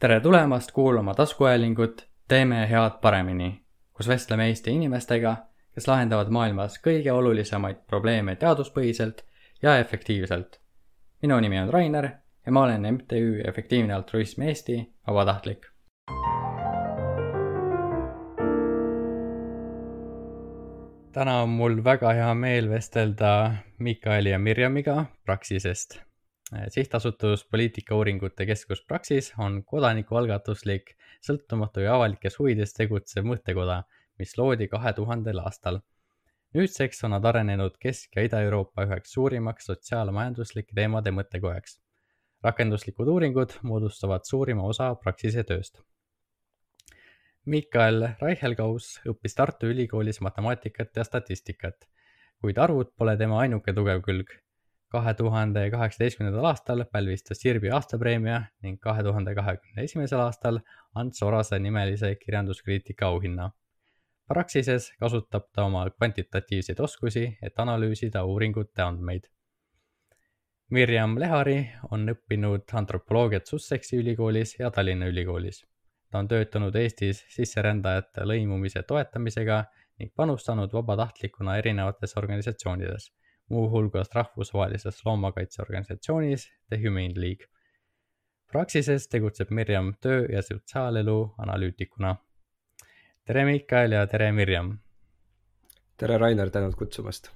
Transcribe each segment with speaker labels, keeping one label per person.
Speaker 1: tere tulemast kuulama taskuhäälingut Teeme head paremini, kus vestleme Eesti inimestega, kes lahendavad maailmas kõige olulisemaid probleeme teaduspõhiselt ja efektiivselt. minu nimi on Rainer ja ma olen MTÜ Efektiivne Altruism Eesti vabatahtlik. täna on mul väga hea meel vestelda Mikaeli ja Mirjamiga Praxisest sihtasutus Poliitikauuringute Keskus Praxis on kodanikualgatuslik, sõltumatu ja avalikes huvides tegutsev mõttekoda, mis loodi kahe tuhandel aastal. nüüdseks on nad arenenud Kesk- ja Ida-Euroopa üheks suurimaks sotsiaalmajanduslike teemade mõttekojaks. rakenduslikud uuringud moodustavad suurima osa Praxise tööst. Mikael Reichelgaus õppis Tartu Ülikoolis matemaatikat ja statistikat, kuid arvud pole tema ainuke tugev külg kahe tuhande kaheksateistkümnendal aastal pälvis ta Sirbi aastapreemia ning kahe tuhande kahekümne esimesel aastal Ants Orase nimelise kirjanduskriitika auhinna. Praxises kasutab ta oma kvantitatiivseid oskusi, et analüüsida uuringute andmeid. Mirjam Lehari on õppinud antropoloogiat Sussexi ülikoolis ja Tallinna Ülikoolis. ta on töötanud Eestis sisserändajate lõimumise toetamisega ning panustanud vabatahtlikuna erinevates organisatsioonides muuhulgas rahvusvahelises loomakaitseorganisatsioonis The Humane League. Praxises tegutseb Mirjam töö- ja sotsiaalelu analüütikuna. tere, Mikael ja tere, Mirjam.
Speaker 2: tere, Rainer, tänud kutsumast.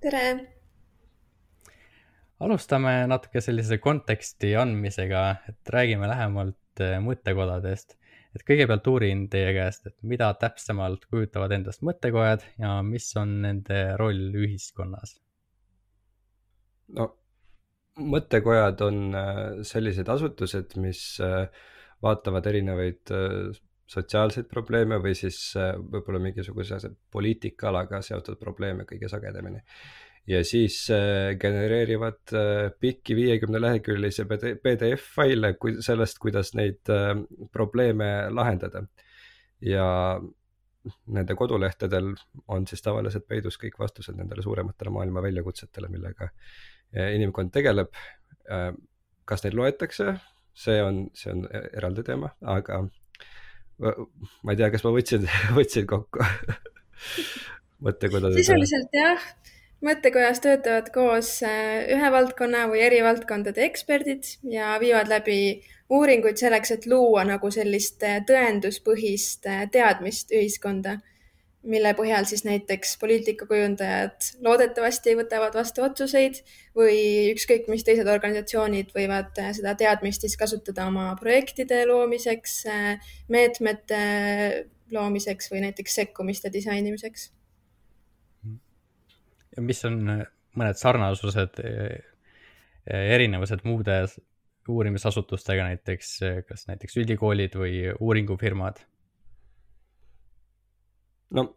Speaker 3: tere.
Speaker 1: alustame natuke sellise konteksti andmisega, et räägime lähemalt eh, mõttekodadest. et kõigepealt uurin teie käest, et mida täpsemalt kujutavad endast mõttekojad ja mis on nende roll ühiskonnas
Speaker 2: no mõttekojad on äh, sellised asutused, mis äh, vaatavad erinevaid äh, sotsiaalseid probleeme või siis võib-olla mingisuguse poliitikaalaga seotud probleeme kõige sagedamini. ja siis genereerivad pikki viiekümne leheküljelisi PDF faile sellest, kuidas neid probleeme lahendada. ja nende kodulehtedel on siis tavaliselt peidus kõik vastused nendele suurematele maailma väljakutsetele, millega inimkond tegeleb. Äh, kas neid loetakse, see on, see on eraldi teema, aga ma ei tea, kas ma võtsin, võtsin kokku mõttekodade.
Speaker 3: sisuliselt jah, mõttekojas töötavad koos äh, ühe valdkonna või eri valdkondade eksperdid ja viivad läbi uuringuid selleks, et luua nagu sellist äh, tõenduspõhist teadmist ühiskonda mille põhjal siis näiteks poliitikakujundajad loodetavasti võtavad vastu otsuseid või ükskõik mis teised organisatsioonid võivad äh, seda teadmist siis kasutada oma projektide loomiseks, äh, meetmete loomiseks või näiteks sekkumiste disainimiseks.
Speaker 1: ja mis on äh, mõned sarnasused, erinevused muude uurimisasutustega näiteks, kas näiteks ülikoolid või uuringufirmad
Speaker 2: no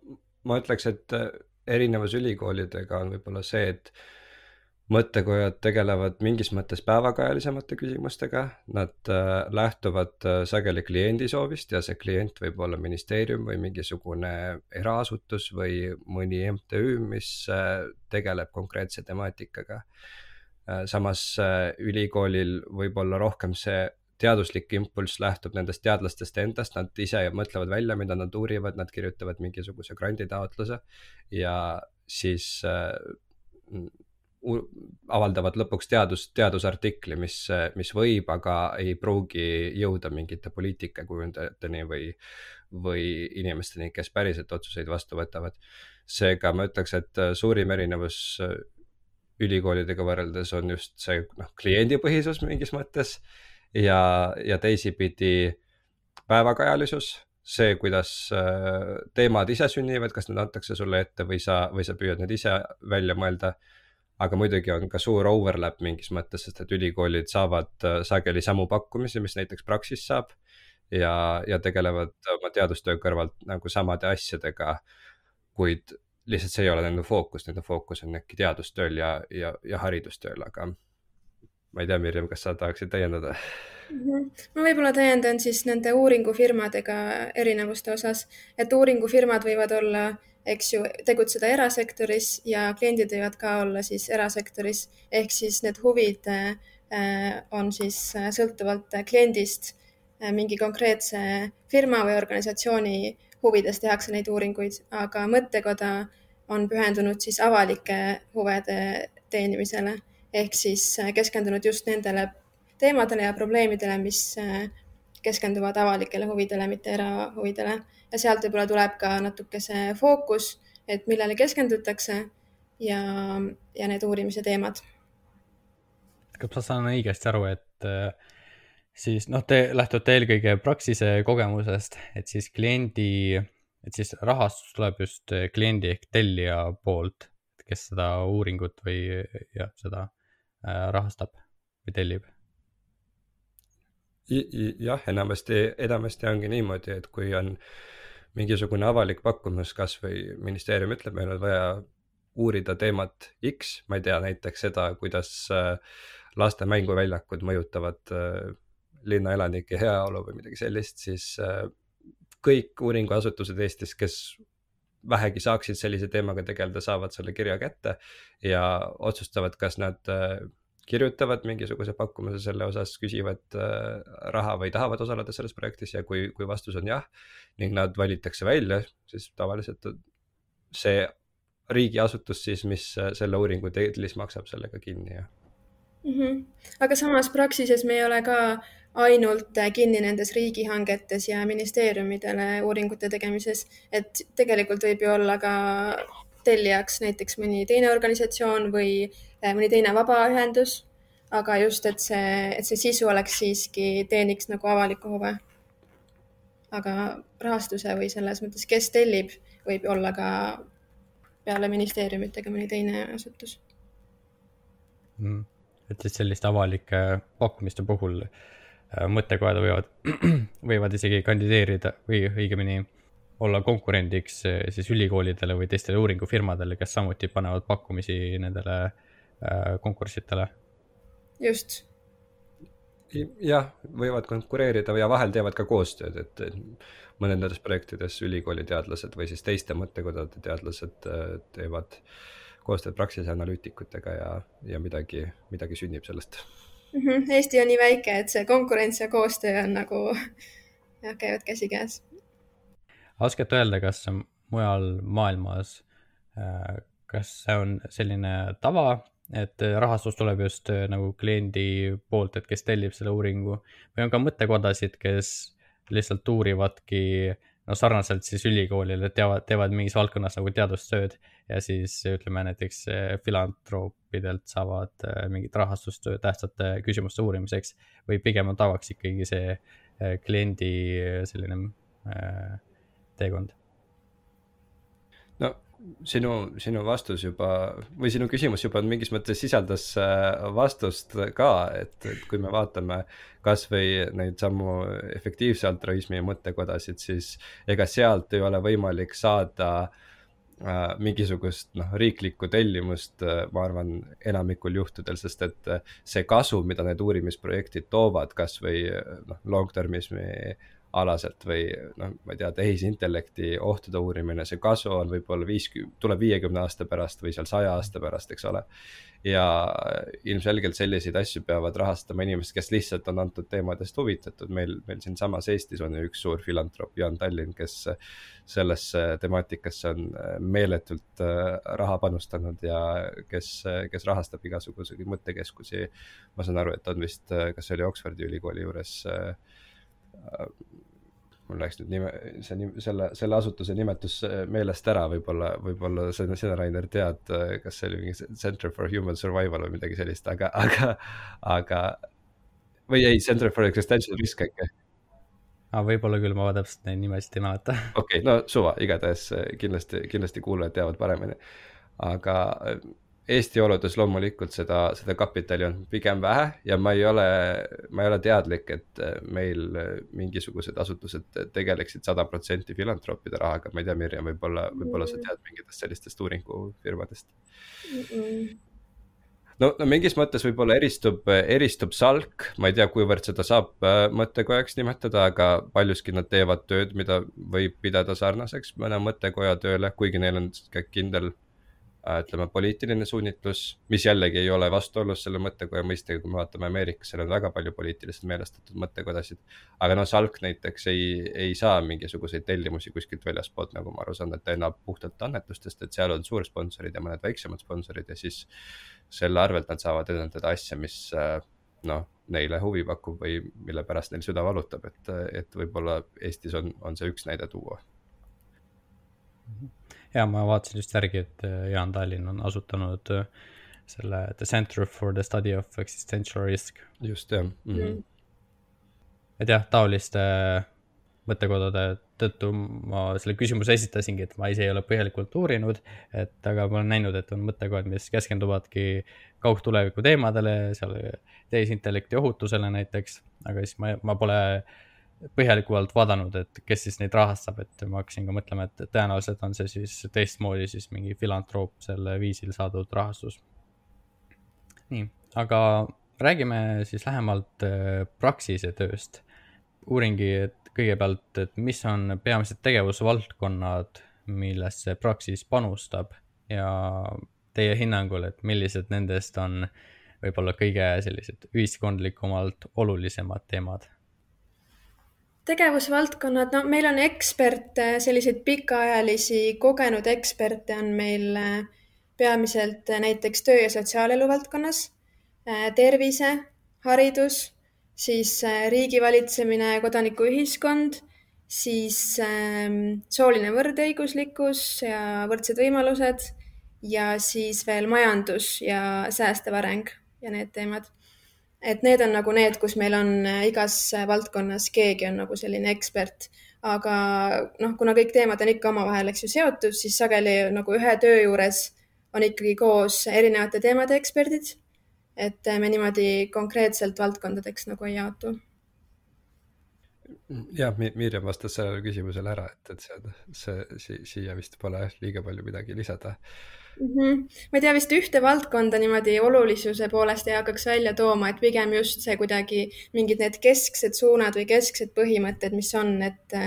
Speaker 2: ma ütleks, et äh, erinevus ülikoolidega on võib-olla see, et mõttekojad tegelevad mingis mõttes päevakajalisemate küsimustega, nad äh, lähtuvad äh, sageli kliendi soovist ja see klient võib olla ministeerium või mingisugune eraasutus või mõni MTÜ, mis tegeleb konkreetse temaatikaga. Samas ülikoolil võib olla rohkem see teaduslik impulss lähtub nendest teadlastest endast, nad ise mõtlevad välja, mida nad uurivad, nad kirjutavad mingisuguse granditaotluse ja siis äh, avaldavad lõpuks teadus, teadusartikli, mis, mis võib, aga ei pruugi jõuda mingite poliitikakujundajateni või, või inimesteni, kes päriselt otsuseid vastu võtavad. seega ma ütleks, et suurim erinevus ülikoolidega võrreldes on just see noh, kliendipõhisus mingis mõttes ja, ja teisipidi päevakajalisus, see, kuidas äh, teemad ise sünnivad, kas need antakse sulle ette või sa, või sa püüad need ise välja mõelda. aga muidugi on ka suur overlap mingis mõttes, sest et ülikoolid saavad äh, sageli samu pakkumisi, mis näiteks Praxis saab. ja, ja tegelevad oma teadustöö kõrvalt nagu samade asjadega, kuid lihtsalt see ei ole nende fookus, nende fookus on äkki teadustööl ja, ja, ja haridustööl, aga ma ei tea, Mirjam, kas sa tahaksid täiendada
Speaker 3: mm? -hmm. ma võib-olla täiendan siis nende uuringufirmadega erinevuste osas, et uuringufirmad võivad olla, eks ju, tegutseda erasektoris ja kliendid võivad ka olla siis erasektoris, ehk siis need huvid äh, on siis äh, sõltuvalt kliendist mingi konkreetse firma või organisatsiooni huvides tehakse neid uuringuid, aga mõttekoda on pühendunud siis avalike huvide teenimisele ehk siis keskendunud just nendele teemadele ja probleemidele, mis keskenduvad avalikele huvidele, mitte erahuvidele ja sealt võib-olla tuleb ka natuke see fookus, et millele keskendutakse ja, ja need uurimise teemad.
Speaker 1: kas ma saan õigesti aru, et äh, siis noh, te lähtute eelkõige Praxise kogemusest, et siis kliendi, et siis rahastus tuleb just kliendi ehk tellija poolt, kes seda uuringut või jah, seda äh, rahastab või tellib?
Speaker 2: Jah, enamasti, enamasti ongi niimoodi, et kui on mingisugune avalik pakkumus, kasvõi ministeerium ütleb, meil on vaja uurida teemat X, ma ei tea, näiteks seda, kuidas äh, laste mänguväljakud mõjutavad äh, linna elanike heaolu või midagi sellist, siis äh, kõik uuringuasutused Eestis, kes vähegi saaksid sellise teemaga tegeleda, saavad selle kirja kätte ja otsustavad, kas nad kirjutavad mingisuguse pakkumuse selle osas, küsivad äh, raha või tahavad osaleda selles projektis ja kui, kui vastus on jah ning nad valitakse välja, siis tavaliselt see riigiasutus siis, mis äh, selle uuringu tellis, maksab sellega kinni ja
Speaker 3: mm. -hmm. aga samas Praxises me ei ole ka ainult kinni nendes riigihangetes ja ministeeriumidele uuringute tegemises, et tegelikult võib ju olla ka tellijaks näiteks mõni teine organisatsioon või äh, mõni teine vabaühendus. aga just, et see, et see sisu oleks siiski, teeniks nagu avalikku huve. aga rahastuse või selles mõttes, kes tellib, võib olla ka peale ministeeriumitega mõni teine asutus
Speaker 1: mm.. et siis selliste avalike pakkumiste puhul äh, mõttekojad võivad, võivad isegi kandideerida või õigemini olla konkurendiks eh, siis ülikoolidele või teistele uuringufirmadele, kes samuti panevad pakkumisi nendele äh, konkurssidele.
Speaker 3: just.
Speaker 2: jah, võivad konkureerida ja vahel teevad ka koostööd, et mõned nendes projektides ülikooli teadlased või siis teiste mõttekodade teadlased äh, teevad koostööd Praxise analüütikutega ja, ja midagi, midagi sünnib sellest.
Speaker 3: Eesti on nii väike, et see konkurents ja koostöö on nagu, jah, käivad käsikäes.
Speaker 1: Oskate öelda, kas mujal maailmas, äh, kas see on selline tava, et rahastus tuleb just äh, nagu kliendi poolt, et kes tellib selle uuringu? Või on ka mõttekodasid, kes lihtsalt uurivadki no sarnaselt siis ülikoolile teavad, teevad mingis valdkonnas nagu teadustööd ja siis ütleme näiteks äh, filantroopidelt saavad mingit rahastust tähtsate küsimuste uurimiseks või pigem on tavaks ikkagi see kliendi selline äh, teekond?
Speaker 2: Sinu, sinu vastus juba või sinu küsimus juba mingis mõttes sisaldas äh, vastust ka, et, et kui me vaatame kasvõi neid samu efektiivse altruismi mõttekodasid, siis ega sealt ei ole võimalik saada äh, mingisugust noh, riiklikku tellimust, äh, ma arvan, enamikul juhtudel, sest et äh, see kasu, mida need uurimisprojektid toovad, kasvõi noh, long termismi alaselt või noh, ma ei tea, tehisintellekti ohtude uurimine, see kasu on võib-olla viiskümmend, tuleb viiekümne aasta pärast või seal saja aasta pärast, eks ole. ja ilmselgelt selliseid asju peavad rahastama inimesed, kes lihtsalt on antud teemadest huvitatud, meil, meil siinsamas Eestis on ju üks suur filantroop, Jaan Tallinn, kes sellesse temaatikasse on meeletult äh, raha panustanud ja kes, kes rahastab igasuguseid mõttekeskusi. ma saan aru, et on vist, kas see oli Oxfordi ülikooli juures äh, mul läks nüüd nime, see nime, selle, selle asutuse nimetus äh, meelest ära, võib-olla, võib-olla sina, sina, Rainer, tead, kas see oli mingi Center for Human Survival või midagi sellist, aga, aga, aga. või ei, Center for Existential Risk äkki.
Speaker 1: aa, võib-olla küll, ma täpselt neid nimesid ei mäleta.
Speaker 2: okei okay,, no suva, igatahes äh, kindlasti, kindlasti kuulajad teavad paremini. aga Eesti oludes loomulikult seda, seda kapitali on pigem vähe ja ma ei ole, ma ei ole teadlik, et meil mingisugused asutused tegeleksid sada protsenti filantroopide rahaga, ma ei tea, Mirjam, võib-olla, võib-olla sa tead mingitest sellistest uuringufirmadest. Mm? -mm no, no mingis mõttes võib-olla eristub, eristub Salk, ma ei tea, kuivõrd seda saab äh, mõttekojaks nimetada, aga paljuski nad teevad tööd, mida võib pidada sarnaseks mõne mõttekoja tööle, kuigi neil on kindel Äh, ütleme, poliitiline suunitlus, mis jällegi ei ole vastuolus selle mõttekoja mõistega, kui me vaatame Ameerikas, seal on väga palju poliitiliselt meelestatud mõttekodasid. aga noh, Salk näiteks ei, ei saa mingisuguseid tellimusi kuskilt väljaspoolt, nagu ma aru saan, et ta elab puhtalt annetustest, et seal on suursponsorid ja mõned väiksemad sponsorid ja siis selle arvelt nad saavad edendada asja, mis äh, noh, neile huvi pakub või mille pärast neil süda valutab, et, et võib-olla Eestis on, on see üks näide tuua
Speaker 1: mm. -hmm ja ma vaatasin just järgi, et äh, Jaan Tallinn on asutanud äh, selle The Center for the Study of Existential Risk.
Speaker 2: just jah mm. -hmm.
Speaker 1: et jah, taoliste äh, mõttekodade tõttu ma selle küsimuse esitasingi, et ma ise ei ole põhjalikult uurinud, et aga ma olen näinud, et on mõttekojad, mis keskenduvadki kaugtuleviku teemadele, seal tehisintellekti ohutusele näiteks, aga siis ma, ma pole äh, põhjalikumalt vaadanud, et kes siis neid rahastab, et ma hakkasin ka mõtlema, et tõenäoliselt on see siis teistmoodi siis mingi filantroopsel viisil saadud rahastus. nii, aga räägime siis lähemalt äh, Praxise tööst. uuringi, et kõigepealt, et mis on peamised tegevusvaldkonnad, millesse Praxis panustab ja teie hinnangul, et millised nendest on võib-olla kõige sellised ühiskondlikumalt olulisemad teemad
Speaker 3: tegevusvaldkonnad, no meil on eksperte, selliseid pikaajalisi kogenud eksperte on meil äh, peamiselt äh, näiteks töö ja sotsiaalelu valdkonnas, äh, tervise, haridus, siis riigivalitsemine, kodanikuühiskond, siis ähm, sooline võrdõiguslikkus ja võrdsed võimalused ja siis veel majandus ja säästev areng ja need teemad et need on nagu need, kus meil on äh, igas äh, valdkonnas keegi on nagu selline ekspert. aga noh, kuna kõik teemad on ikka omavahel, eks ju, seotud, siis sageli nagu ühe töö juures on ikkagi koos erinevate teemade eksperdid. et äh, me niimoodi konkreetselt valdkondadeks nagu ei jaotu
Speaker 2: jah, Mirjam vastas sellele küsimusele ära, et, et see, see siia vist pole liiga palju midagi lisada
Speaker 3: mm. -hmm. ma ei tea, vist ühte valdkonda niimoodi olulisuse poolest ei hakkaks välja tooma, et pigem just see kuidagi mingid need kesksed suunad või kesksed põhimõtted, mis on, et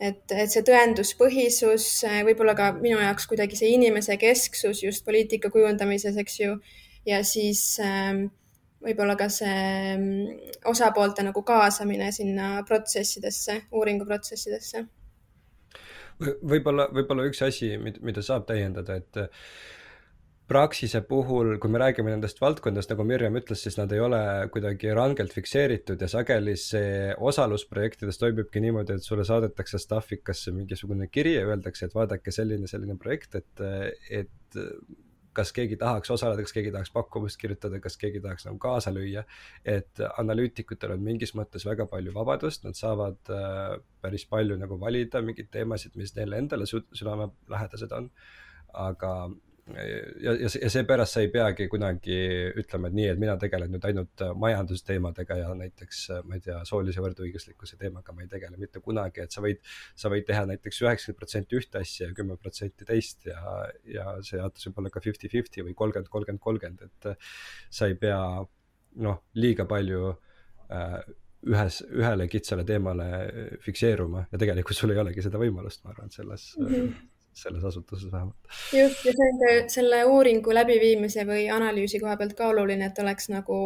Speaker 3: et, et see tõenduspõhisus, võib-olla ka minu jaoks kuidagi see inimese kesksus just poliitika kujundamises, eks ju, ja siis ähm, võib-olla ka see mm, osapoolte nagu kaasamine sinna protsessidesse, uuringuprotsessidesse
Speaker 2: võib-olla, võib-olla üks asi, mida saab täiendada, et Praxise puhul, kui me räägime nendest valdkondadest, nagu Mirjam ütles, siis nad ei ole kuidagi rangelt fikseeritud ja sageli see osalus projektides toimubki niimoodi, et sulle saadetakse Staffikasse mingisugune kiri ja öeldakse, et vaadake selline, selline projekt, et, et kas keegi tahaks osaleda, kas keegi tahaks pakkumist kirjutada, kas keegi tahaks nagu kaasa lüüa. et analüütikutel on mingis mõttes väga palju vabadust, nad saavad äh, päris palju nagu valida mingeid teemasid, mis neile endale südamelähedased on. aga ja, ja, ja seepärast sa ei peagi kunagi ütlema, et nii, et mina tegelen nüüd ainult äh, majandusteemadega ja näiteks äh, ma ei tea, soolise võrdõiguslikkuse teemaga ma ei tegele mitte kunagi, et sa võid, sa võid teha näiteks üheksakümmend protsenti ühte asja ja kümme protsenti teist ja, ja see jaotus võib olla ka fifty-fifty või kolmkümmend, kolmkümmend, kolmkümmend, et äh, sa ei pea noh, liiga palju äh, ühes, ühele kitsale teemale fikseeruma ja tegelikult sul ei olegi seda võimalust, ma arvan, selles mm. -hmm selles asutuses vähemalt.
Speaker 3: just, ja see on ka selle uuringu läbiviimise või analüüsi koha pealt ka oluline, et oleks nagu,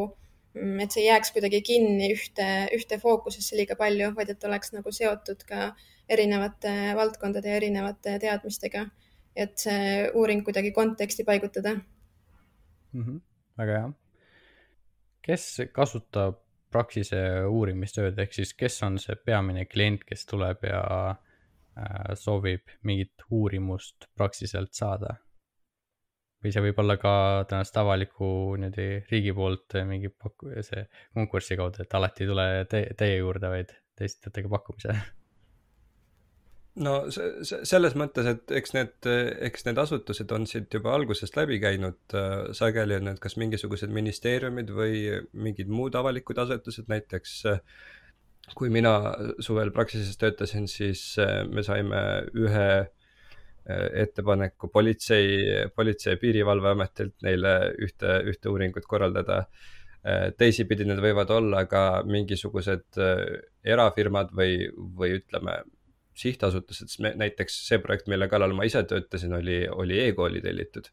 Speaker 3: mm, et see ei jääks kuidagi kinni ühte, ühte fookusesse liiga palju, vaid et oleks nagu seotud ka erinevate valdkondade ja erinevate teadmistega. et see uuring kuidagi konteksti paigutada
Speaker 1: mm. -hmm. väga hea. kes kasutab Praxise uurimistööd, ehk siis kes on see peamine klient, kes tuleb ja Äh, soovib mingit uurimust Praxiselt saada. või see võib olla ka tõenäoliselt avaliku niimoodi riigi poolt mingi pakku-, see konkursi kaudu, et alati ei tule te teie juurde, vaid te esitate ka pakkumise
Speaker 2: no selles mõttes, et eks need, eks need asutused on siit juba algusest läbi käinud, sageli on need kas mingisugused ministeeriumid või mingid muud avalikud asutused, näiteks äh, kui mina suvel Praxises töötasin, siis äh, me saime ühe äh, ettepaneku politsei, Politsei- ja Piirivalveametilt neile ühte, ühte uuringut korraldada. Äh, teisipidi need võivad olla ka mingisugused erafirmad või, või ütleme, sihtasutused, näiteks see projekt, mille kallal ma ise töötasin, oli, oli e-kooli tellitud.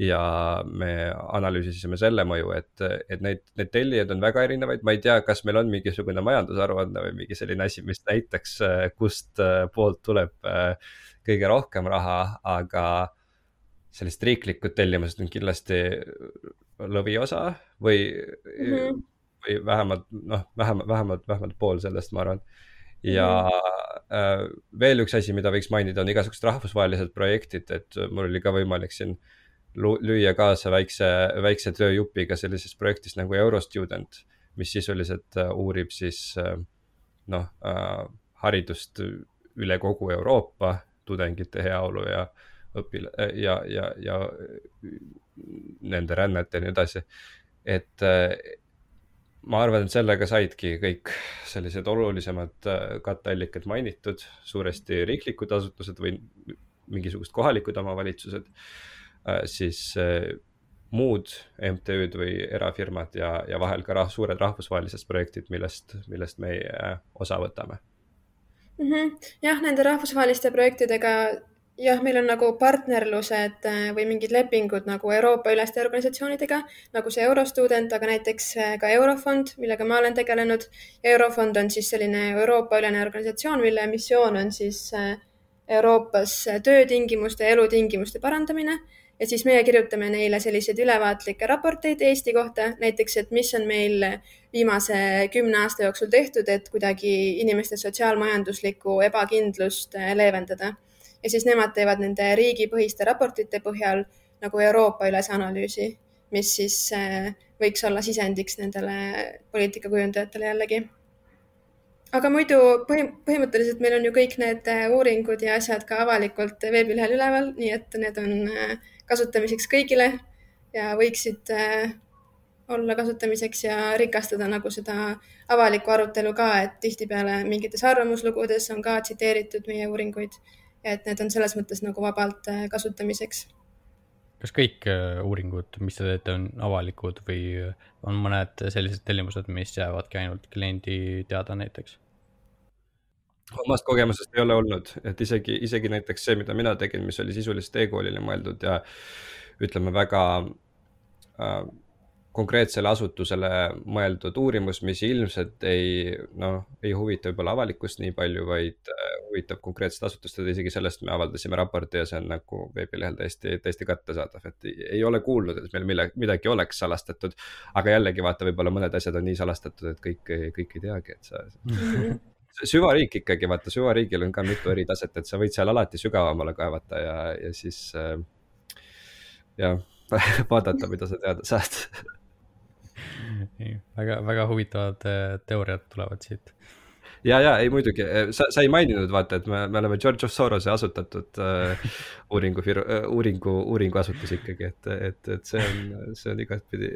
Speaker 2: Ja me analüüsisime selle mõju, et, et neid, need tellijad on väga erinevaid, ma ei tea, kas meil on mingisugune majandusaruanne või mingi selline asi, mis näitaks, kust poolt tuleb kõige rohkem raha, aga sellised riiklikud tellimused on kindlasti lõviosa või mm, -hmm. või vähemalt noh, vähemalt, vähemalt, vähemalt pool sellest, ma arvan. ja -hmm. äh, veel üks asi, mida võiks mainida, on igasugused rahvusvahelised projektid, et mul oli ka võimalik siin lüüa kaasa väikse, väikse tööjupiga sellises projektis nagu Eurostudent, mis sisuliselt äh, uurib siis äh, noh äh, haridust üle kogu Euroopa, tudengite heaolu ja õpil- ja, ja, ja nende rännet ja nii edasi. et ma arvan, et sellega saidki kõik sellised olulisemad katteallikad mainitud, suuresti riiklikud asutused või mingisugused kohalikud omavalitsused, siis muud MTÜ-d või erafirmad ja, ja vahel ka rah suured rahvusvahelised projektid, millest, millest meie osa võtame
Speaker 3: mm. -hmm. jah, nende rahvusvaheliste projektidega jah, meil on nagu partnerlused äh, või mingid lepingud nagu Euroopa-üleste organisatsioonidega, nagu see Eurostudent, aga näiteks äh, ka Eurofond, millega ma olen tegelenud. Eurofond on siis selline Euroopa-ülene organisatsioon, mille missioon on siis äh, Euroopas töötingimuste ja elutingimuste parandamine ja siis meie kirjutame neile selliseid ülevaatlikke raporteid Eesti kohta, näiteks, et mis on meil viimase kümne aasta jooksul tehtud, et kuidagi inimeste sotsiaalmajanduslikku ebakindlust leevendada ja siis nemad teevad nende riigipõhiste raportite põhjal nagu Euroopa üles analüüsi, mis siis äh, võiks olla sisendiks nendele poliitikakujundajatele jällegi. aga muidu põhi, põhimõtteliselt meil on ju kõik need äh, uuringud ja asjad ka avalikult veebilehel üleval, nii et need on äh, kasutamiseks kõigile ja võiksid olla kasutamiseks ja rikastada nagu seda avalikku arutelu ka, et tihtipeale mingites arvamuslugudes on ka tsiteeritud meie uuringuid et need on selles mõttes nagu vabalt äh, kasutamiseks.
Speaker 1: kas kõik äh, uuringud, mis te teete, on avalikud või on mõned sellised tellimused, mis jäävadki ainult kliendi teada näiteks?
Speaker 2: Omast kogemusest ei ole olnud, et isegi, isegi näiteks see, mida mina tegin, mis oli sisuliselt e-koolile mõeldud ja ütleme väga äh, konkreetsele asutusele mõeldud uurimus, mis ilmselt ei, noh, ei huvita võib-olla avalikkust nii palju, vaid äh, huvitab konkreetset asutust, et isegi sellest me avaldasime raporti ja see on nagu veebilehel täiesti, täiesti kättesaadav, et ei ole kuulnud, et meil mille, midagi oleks salastatud. aga jällegi vaata, võib-olla mõned asjad on nii salastatud, et kõik, kõik ei teagi, et sa mhm. Süvariik ikkagi, vaata süvariigil on ka mitu eri taset, et sa võid seal alati sügavamale kaevata ja, ja siis äh, jah vaadata, mida sa teada saad
Speaker 1: väga, väga huvitavad äh, teooriad tulevad siit.
Speaker 2: ja, ja ei muidugi, äh, sa, sa ei maininud vaata, et me, me oleme George Sorose asutatud äh, uuringu, äh, uuringu, uuringuasutus ikkagi, et, et, et see on, see on igatpidi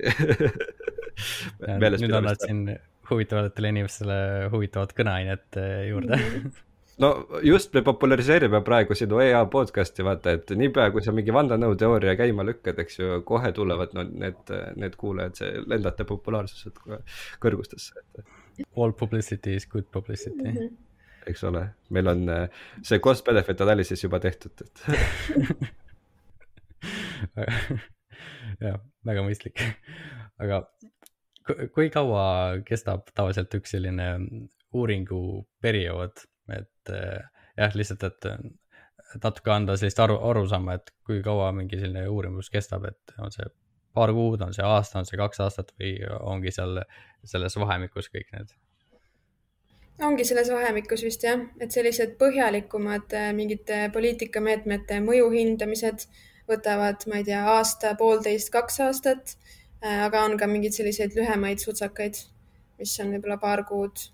Speaker 1: nüüd annad siin huvitavatele inimestele huvitavat kõneainet juurde
Speaker 2: no just me populariseerime praegu sinu EA podcast'i, vaata, et niipea kui sa mingi vandenõuteooria käima lükkad, eks ju, kohe tulevad no, need, need kuulajad, see lendate populaarsuselt kõrgustesse.
Speaker 1: All publicity is good publicity mm. -hmm.
Speaker 2: eks ole, meil on see cost benefit analysis juba tehtud, et
Speaker 1: jah, väga mõistlik, aga kui kaua kestab tavaliselt üks selline uuringuperiood, et eh, jah, lihtsalt, et natuke anda sellist aru, arusaama, et kui kaua mingi selline uurimus kestab, et on see paar kuud, on see aasta, on see kaks aastat või ongi seal selles vahemikus kõik need?
Speaker 3: ongi selles vahemikus vist jah, et sellised põhjalikumad eh, mingite poliitikameetmete mõju hindamised võtavad, ma ei tea, aasta, poolteist, kaks aastat. Eh, aga on ka mingeid selliseid lühemaid sutsakaid, mis on võib-olla paar kuud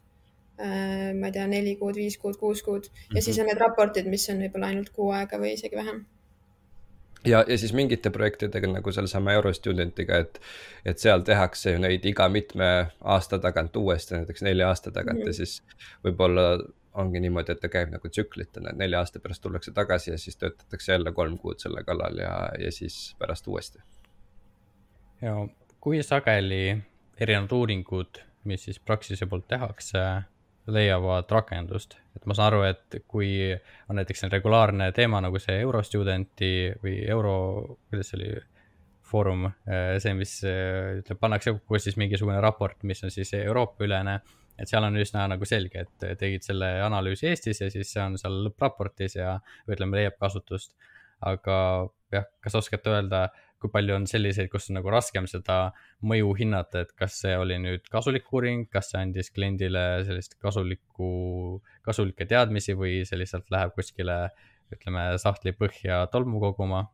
Speaker 3: Äh, ma ei tea, neli kuud, viis kuud, kuus kuud ja mm -hmm. siis on need raportid, mis on võib-olla ainult kuu aega või isegi vähem
Speaker 2: ja, ja siis mingite projektidega nagu sellesama Eurostudentiga, et, et seal tehakse ju neid iga mitme aasta tagant uuesti, näiteks nelja aasta tagant mm ja siis võib-olla ongi niimoodi, et ta käib nagu tsüklitena, et nelja aasta pärast tullakse tagasi ja siis töötatakse jälle kolm kuud selle kallal ja, ja siis pärast uuesti.
Speaker 1: Ja kui sageli erinevad uuringud, mis siis Praxise poolt tehakse leiavad rakendust. et ma saan aru, et kui on näiteks regulaarne teema nagu see Eurostudenti või euro, kuidas see oli, foorum, äh, see, mis ütleb, pannakse kokku siis mingisugune raport, mis on siis Euroopa-ülene et seal on üsna nagu selge, et tegid selle analüüsi Eestis ja siis see on seal lõppraportis ja ütleme, leiab kasutust. aga jah, kas oskate öelda, kui palju on selliseid, kus on nagu raskem seda mõju hinnata, et kas see oli nüüd kasulik uuring, kas see andis kliendile sellist kasulikku, kasulikke teadmisi või see lihtsalt läheb kuskile, ütleme, sahtli põhja tolmu koguma?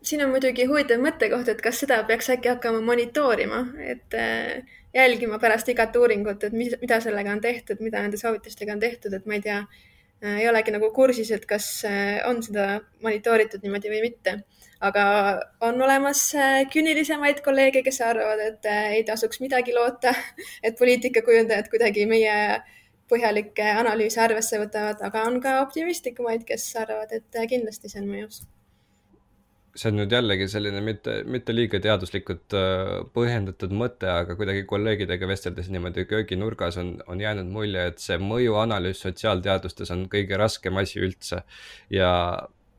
Speaker 3: Siin on muidugi huvitav mõttekoht, et kas seda peaks äkki hakkama monitoorima, et äh, jälgima pärast igat uuringut, et mis, mida sellega on tehtud, mida nende soovitustega on tehtud, et ma ei tea, ei olegi nagu kursis, et kas äh, on seda monitooritud niimoodi või mitte. aga on olemas küünilisemaid kolleege, kes arvavad, et ei tasuks midagi loota, et poliitikakujundajad kuidagi meie põhjalikke analüüse arvesse võtavad, aga on ka optimistlikumaid, kes arvavad, et kindlasti see on mõjus
Speaker 2: see on nüüd jällegi selline mitte, mitte liiga teaduslikult äh, põhjendatud mõte, aga kuidagi kolleegidega vesteldes niimoodi kööginurgas on, on jäänud mulje, et see mõjuanalüüs sotsiaalteadustes on kõige raskem asi üldse. ja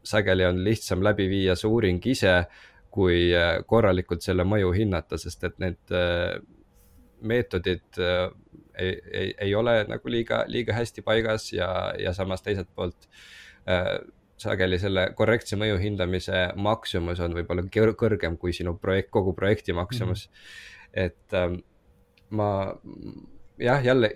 Speaker 2: sageli on lihtsam läbi viia see uuring ise, kui äh, korralikult selle mõju hinnata, sest et need äh, meetodid ei, ei, ei ole nagu liiga, liiga hästi paigas ja, ja samas teiselt poolt sageli selle korrektse mõju hindamise maksumus on võib-olla kõrgem kui sinu projekt, kogu projekti maksumus mm. -hmm. et ähm, ma jah, jälle,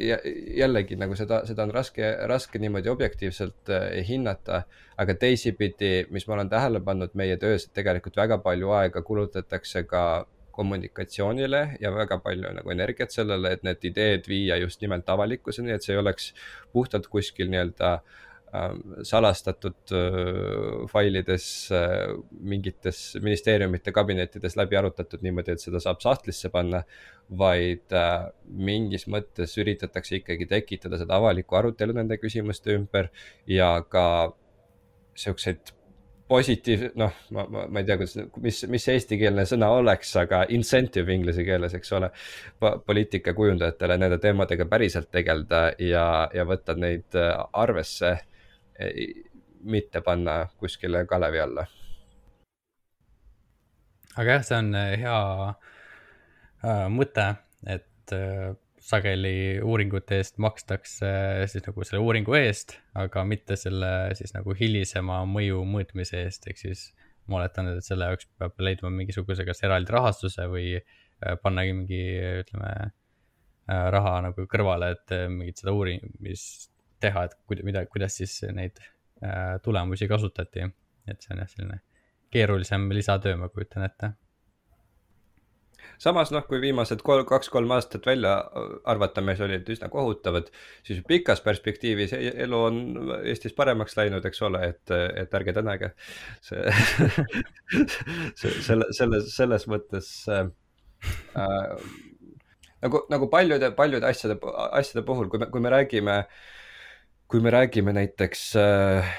Speaker 2: jällegi nagu seda, seda on raske, raske niimoodi objektiivselt äh, hinnata. aga teisipidi, mis ma olen tähele pannud meie töös, et tegelikult väga palju aega kulutatakse ka kommunikatsioonile ja väga palju nagu energiat sellele, et need ideed viia just nimelt avalikkuseni, et see ei oleks puhtalt kuskil nii-öelda äh, salastatud äh, failides äh, mingites ministeeriumite kabinettides läbi arutatud niimoodi, et seda saab sahtlisse panna. vaid äh, mingis mõttes üritatakse ikkagi tekitada seda avalikku arutelu nende küsimuste ümber ja ka siukseid positiiv, noh, ma, ma, ma ei tea, kuidas, mis, mis eestikeelne sõna oleks, aga incentive inglise keeles, eks ole. poliitikakujundajatele nende teemadega päriselt tegeleda ja, ja võtta neid arvesse mitte panna kuskile kalevi alla.
Speaker 1: aga jah, see on äh, hea äh, mõte, et äh, sageli uuringute eest makstakse äh, siis nagu selle uuringu eest, aga mitte selle siis nagu hilisema mõju mõõtmise eest, ehk siis ma oletan, et selle jaoks peab leidma mingisuguse kas eraldi rahastuse või äh, pannagi mingi, ütleme äh,, raha nagu kõrvale, et mingit seda uurimist teha, et kuida-, mida, kuidas siis neid äh, tulemusi kasutati. et see on jah, selline keerulisem lisatöö, ma kujutan ette.
Speaker 2: samas noh, kui viimased kolm, kaks-kolm aastat välja arvata, mis olid üsna kohutavad, siis pikas perspektiivis e-, elu on Eestis paremaks läinud, eks ole, et, et ärge tänage. see, selle, selles, selles mõttes äh, nagu, nagu paljude, paljude asjade, asjade puhul, kui me, kui me räägime äh, kui me räägime näiteks äh,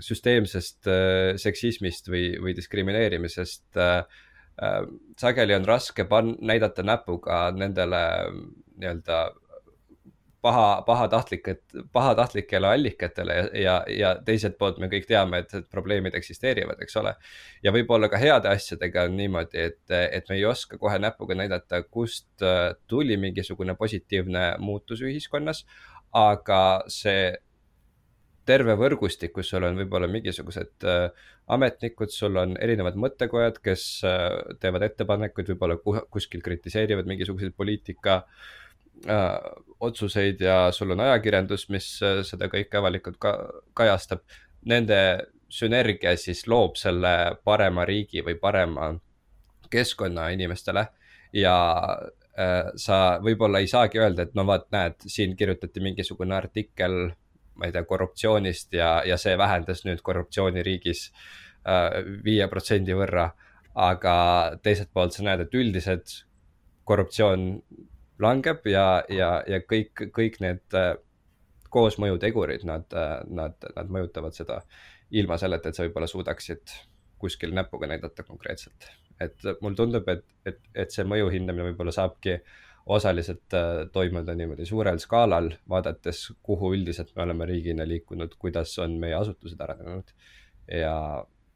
Speaker 2: süsteemsest äh, seksismist või, või diskrimineerimisest äh,, äh, sageli on raske pan-, näidata näpuga nendele nii-öelda paha, pahatahtlikud, pahatahtlikele allikatele ja, ja, ja teiselt poolt me kõik teame, et, et probleemid eksisteerivad, eks ole. ja võib-olla ka heade asjadega on niimoodi, et, et me ei oska kohe näpuga näidata, kust äh, tuli mingisugune positiivne muutus ühiskonnas aga see terve võrgustik, kus sul on võib-olla mingisugused äh, ametnikud, sul on erinevad mõttekojad, kes äh, teevad ettepanekuid, võib-olla kuskil kritiseerivad mingisuguseid poliitika äh, otsuseid ja sul on ajakirjandus, mis äh, seda kõike avalikult ka kajastab. Nende sünergia siis loob selle parema riigi või parema keskkonna inimestele ja sa võib-olla ei saagi öelda, et no vaat, näed, siin kirjutati mingisugune artikkel, ma ei tea, korruptsioonist ja, ja see vähendas nüüd korruptsiooni riigis äh, viie protsendi võrra. aga teiselt poolt sa näed, et üldiselt korruptsioon langeb ja, ja, ja kõik, kõik need äh, koosmõjutegurid, nad, nad, nad mõjutavad seda ilma selleta, et sa võib-olla suudaksid kuskil näpuga näidata konkreetselt et mulle tundub, et, et, et see mõju hindamine võib-olla saabki osaliselt toimuda niimoodi suurel skaalal, vaadates, kuhu üldiselt me oleme riigina liikunud, kuidas on meie asutused arenenud ja,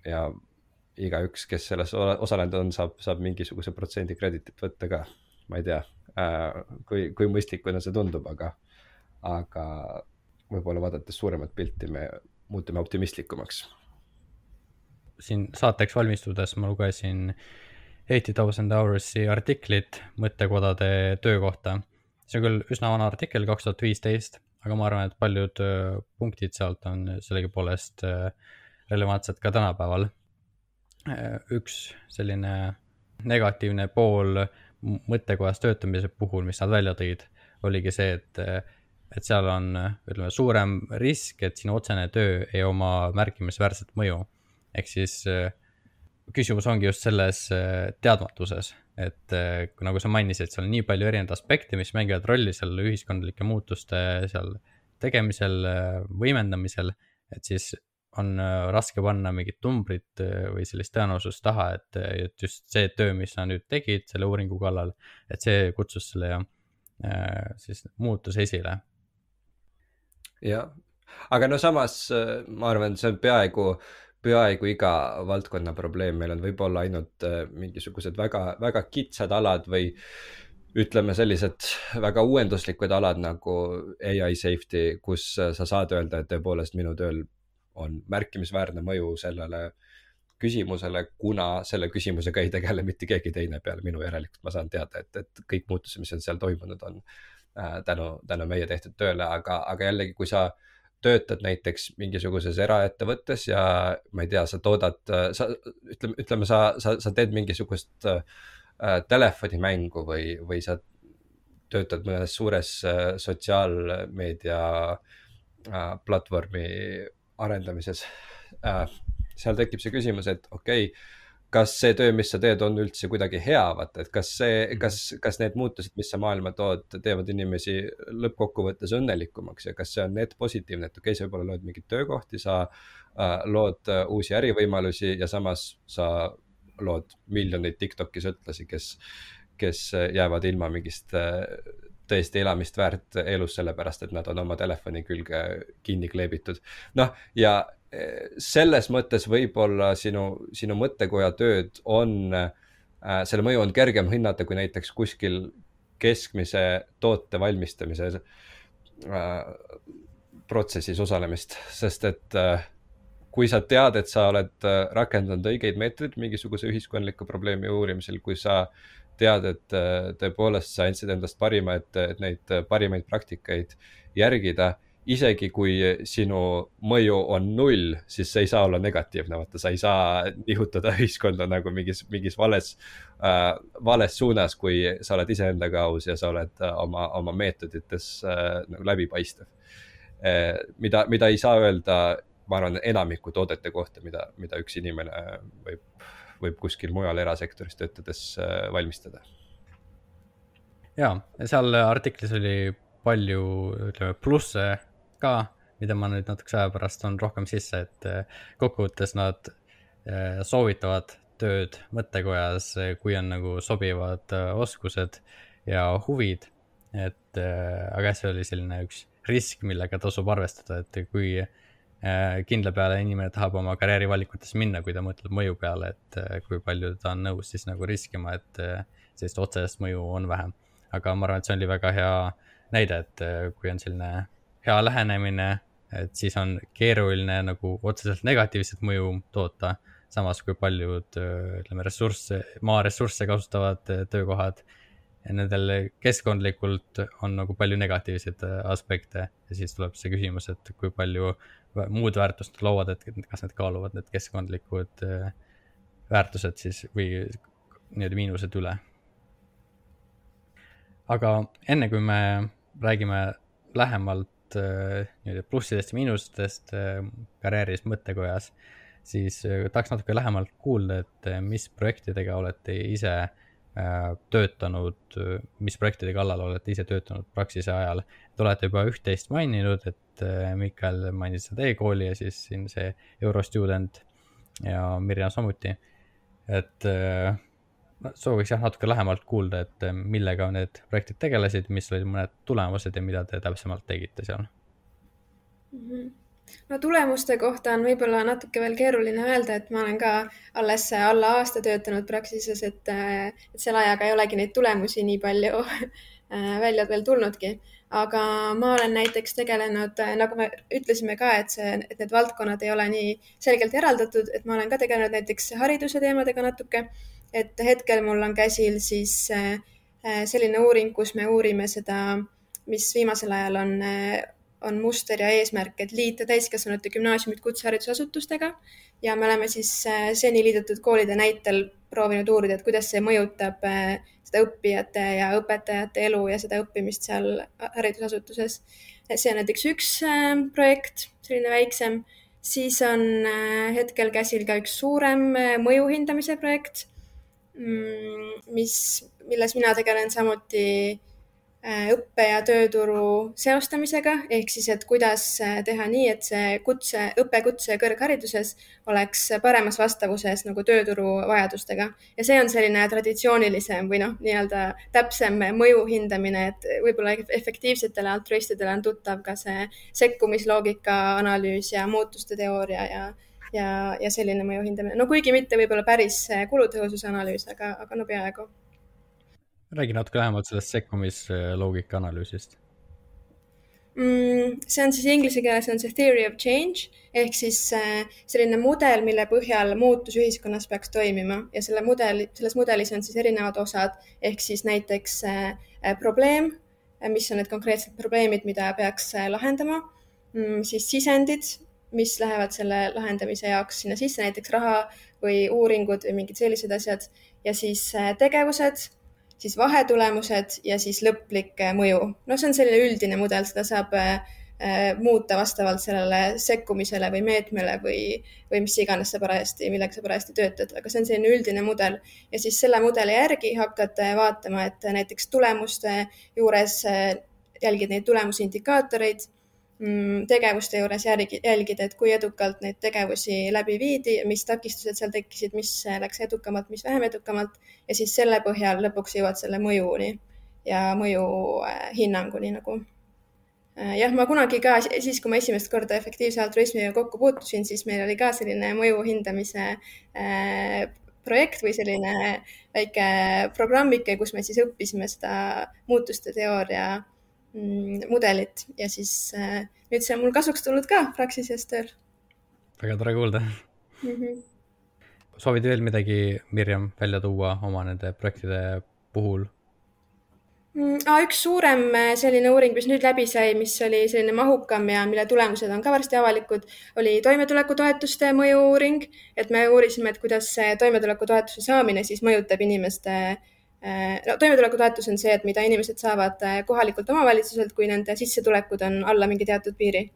Speaker 2: ja igaüks, kes selles osalenud on, saab, saab mingisuguse protsendi krediitit võtta ka. ma ei tea äh,, kui, kui mõistlikuna see tundub, aga, aga võib-olla vaadates suuremat pilti, me muutume optimistlikumaks.
Speaker 1: Siin saateks valmistudes ma lugesin Eighty Thousand Hours'i artiklit mõttekodade töö kohta. see on küll üsna vana artikkel, kaks tuhat viisteist, aga ma arvan, et paljud äh, punktid sealt on sellegipoolest äh, relevantsed ka tänapäeval Äh, üks selline negatiivne pool mõttekojas töötamise puhul, mis nad välja tõid, oligi see, et, et seal on, ütleme, suurem risk, et sinu otsene töö ei oma märkimisväärset mõju. Ehk siis äh, küsimus ongi just selles äh, teadmatuses, et nagu sa mainisid, seal on nii palju erinevaid aspekte, mis mängivad rolli seal ühiskondlike muutuste seal tegemisel, võimendamisel, et siis on äh, raske panna mingit numbrit äh, või sellist tõenäosust taha, et, et just see töö, mis sa nüüd tegid selle uuringu kallal, et see kutsus selle äh, siis muutuse esile.
Speaker 2: jah, aga no samas ma arvan, see on peaaegu, peaaegu iga valdkonna probleem, meil on võib-olla ainult mingisugused väga, väga kitsad alad või ütleme, sellised väga uuenduslikud alad nagu ai safety, kus sa saad öelda, et tõepoolest minu tööl on märkimisväärne mõju sellele küsimusele, kuna selle küsimusega ei tegele mitte keegi teine peale minu, järelikult. Ma saan teada, et, et kõik muutused, mis on seal toimunud, on äh, tänu, tänu meie tehtud tööle, aga, aga jällegi, kui sa töötad näiteks mingisuguses eraettevõttes ja ma ei tea, sa toodad, sa ütleme, ütleme, sa, sa, sa teed mingisugust äh, telefonimängu või, või sa töötad mõnes suures äh, sotsiaalmeedia äh, platvormi arendamises äh,. seal tekib see küsimus, et okei okay,, kas see töö, mis sa teed, on üldse kuidagi hea, vaata, et kas see, mhm. kas, kas need muutused, mis sa maailma tood, teevad inimesi lõppkokkuvõttes õnnelikumaks ja kas see on net positiivne, et okei okay,, sa võib-olla lood mingeid töökohti, sa äh, lood äh, uusi ärivõimalusi ja samas sa lood miljoneid Tiktoki sõltlasi, kes, kes jäävad ilma mingist äh, tõesti elamist väärt elus, sellepärast et nad on oma telefoni külge kinni kleebitud. noh, ja selles mõttes võib-olla sinu, sinu mõttekoja tööd on äh,, selle mõju on kergem hinnata kui näiteks kuskil keskmise toote valmistamise äh, protsessis osalemist, sest et äh, kui sa tead, et sa oled äh, rakendanud õigeid meetodid mingisuguse ühiskondliku probleemi uurimisel, kui sa tead, et tõepoolest sa andsid endast parima, et, et neid parimaid praktikaid järgida. Isegi kui sinu mõju on null, siis see ei saa olla negatiivne, vaata, sa ei saa nihutada ühiskonda nagu mingis, mingis vales äh,, vales suunas, kui sa oled iseendaga aus ja sa oled äh, oma, oma meetodites äh, nagu läbipaistev äh,. mida, mida ei saa öelda, ma arvan, enamiku toodete kohta, mida, mida üks inimene võib võib kuskil mujal erasektoris töötades äh, valmistada.
Speaker 1: ja, seal artiklis oli palju, ütleme, plusse ka, mida ma nüüd natukese aja pärast toon rohkem sisse, et äh, kokkuvõttes nad äh, soovitavad tööd mõttekojas, kui on nagu sobivad oskused ja huvid. et aga see oli selline üks risk, millega tasub arvestada, et kui kindla peale inimene tahab oma karjäärivalikutes minna, kui ta mõtleb mõju peale, et kui palju ta on nõus siis nagu riskima, et sellist otsest mõju on vähem. aga ma arvan, et see oli väga hea näide, et kui on selline hea lähenemine, et siis on keeruline nagu otseselt negatiivset mõju toota. samas kui paljud, ütleme, ressursse, maaressursse kasutavad töökohad nendel keskkondlikult on nagu palju negatiivseid aspekte ja siis tuleb see küsimus, et kui palju muud väärtust loovad, et kas need kaaluvad need keskkondlikud äh, väärtused siis või nii-öelda miinused üle. aga enne kui me räägime lähemalt äh, nii-öelda plussidest ja miinustest äh, karjääris mõttekojas, siis tahaks natuke lähemalt kuulda, et mis projektidega olete ise töötanud, mis projektide kallal olete ise töötanud Praxise ajal. Te olete juba üht-teist maininud, et äh, Mikael mainis seda e-kooli ja siis siin see Eurostudent ja Mirjam samuti. et äh, ma sooviks jah natuke lähemalt kuulda, et äh, millega need projektid tegelesid, mis olid mõned tulemused ja mida te täpsemalt tegite seal
Speaker 3: mm? -hmm no tulemuste kohta on võib-olla natuke veel keeruline öelda, et ma olen ka alles alla aasta töötanud Praxises, et, et selle ajaga ei olegi neid tulemusi nii palju välja veel tulnudki aga ma olen näiteks tegelenud, nagu me ütlesime ka, et see, et need valdkonnad ei ole nii selgelt eraldatud, et ma olen ka tegelenud näiteks hariduse teemadega natuke. Et hetkel mul on käsil siis äh, selline uuring, kus me uurime seda, mis viimasel ajal on, äh, on muster ja eesmärk, et liita täiskasvanute gümnaasiumid kutseharidusasutustega ja me oleme siis äh, seni liidetud koolide näitel proovinud uurida, et kuidas see mõjutab seda õppijate ja õpetajate elu ja seda õppimist seal haridusasutuses. see on näiteks üks äh, projekt, selline väiksem, siis on äh, hetkel käsil ka üks suurem äh, mõju hindamise projekt, mis, milles mina tegelen samuti Äh, õppe ja tööturu seostamisega, ehk siis, et kuidas äh, teha nii, et see kutse, õpe kutse ja kõrghariduses oleks paremas vastavuses nagu tööturu vajadustega. ja see on selline traditsioonilisem või noh, nii-öelda täpsem mõju hindamine, et võib-olla efektiivsetele altruistidele on tuttav ka see sekkumisloogika analüüs ja muutuste teooria ja ja, ja selline mõju hindamine, no kuigi mitte võib-olla päris kulutõhususe analüüs, aga, aga no peaaegu.
Speaker 1: Räägi natuke lähemalt sellest sekkumisloogika analüüsist.
Speaker 3: Mm,. see on siis inglise keeles on see theory of change ehk siis äh, selline mudel, mille põhjal muutus ühiskonnas peaks toimima. Ja selle mudeli, selles mudelis on siis erinevad osad ehk siis näiteks äh, probleem, mis on need konkreetsed probleemid, mida peaks äh, lahendama. Mm,, siis sisendid, mis lähevad selle lahendamise jaoks sinna sisse, näiteks raha või uuringud või mingid sellised asjad ja siis tegevused siis vahetulemused ja siis lõplik äh, mõju. no see on selline üldine mudel, seda saab äh, äh, muuta vastavalt sellele sekkumisele või meetmele või, või mis iganes sa parajasti, millega sa parajasti töötad, aga see on selline üldine mudel. ja siis selle mudeli järgi hakkad vaatama, et näiteks tulemuste juures jälgid neid tulemusindikaatoreid tegevuste juures järgi, jälgida, et kui edukalt neid tegevusi läbi viidi, mis takistused seal tekkisid, mis läks edukamalt, mis vähem edukamalt ja siis selle põhjal lõpuks jõuad selle mõjuni ja mõjuhinnanguni nagu. Äh, jah, ma kunagi ka siis, kui ma esimest korda efektiivse altruismiga kokku puutusin, siis meil oli ka selline mõju hindamise äh, projekt või selline väike programmike, kus me siis õppisime seda muutuste teooria Mm, mudelit ja siis äh, nüüd see on mul kasuks tulnud ka Praxises tööl.
Speaker 1: väga tore kuulda mm. -hmm. soovid veel midagi, Mirjam, välja tuua oma nende projektide puhul?
Speaker 3: Mm, üks suurem äh, selline uuring, mis nüüd läbi sai, mis oli selline mahukam ja mille tulemused on ka varsti avalikud, oli toimetulekutoetuste mõju-uuring, et me uurisime, et kuidas see toimetulekutoetuse saamine siis mõjutab inimeste Äh, no toimetulekutoetus on see, et mida inimesed saavad äh, kohalikult omavalitsuselt, kui nende sissetulekud on alla mingi teatud piiri.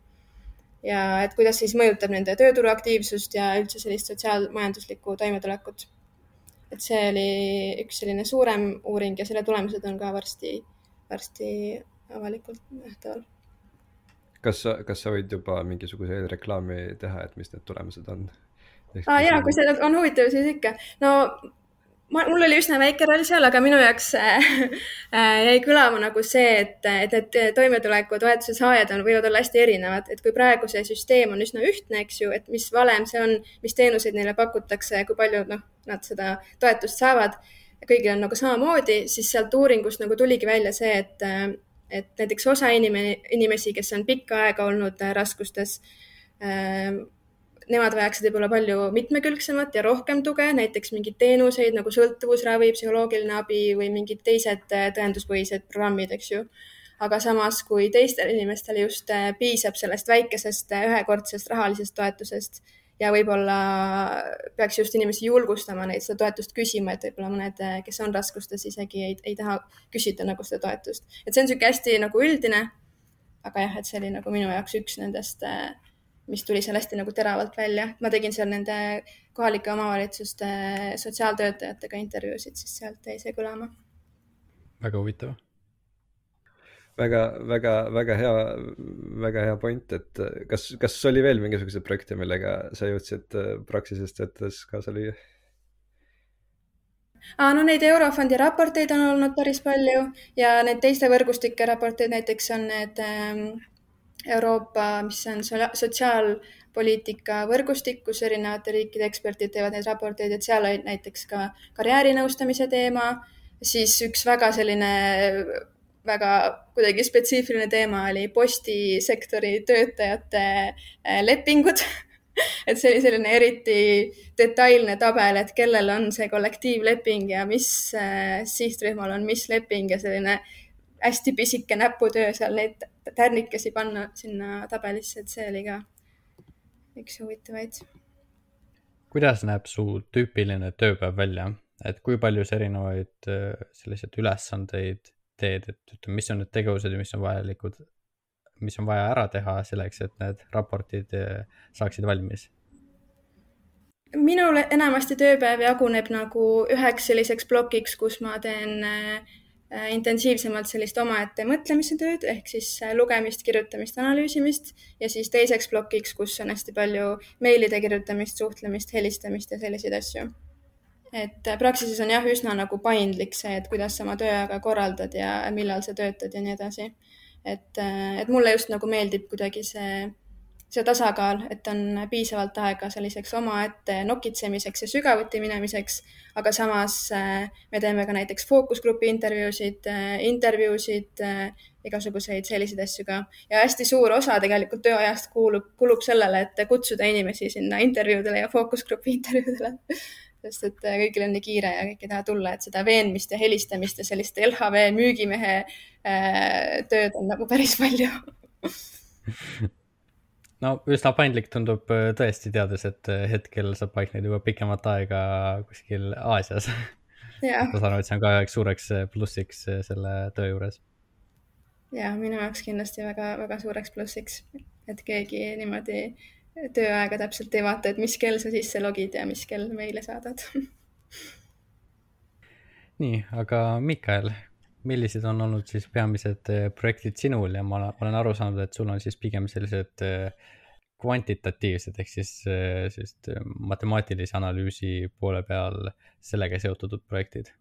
Speaker 3: ja et kuidas siis mõjutab nende tööturu aktiivsust ja üldse sellist sotsiaalmajanduslikku toimetulekut. et see oli üks selline suurem uuring ja selle tulemused on ka varsti, varsti avalikult nähtaval.
Speaker 2: kas sa, kas sa võid juba mingisuguse reklaami teha, et mis need tulemused on?
Speaker 3: ah, jaa, kui see on huvitav, siis ikka. no ma, mul oli üsna väike roll seal, aga minu jaoks äh, äh, jäi kõlama nagu see, et, et need toimetulekutoetuse saajad on, võivad olla hästi erinevad, et kui praegu see süsteem on üsna ühtne, eks ju, et mis valem see on, mis teenuseid neile pakutakse, kui palju noh, nad seda toetust saavad, kõigil on nagu samamoodi, siis sealt uuringust nagu tuligi välja see, et, et näiteks osa inimene, inimesi, kes on pikka aega olnud raskustes äh,, nemad vajaksid võib-olla palju mitmekülgsemat ja rohkem tuge, näiteks mingeid teenuseid nagu sõltuvusravi, psühholoogiline abi või mingid teised äh, tõenduspõhised programmid, eks ju. aga samas, kui teistel inimestel just äh, piisab sellest väikesest äh, ühekordsest rahalisest toetusest ja võib-olla peaks just inimesi julgustama neid seda toetust küsima, et võib-olla mõned, kes on raskustes, isegi ei, ei taha küsida nagu seda toetust. et see on niisugune hästi nagu üldine, aga jah, et see oli nagu minu jaoks üks nendest äh, mis tuli seal hästi nagu teravalt välja. ma tegin seal nende kohalike omavalitsuste sotsiaaltöötajatega intervjuusid, siis sealt jäi see kõlama.
Speaker 1: väga huvitav.
Speaker 2: väga, väga, väga hea, väga hea point, et kas, kas oli veel mingisuguseid projekte, millega sa jõudsid Praxises töötades kaasa lüüa?
Speaker 3: ah,. no neid Eurofondi raporteid on olnud päris palju ja neid teiste võrgustike raporteid näiteks on need ähm, Euroopa, mis on, sotsiaalpoliitika võrgustik, kus erinevate riikide eksperdid teevad neid raporteid, et seal olid näiteks ka karjäärinõustamise teema, siis üks väga selline väga kuidagi spetsiifiline teema oli postisektori töötajate äh, lepingud. Et see oli selline eriti detailne tabel, et kellel on see kollektiivleping ja mis äh, sihtrühmal on mis leping ja selline hästi pisike näputöö seal neid tärnikesi panna sinna tabelisse, et see oli ka üks huvitavaid.
Speaker 1: kuidas näeb su tüüpiline tööpäev välja, et kui palju sa erinevaid äh, selliseid ülesandeid teed, et ütleme, mis on need tegevused ja mis on vajalikud mis on vaja ära teha selleks, et need raportid eh, saaksid valmis?
Speaker 3: minul enamasti tööpäev jaguneb nagu üheks selliseks plokiks, kus ma teen äh, intensiivsemalt sellist omaette mõtlemise tööd ehk siis äh, lugemist, kirjutamist, analüüsimist ja siis teiseks plokiks, kus on hästi palju meilide kirjutamist, suhtlemist, helistamist ja selliseid asju. et Praxises on jah, üsna nagu paindlik see, et kuidas sa oma tööaega korraldad ja millal sa töötad ja nii edasi et, et mulle just nagu meeldib kuidagi see, see tasakaal, et on piisavalt aega selliseks omaette nokitsemiseks ja sügavuti minemiseks, aga samas äh, me teeme ka näiteks fookusgrupi intervjuusid, äh, intervjuusid, äh, igasuguseid selliseid asju ka. ja hästi suur osa tegelikult tööajast kuulub, kulub sellele, et kutsuda inimesi sinna intervjuudele ja fookusgrupi intervjuudele sest et kõigil on nii kiire ja kõik ei taha tulla, et seda veenmist ja helistamist ja sellist LHV müügimehe tööd on nagu päris palju
Speaker 1: no üsna paindlik tundub äh, tõesti, teades, et äh, hetkel sa paikned juba pikemat aega kuskil Aasias. Ma saan aru, et see on ka üheks suureks plussiks selle töö juures.
Speaker 3: ja minu jaoks kindlasti väga-väga suureks plussiks, et keegi niimoodi tööaega täpselt ei vaata, et mis kell sa sisse logid ja mis kell meile saadad.
Speaker 1: Nii, aga Mikael, millised on olnud siis peamised eh, projektid sinul? Ja ma olen aru saanud, et sul on siis pigem sellised eh, kvantitatiivsed ehk siis eh, sellised matemaatilise analüüsi poole peal sellega seotud projektid.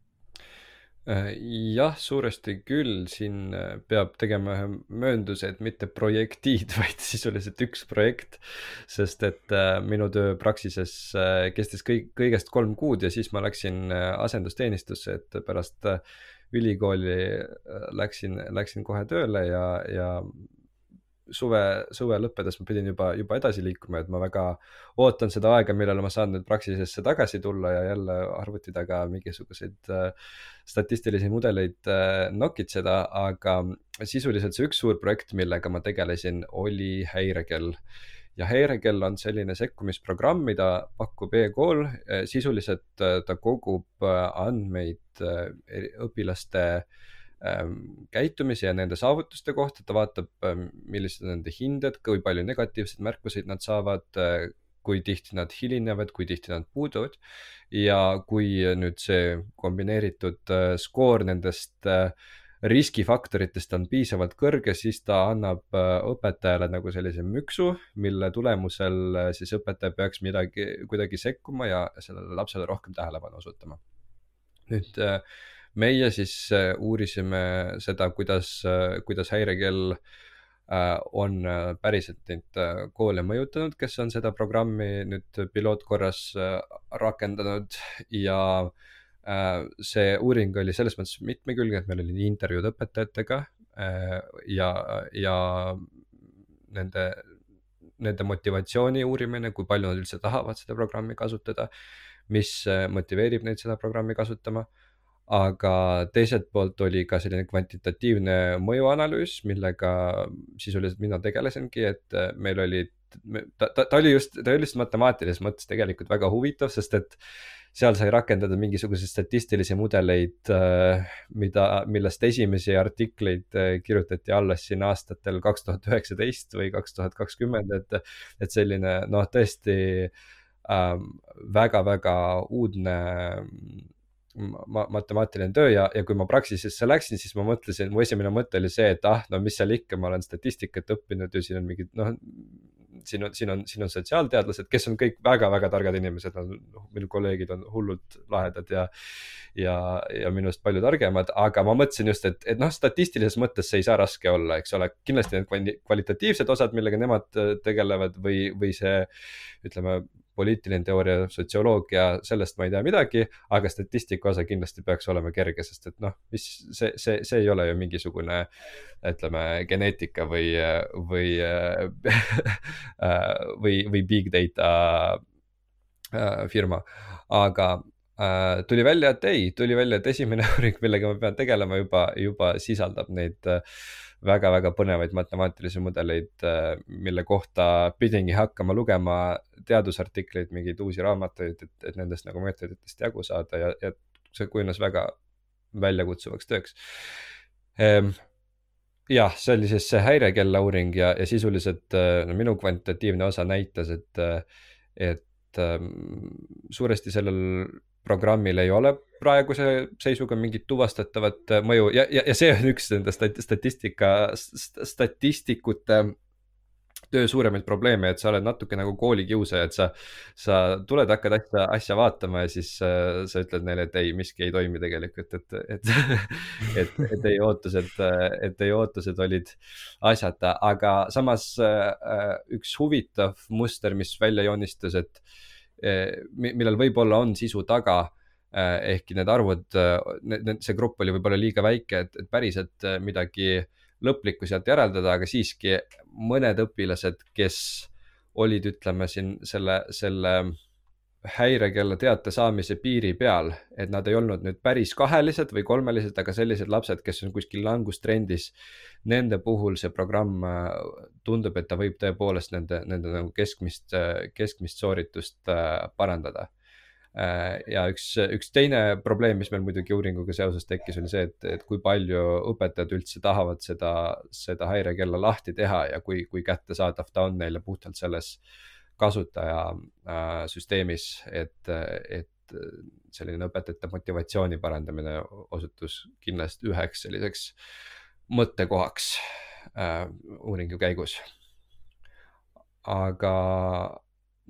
Speaker 2: Jah, suuresti küll, siin peab tegema ühe möönduse, et mitte projektid, vaid sisuliselt üks projekt. sest et minu töö Praxises kestis kõik, kõigest kolm kuud ja siis ma läksin asendusteenistusse, et pärast ülikooli läksin, läksin kohe tööle ja, ja suve, suve lõppedes ma pidin juba, juba edasi liikuma, et ma väga ootan seda aega, millal ma saan nüüd Praxisesse tagasi tulla ja jälle arvuti taga mingisuguseid äh, statistilisi mudeleid äh, nokitseda, aga sisuliselt see üks suur projekt, millega ma tegelesin, oli Häirekell ja Häirekell on selline sekkumisprogramm, mida pakub e-kool. sisuliselt äh, ta kogub äh, andmeid õpilaste äh, Ähm, käitumise ja nende saavutuste kohta, ta vaatab, ähm, millised on nende hinded, kui palju negatiivseid märkuseid nad saavad, kui tihti nad hilinevad, kui tihti nad puuduvad. ja kui nüüd see kombineeritud skoor nendest äh, riskifaktoritest on piisavalt kõrge, siis ta annab õpetajale nagu sellise müksu, mille tulemusel siis õpetaja peaks midagi, kuidagi sekkuma ja sellele lapsele rohkem tähelepanu osutama. nüüd äh, meie siis äh, uurisime seda, kuidas, äh, kuidas häirekell äh, on päriselt neid koole mõjutanud, kes on seda programmi nüüd pilootkorras rakendanud ja see uuring oli selles mõttes mitmekülgne, et meil oli intervjuud õpetajatega ja, ja nende, nende motivatsiooni uurimine, kui palju nad üldse tahavad seda programmi kasutada, mis motiveerib neid seda programmi kasutama. Aga teiselt poolt oli ka selline kvantitatiivne mõjuanalüüs, millega sisuliselt mina tegelesingi, et äh, meil olid, ta, ta, ta oli just, ta oli just matemaatilises mõttes tegelikult väga huvitav, sest et seal sai rakendada mingisuguseid statistilisi mudeleid, äh, mida, millest esimesi artikleid äh, kirjutati alles siin aastatel kaks tuhat üheksateist või kaks tuhat kakskümmend, et, et selline noh, tõesti väga-väga ähm, uudne ma, matemaatiline töö ja, ja kui ma Praxisesse läksin, siis ma mõtlesin, mu esimene mõte oli see, et ah, no mis seal ikka, ma olen statistikat õppinud ja siin on mingid noh, siin on, siin on, siin on sotsiaalteadlased, kes on kõik väga-väga targad inimesed, nad, noh, minu kolleegid on hullult lahedad ja ja, ja minust palju targemad, aga ma mõtlesin just, et, et noh, statistilises mõttes see ei saa raske olla, eks ole, kindlasti need kvalitatiivsed osad, millega nemad tegelevad või, või see ütleme poliitiline teooria, sotsioloogia, sellest ma ei tea midagi, aga statistika osa kindlasti peaks olema kerge, sest et noh, mis see, see, see ei ole ju mingisugune ütleme geneetika või, või või, või big data äh, firma, aga äh, tuli välja, et ei, tuli välja, et esimene uuring, millega ma pean tegelema juba, juba sisaldab neid äh, väga-väga põnevaid matemaatilisi mudeleid, äh, mille kohta pidingi hakkama lugema teadusartikleid, mingeid uusi raamatuid, et, et nendest nagu meetoditest jagu saada ja, ja see kujunes väga väljakutsuvaks tööks. Ehm, jah, see oli siis see häirekella uuring ja, ja sisuliselt äh, no minu kvantitatiivne osa näitas, et, et ähm, suuresti sellel programmil ei ole praeguse seisuga mingit tuvastatavat äh, mõju. Ja, ja, ja see on üks nende statistika, statistikute töö suuremaid probleeme, et sa oled natuke nagu koolikiusaja, et sa, sa tuled, hakkad asja, asja vaatama ja siis äh, sa ütled neile, et ei, miski ei toimi tegelikult, et, et, et, et teie ootused, et teie ootused olid asjata, aga samas äh, üks huvitav muster, mis välja joonistus, et Eh, millel võib-olla on sisu taga eh, ehkki need arvud, eh, see grupp oli võib-olla liiga väike, et, et päriselt midagi lõplikku sealt järeldada, aga siiski mõned õpilased, kes olid, ütleme siin selle, selle häirekella teate saamise piiri peal, et nad ei olnud nüüd päris kahelised või kolmelised, aga sellised lapsed, kes on kuskil langustrendis. Nende puhul see programm äh, tundub, et ta võib tõepoolest nende, nende nagu keskmist, keskmist sooritust äh, parandada. Äh, ja üks, üks teine probleem, mis meil muidugi uuringuga seoses tekkis, oli see, et, et kui palju õpetajad üldse tahavad seda, seda häirekella lahti teha ja kui, kui kättesaadav ta on neile puhtalt selles kasutajasüsteemis, äh, et, et selline õpetajate motivatsiooni parandamine osutus kindlasti üheks selliseks mõttekohaks äh, uuringu käigus. aga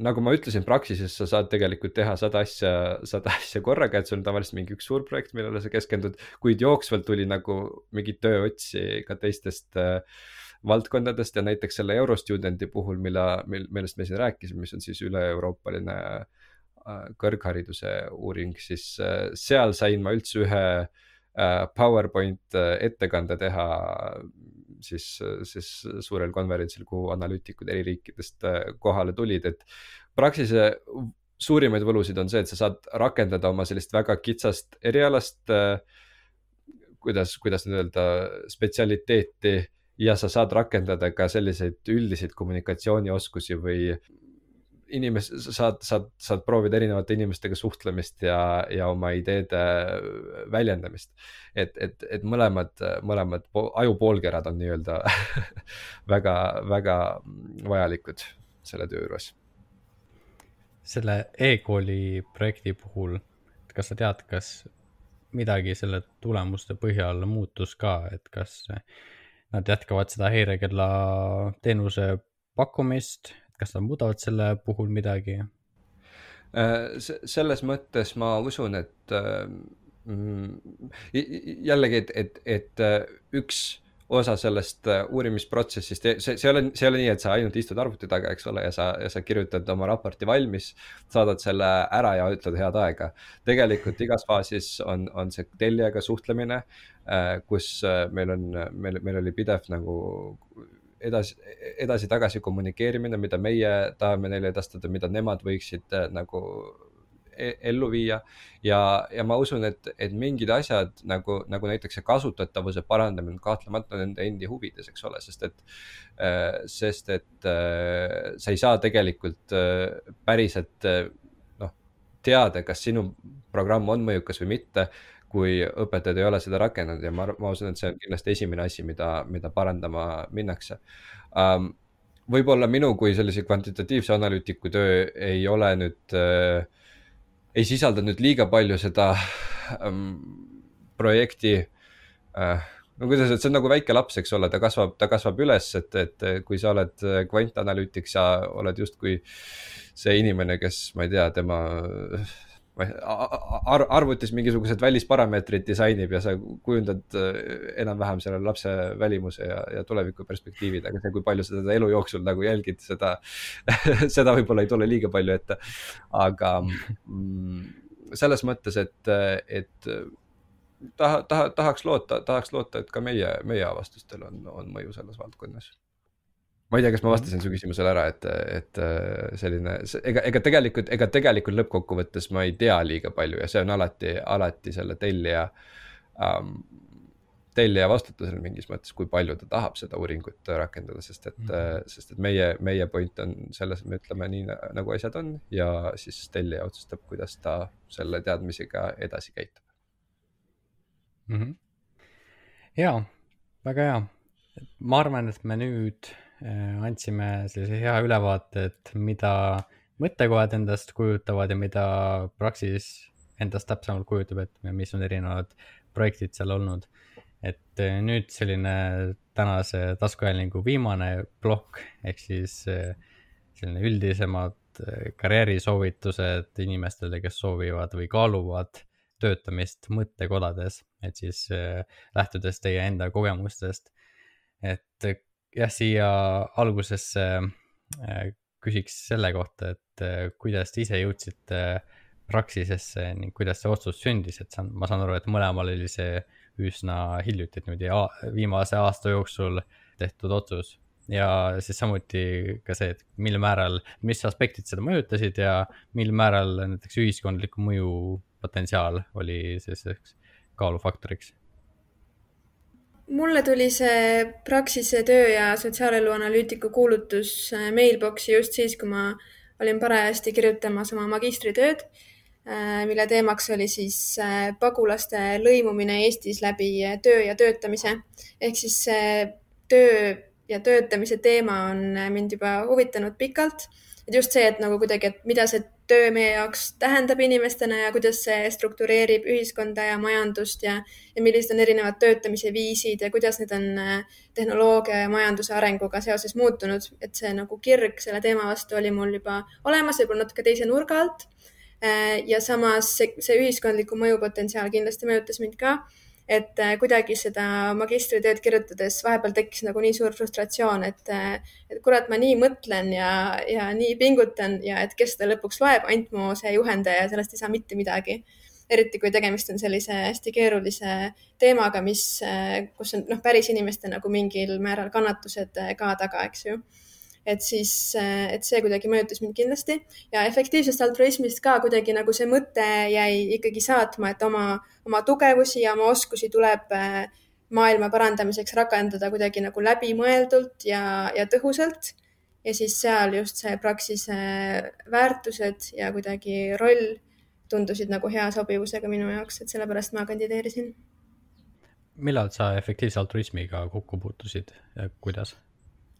Speaker 2: nagu ma ütlesin, Praxises sa saad tegelikult teha sada asja, sada asja korraga, et sul on tavaliselt mingi üks suur projekt, millele sa keskendud, kuid jooksvalt tuli nagu mingi tööotsi ka teistest äh, valdkondadest ja näiteks selle Eurostudenti puhul, mille, mil, millest me siin rääkisime, mis on siis üle-euroopaline äh, kõrghariduse uuring, siis äh, seal sain ma üldse ühe äh, PowerPoint ettekande teha siis, siis suurel konverentsil, kuhu analüütikud eri riikidest kohale tulid, et Praxise suurimaid võlusid on see, et sa saad rakendada oma sellist väga kitsast erialast, kuidas, kuidas nüüd öelda, spetsialiteeti ja sa saad rakendada ka selliseid üldiseid kommunikatsioonioskusi või inimes-, saad, saad, saad proovida erinevate inimestega suhtlemist ja, ja oma ideede väljendamist. et, et, et mõlemad, mõlemad ajupoolkerad on nii-öelda väga, väga vajalikud selle töö juures.
Speaker 1: selle e-kooli projekti puhul, kas sa tead, kas midagi selle tulemuste põhjal muutus ka, et kas nad jätkavad seda häirekella teenuse pakkumist, kas nad muudavad selle puhul midagi?
Speaker 2: Äh, selles mõttes ma usun, et äh, mm, jällegi, et, et, et äh, üks osa sellest uurimisprotsessist, see, see ei ole, see ei ole nii, et sa ainult istud arvuti taga, eks ole, ja sa, ja sa kirjutad oma raporti valmis, saadad selle ära ja ütled head aega. tegelikult igas faasis on, on see tellijaga suhtlemine Äh, kus äh, meil on, meil, meil oli pidev nagu edasi, edasi-tagasi kommunikeerimine, mida meie tahame neile edastada, mida nemad võiksid äh, nagu ellu viia. ja, ja ma usun, et, et mingid asjad nagu, nagu näiteks see kasutatavuse parandamine kahtlemata nende endi huvides, eks ole, sest et äh,, sest et äh, sa ei saa tegelikult äh, päriselt noh, teada, kas sinu programm on mõjukas või mitte kui õpetajad ei ole seda rakendanud ja ma, ma usun, et see on kindlasti esimene asi, mida, mida parandama minnakse um,. võib-olla minu kui sellise kvantitatiivse analüütiku töö ei ole nüüd äh,, ei sisalda nüüd liiga palju seda ähm, projekti äh, no kuidas, et see on nagu väike laps, eks ole, ta kasvab, ta kasvab üles, et, et kui sa oled kvantanalüütik, sa oled justkui see inimene, kes, ma ei tea, tema ar arvutis mingisugused välisparameetrid disainib ja sa kujundad enam-vähem selle lapse välimuse ja, ja tuleviku perspektiivid, aga see, kui palju sa teda elu jooksul nagu jälgid, seda seda võib-olla ei tule liiga palju ette. aga mm, selles mõttes, et, et taha, taha, tahaks loota, tahaks loota, et ka meie, meie avastustel on, on mõju selles valdkonnas. Ma ei tea, kas ma vastasin su küsimusele ära, et, et äh, selline, ega, ega tegelikult, ega tegelikult lõppkokkuvõttes ma ei tea liiga palju ja see on alati, alati selle tellija ähm, tellija vastutusel mingis mõttes, kui palju ta tahab seda uuringut rakendada, sest et mm, -hmm. sest et meie, meie point on selles, et me ütleme nii nagu asjad on ja siis tellija otsustab, kuidas ta selle teadmisega edasi käitub
Speaker 1: mm. -hmm. ja, väga hea. ma arvan, et me nüüd andsime sellise hea ülevaate, et mida mõttekohad endast kujutavad ja mida Praxis endast täpsemalt kujutab, et mis on erinevad projektid seal olnud. et äh, nüüd selline tänase taskuhäälingu viimane plokk ehk siis äh, selline üldisemad karjäärisoovitused inimestele, kes soovivad või kaaluvad töötamist mõttekodades, et siis äh, lähtudes teie enda kogemustest. et äh, jah, siia algusesse äh, küsiks selle kohta, et kuidas te ise jõudsite Praxisesse ning kuidas see otsus sündis, et saan, ma saan aru, et mõlemal oli see üsna hiljuti, et niimoodi viimase aasta jooksul tehtud otsus ja siis samuti ka see, et mil määral, mis aspektid seda mõjutasid ja mil määral näiteks ühiskondlikku mõju potentsiaal oli selliseks kaalufaktoriks?
Speaker 3: Mulle tuli see Praxise töö ja sotsiaalelu analüütiku kuulutus äh, mailbox'i just siis, kui ma olin parajasti kirjutamas oma magistritööd, äh, mille teemaks oli siis äh, pagulaste lõimumine Eestis läbi töö ja töötamise. ehk siis see töö ja töötamise teema on mind juba huvitanud pikalt. Et just see, et nagu kuidagi, et mida see töö meie jaoks tähendab inimestena ja kuidas see struktureerib ühiskonda ja majandust ja, ja millised on erinevad töötamise viisid ja kuidas need on äh, tehnoloogia ja majanduse arenguga seoses muutunud. et see nagu kirg selle teema vastu oli mul juba olemas, võib-olla natuke teise nurga alt. Äh, ja samas see, see ühiskondliku mõju potentsiaal kindlasti mõjutas mind ka et äh, kuidagi seda magistritööd kirjutades vahepeal tekkis nagu nii suur frustratsioon, et, äh, et kurat, ma nii mõtlen ja, ja nii pingutan ja et kes seda lõpuks loeb, ainult mu see juhendaja, sellest ei saa mitte midagi. eriti kui tegemist on sellise hästi keerulise teemaga, mis, äh, kus on noh, päris inimeste nagu mingil määral kannatused ka taga, eks ju et siis, äh, et see kuidagi mõjutas mind kindlasti ja efektiivsest altruismist ka kuidagi nagu see mõte jäi ikkagi saatma, et oma, oma tugevusi ja oma oskusi tuleb äh, maailma parandamiseks rakendada kuidagi nagu läbimõeldult ja, ja tõhusalt. ja siis seal just see Praxise väärtused ja kuidagi roll tundusid nagu hea sobivusega minu jaoks, et sellepärast ma kandideerisin.
Speaker 1: millal sa efektiivse altruismiga kokku puutusid ja kuidas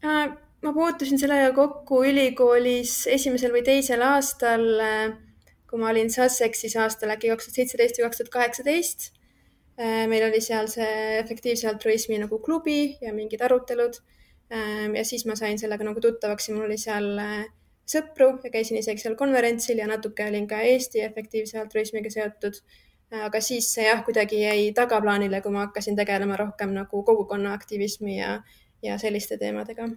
Speaker 3: äh,? Ma puutusin sellega kokku ülikoolis esimesel või teisel aastal, kui ma olin Sussexis aastal äkki kaks tuhat seitseteist või kaks tuhat kaheksateist. meil oli seal see efektiivse altruismi nagu klubi ja mingid arutelud. ja siis ma sain sellega nagu tuttavaks ja mul oli seal sõpru ja käisin isegi seal konverentsil ja natuke olin ka Eesti efektiivse altruismiga seotud. aga siis see jah, kuidagi jäi tagaplaanile, kui ma hakkasin tegelema rohkem nagu kogukonna aktivismi ja, ja selliste teemadega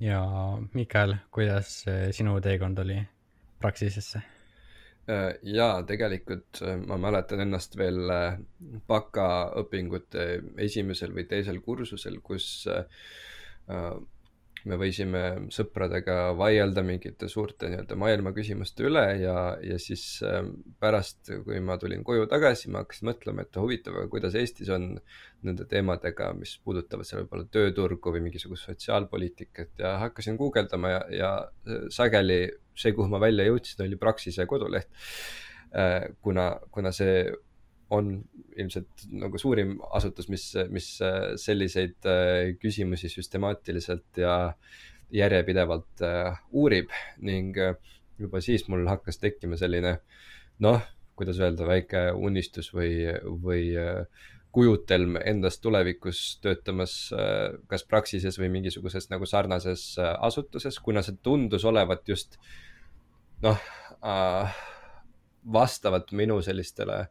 Speaker 1: ja Mikael, kuidas sinu teekond oli Praxisesse?
Speaker 2: Äh, jaa, tegelikult äh, ma mäletan ennast veel bakaõpingute äh, esimesel või teisel kursusel, kus me võisime sõpradega vaielda mingite suurte nii-öelda maailma küsimuste üle ja, ja siis ähm, pärast, kui ma tulin koju tagasi, ma hakkasin mõtlema, et huvitav, aga kuidas Eestis on nende teemadega, mis puudutavad seal võib-olla tööturgu või mingisugust sotsiaalpoliitikat ja hakkasin guugeldama ja, ja äh, sageli see, kuhu ma välja jõudsin, oli Praxise koduleht. Äh, kuna, kuna see on ilmselt nagu suurim asutus, mis, mis äh, selliseid äh, küsimusi süstemaatiliselt ja järjepidevalt äh, uurib ning juba siis mul hakkas tekkima selline noh, kuidas öelda, väike unistus või, või kujutelm endast tulevikus töötamas kas Praxises või mingisuguses nagu sarnases asutuses, kuna see tundus olevat just noh äh, vastavat minu sellistele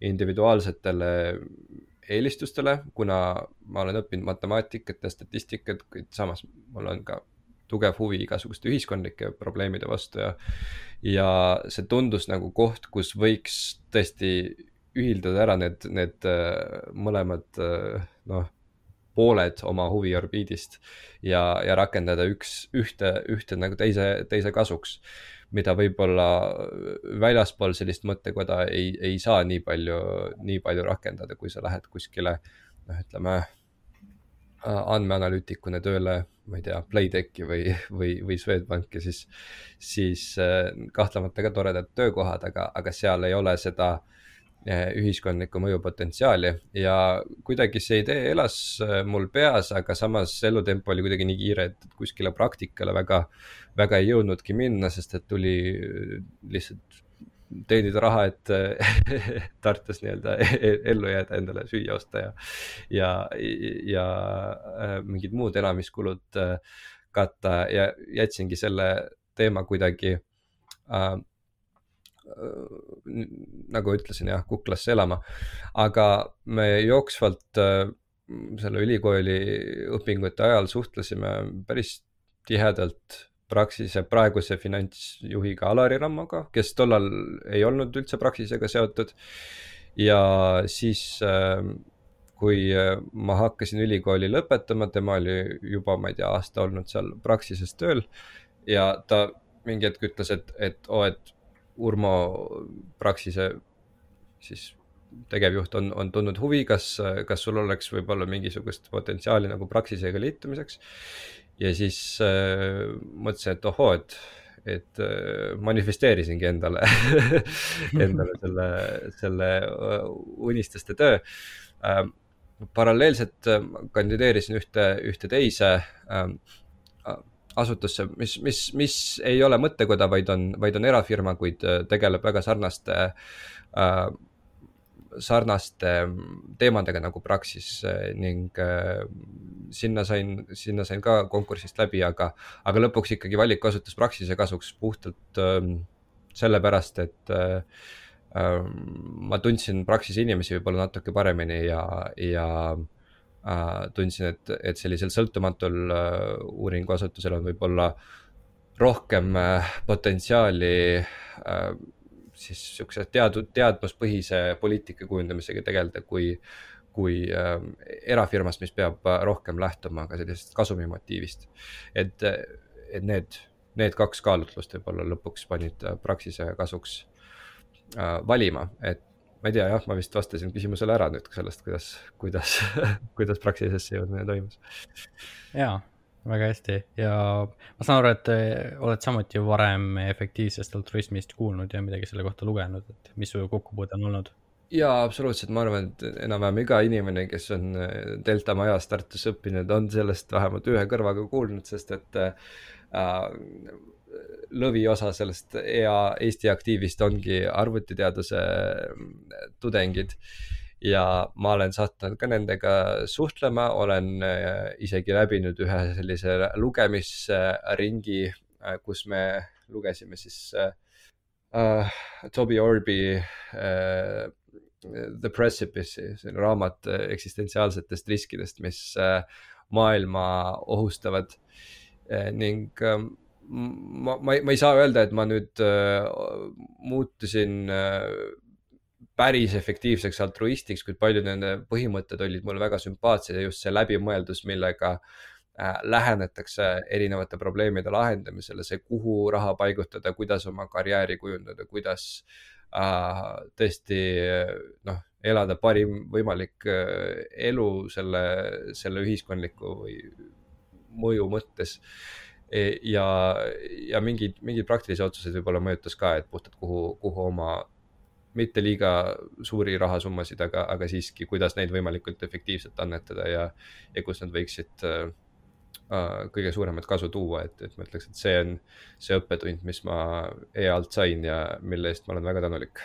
Speaker 2: individuaalsetele eelistustele, kuna ma olen õppinud matemaatikat ja statistikat, kuid samas mul on ka tugev huvi igasuguste ühiskondlike probleemide vastu ja, ja see tundus nagu koht, kus võiks tõesti ühildada ära need, need äh, mõlemad äh, noh, pooled oma huviorbiidist ja, ja rakendada üks, ühte, ühte nagu teise, teise kasuks mida võib-olla väljaspool sellist mõttekoda ei, ei saa nii palju, nii palju rakendada, kui sa lähed kuskile noh, ütleme andmeanalüütikuna tööle, ma ei tea, Playtechi või, või, või Swedbanki, siis, siis äh, kahtlemata ka toredad töökohad, aga, aga seal ei ole seda äh, ühiskondlikku mõjupotentsiaali ja kuidagi see idee elas eh, mul peas, aga samas elutempo oli kuidagi nii kiire, et kuskile praktikale väga, väga ei jõudnudki minna, sest et tuli eh, lihtsalt teenida raha, et Tartus nii-öelda ellu jääda, endale süüa osta ja, ja, ja mingid muud elamiskulud katta ja jätsingi selle teema kuidagi Äh, nagu ütlesin jah, kuklasse elama. aga me jooksvalt äh, selle ülikooli õpingute ajal suhtlesime päris tihedalt Praxise praeguse finantsjuhiga Alari Rammoga, kes tollal ei olnud üldse Praxisega seotud. ja siis, äh, kui ma hakkasin ülikooli lõpetama, tema oli juba, ma ei tea, aasta olnud seal Praxises tööl ja ta mingi hetk ütles, et, et oo oh,, et Urmo Praxise siis tegevjuht on, on tundnud huvi, kas, kas sul oleks võib-olla mingisugust potentsiaali nagu Praxisega liitumiseks. ja siis äh, mõtlesin, et ohoo, et, et äh, manifesteerisingi endale endale selle, selle äh, unistuste töö äh,. paralleelselt kandideerisin ühte, ühte teise äh, asutusse, mis, mis, mis ei ole mõttekoda, vaid on, vaid on erafirma, kuid äh, tegeleb väga sarnaste äh,, sarnaste teemadega nagu Praxis äh, ning äh, sinna sain, sinna sain ka konkursist läbi, aga, aga lõpuks ikkagi valik osutus Praxise kasuks puhtalt äh, sellepärast, et äh, äh, ma tundsin Praxise inimesi võib-olla natuke paremini ja, ja äh, tundsin, et, et sellisel sõltumatul äh, uuringuasutusel on võib-olla rohkem äh, potentsiaali siis sihukese teadu-, teadmuspõhise poliitika kujundamisega tegeleda, kui, kui erafirmast, mis peab rohkem lähtuma ka sellisest kasumimotiivist. et, et need, need kaks kaalutlust võib-olla lõpuks panid Praxise kasuks valima, et ma ei tea, jah, ma vist vastasin küsimusele ära nüüd sellest, kuidas, kuidas kuidas Praxisesse jõudmine toimus.
Speaker 1: jaa, väga hästi ja ma saan aru, et oled samuti varem efektiivsest altruismist kuulnud ja midagi selle kohta lugenud, et mis su kokkupuude on olnud?
Speaker 2: jaa, absoluutselt, ma arvan, et enam-vähem iga inimene, kes on Delta majas Tartus õppinud, on sellest vähemalt ühe kõrvaga kuulnud, sest et äh, lõviosa sellest EA Eesti aktiivist ongi arvutiteaduse tudengid. ja ma olen sattunud ka nendega suhtlema, olen äh, isegi läbinud ühe sellise lugemisringi, äh, kus me lugesime siis uh, Toby Orby uh, The Precipice'i, see on raamat eksistentsiaalsetest riskidest, mis uh, maailma ohustavad ning um, ma, ma, ma ei saa öelda, et ma nüüd äh, muutusin äh, päris efektiivseks altruistiks, kuid paljud nende põhimõtted olid mulle väga sümpaatsed ja just see läbimõeldus, millega äh, lähenetakse erinevate probleemide lahendamisele, see, kuhu raha paigutada, kuidas oma karjääri kujundada, kuidas äh, tõesti noh, elada parim võimalik äh, elu selle, selle ühiskondliku või mõju mõttes E, ja, ja mingid, mingid praktilisi otsuseid võib-olla mõjutas ka, et puhtalt kuhu, kuhu oma mitte liiga suuri rahasummasid, aga, aga siiski, kuidas neid võimalikult efektiivselt annetada ja, ja kus nad võiksid äh, äh kõige suuremat kasu tuua, et, et ma ütleks, et see on see õppetund, mis ma EA-lt sain ja mille eest ma olen väga tänulik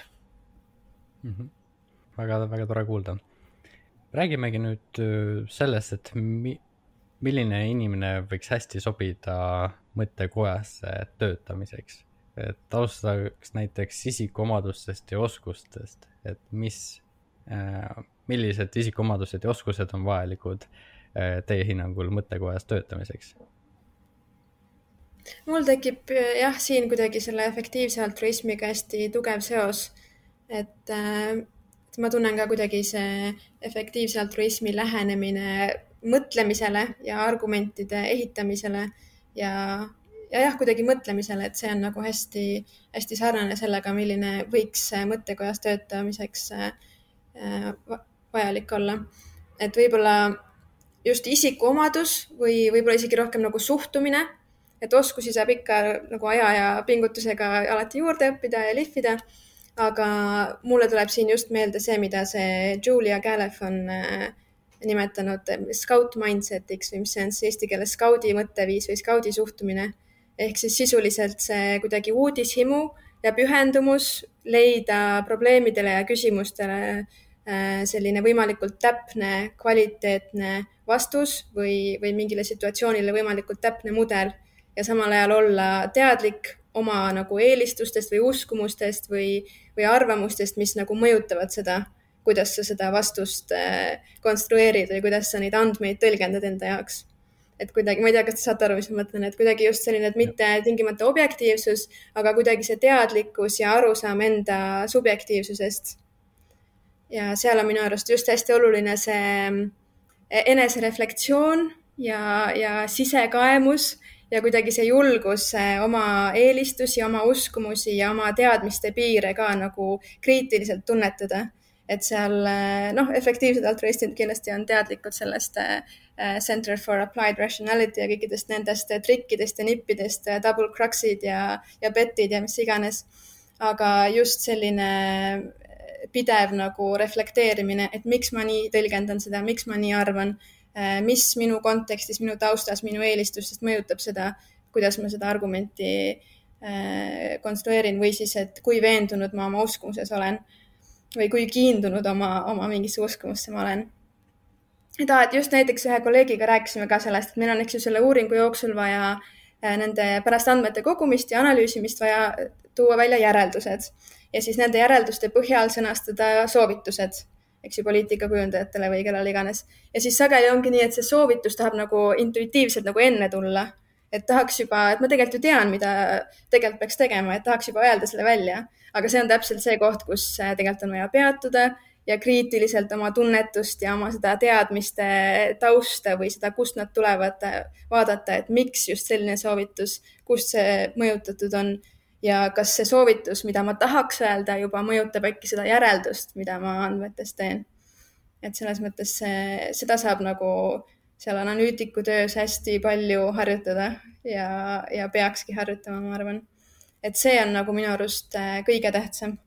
Speaker 1: mm. -hmm. väga, väga tore kuulda. räägimegi nüüd sellest, et mi, milline inimene võiks hästi sobida mõttekojasse töötamiseks? et alustaks näiteks isikuomadustest ja oskustest, et mis äh,, millised isikuomadused ja oskused on vajalikud äh, teie hinnangul mõttekojas töötamiseks?
Speaker 3: mul tekib jah, siin kuidagi selle efektiivse altruismiga hästi tugev seos, et äh, et ma tunnen ka kuidagi see efektiivse altruismi lähenemine mõtlemisele ja argumentide ehitamisele ja, ja jah, kuidagi mõtlemisele, et see on nagu hästi-hästi sarnane sellega, milline võiks mõttekojas töötamiseks äh, vajalik olla. et võib-olla just isikuomadus või võib-olla isegi rohkem nagu suhtumine, et oskusi saab ikka nagu aja ja pingutusega alati juurde õppida ja lihvida aga mulle tuleb siin just meelde see, mida see Julia Calef on äh, nimetanud äh, scout mindset'iks või mis see on siis eesti keeles skaudi mõtteviis või skaudi suhtumine. ehk siis sisuliselt see kuidagi uudishimu ja pühendumus leida probleemidele ja küsimustele äh, selline võimalikult täpne, kvaliteetne vastus või, või mingile situatsioonile võimalikult täpne mudel ja samal ajal olla teadlik oma nagu eelistustest või uskumustest või, või arvamustest, mis nagu mõjutavad seda, kuidas sa seda vastust äh, konstrueerid või kuidas sa neid andmeid tõlgendad enda jaoks. et kuidagi, ma ei tea, kas te saate aru, mis ma mõtlen, et kuidagi just selline, et mitte tingimata objektiivsus, aga kuidagi see teadlikkus ja arusaam enda subjektiivsusest. ja seal on minu arust just hästi oluline see äh, enesereflektsioon ja, ja sisekaemus ja kuidagi see julgus oma eelistusi, oma uskumusi ja oma teadmiste piire ka nagu kriitiliselt tunnetada. Et seal noh, efektiivsed altruistid kindlasti on teadlikud sellest äh, Center for Applied Rationality ja kõikidest nendest trikkidest ja nippidest, double crux'id ja, ja bet'id ja mis iganes. aga just selline pidev nagu reflekteerimine, et miks ma nii tõlgendan seda, miks ma nii arvan mis minu kontekstis, minu taustas, minu eelistustest mõjutab seda, kuidas ma seda argumenti konstrueerin või siis, et kui veendunud ma oma uskumuses olen või kui kiindunud oma, oma mingisse uskumusse ma olen. et aa, et just näiteks ühe kolleegiga rääkisime ka sellest, et meil on, eks ju, selle uuringu jooksul vaja äh, nende pärast andmete kogumist ja analüüsimist vaja tuua välja järeldused ja siis nende järelduste põhjal sõnastada soovitused eks ju, poliitikakujundajatele või kellele iganes. ja siis sageli ongi nii, et see soovitus tahab nagu intuitiivselt nagu enne tulla. Et tahaks juba, et ma tegelikult ju tean, mida tegelikult peaks tegema, et tahaks juba öelda selle välja. aga see on täpselt see koht, kus äh, tegelikult on vaja peatuda ja kriitiliselt oma tunnetust ja oma seda teadmiste tausta või seda, kust nad tulevad, äh, vaadata, et miks just selline soovitus, kust see mõjutatud on ja kas see soovitus, mida ma tahaks öelda, juba mõjutab äkki seda järeldust, mida ma andmetes teen. et selles mõttes see, seda saab nagu seal analüütiku töös hästi palju harjutada ja, ja peakski harjutama, ma arvan. et see on nagu minu arust äh, kõige tähtsam,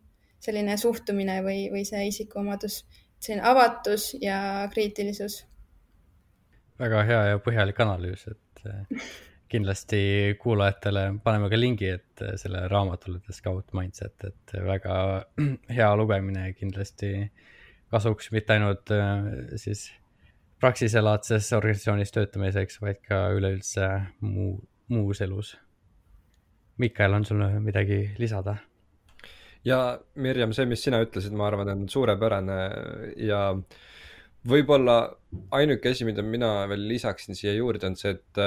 Speaker 3: selline suhtumine või, või see isikuomadus, selline avatus ja kriitilisus.
Speaker 1: väga hea ja põhjalik analüüs, et äh, kindlasti kuulajatele paneme ka lingi, et selle raamatule The Scout Mindset, et väga hea lugemine kindlasti kasuks mitte ainult äh, siis praksiselaadses organisatsioonis töötamiseks, vaid ka üleüldse muu, muus elus. Mikael, on sul midagi lisada?
Speaker 2: ja Mirjam, see, mis sina ütlesid, ma arvan, on suurepärane ja võib-olla ainuke asi, mida mina veel lisaksin siia juurde, on see, et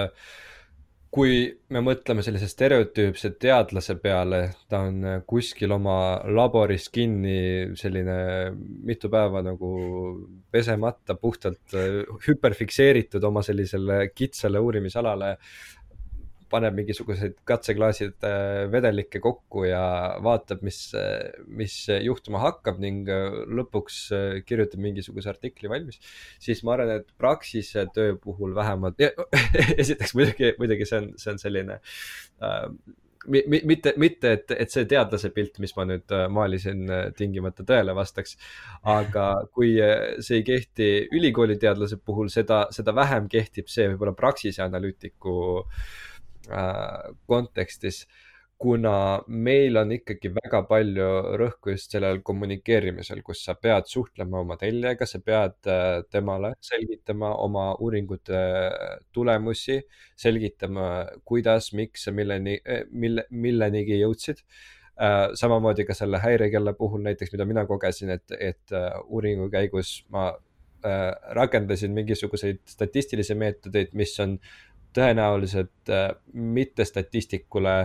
Speaker 2: kui me mõtleme sellise stereotüüpse teadlase peale, ta on äh, kuskil oma laboris kinni, selline mitu päeva nagu pesemata, puhtalt äh, hüperfikseeritud oma sellisele kitsale uurimisalale paneb mingisugused katseklaasid äh, vedelikke kokku ja vaatab, mis, mis juhtuma hakkab ning äh, lõpuks äh, kirjutab mingisuguse artikli valmis. siis ma arvan, et Praxise töö puhul vähemalt, esiteks muidugi, muidugi see on, see on selline äh, mitte, mitte, et, et see teadlase pilt, mis ma nüüd maalisin, tingimata tõele vastaks. aga kui see ei kehti ülikooli teadlase puhul, seda, seda vähem kehtib see võib-olla Praxise analüütiku äh, Äh, kontekstis, kuna meil on ikkagi väga palju rõhku just sellel kommunikeerimisel, kus sa pead suhtlema oma tellijaga, sa pead äh, temale selgitama oma uuringute tulemusi, selgitama, kuidas, miks sa milleni, mille, millenigi jõudsid. Äh, samamoodi ka selle häirekella puhul näiteks, mida mina kogesin, et, et uuringu käigus ma äh, rakendasin mingisuguseid statistilisi meetodeid, mis on äh, mitte statistikule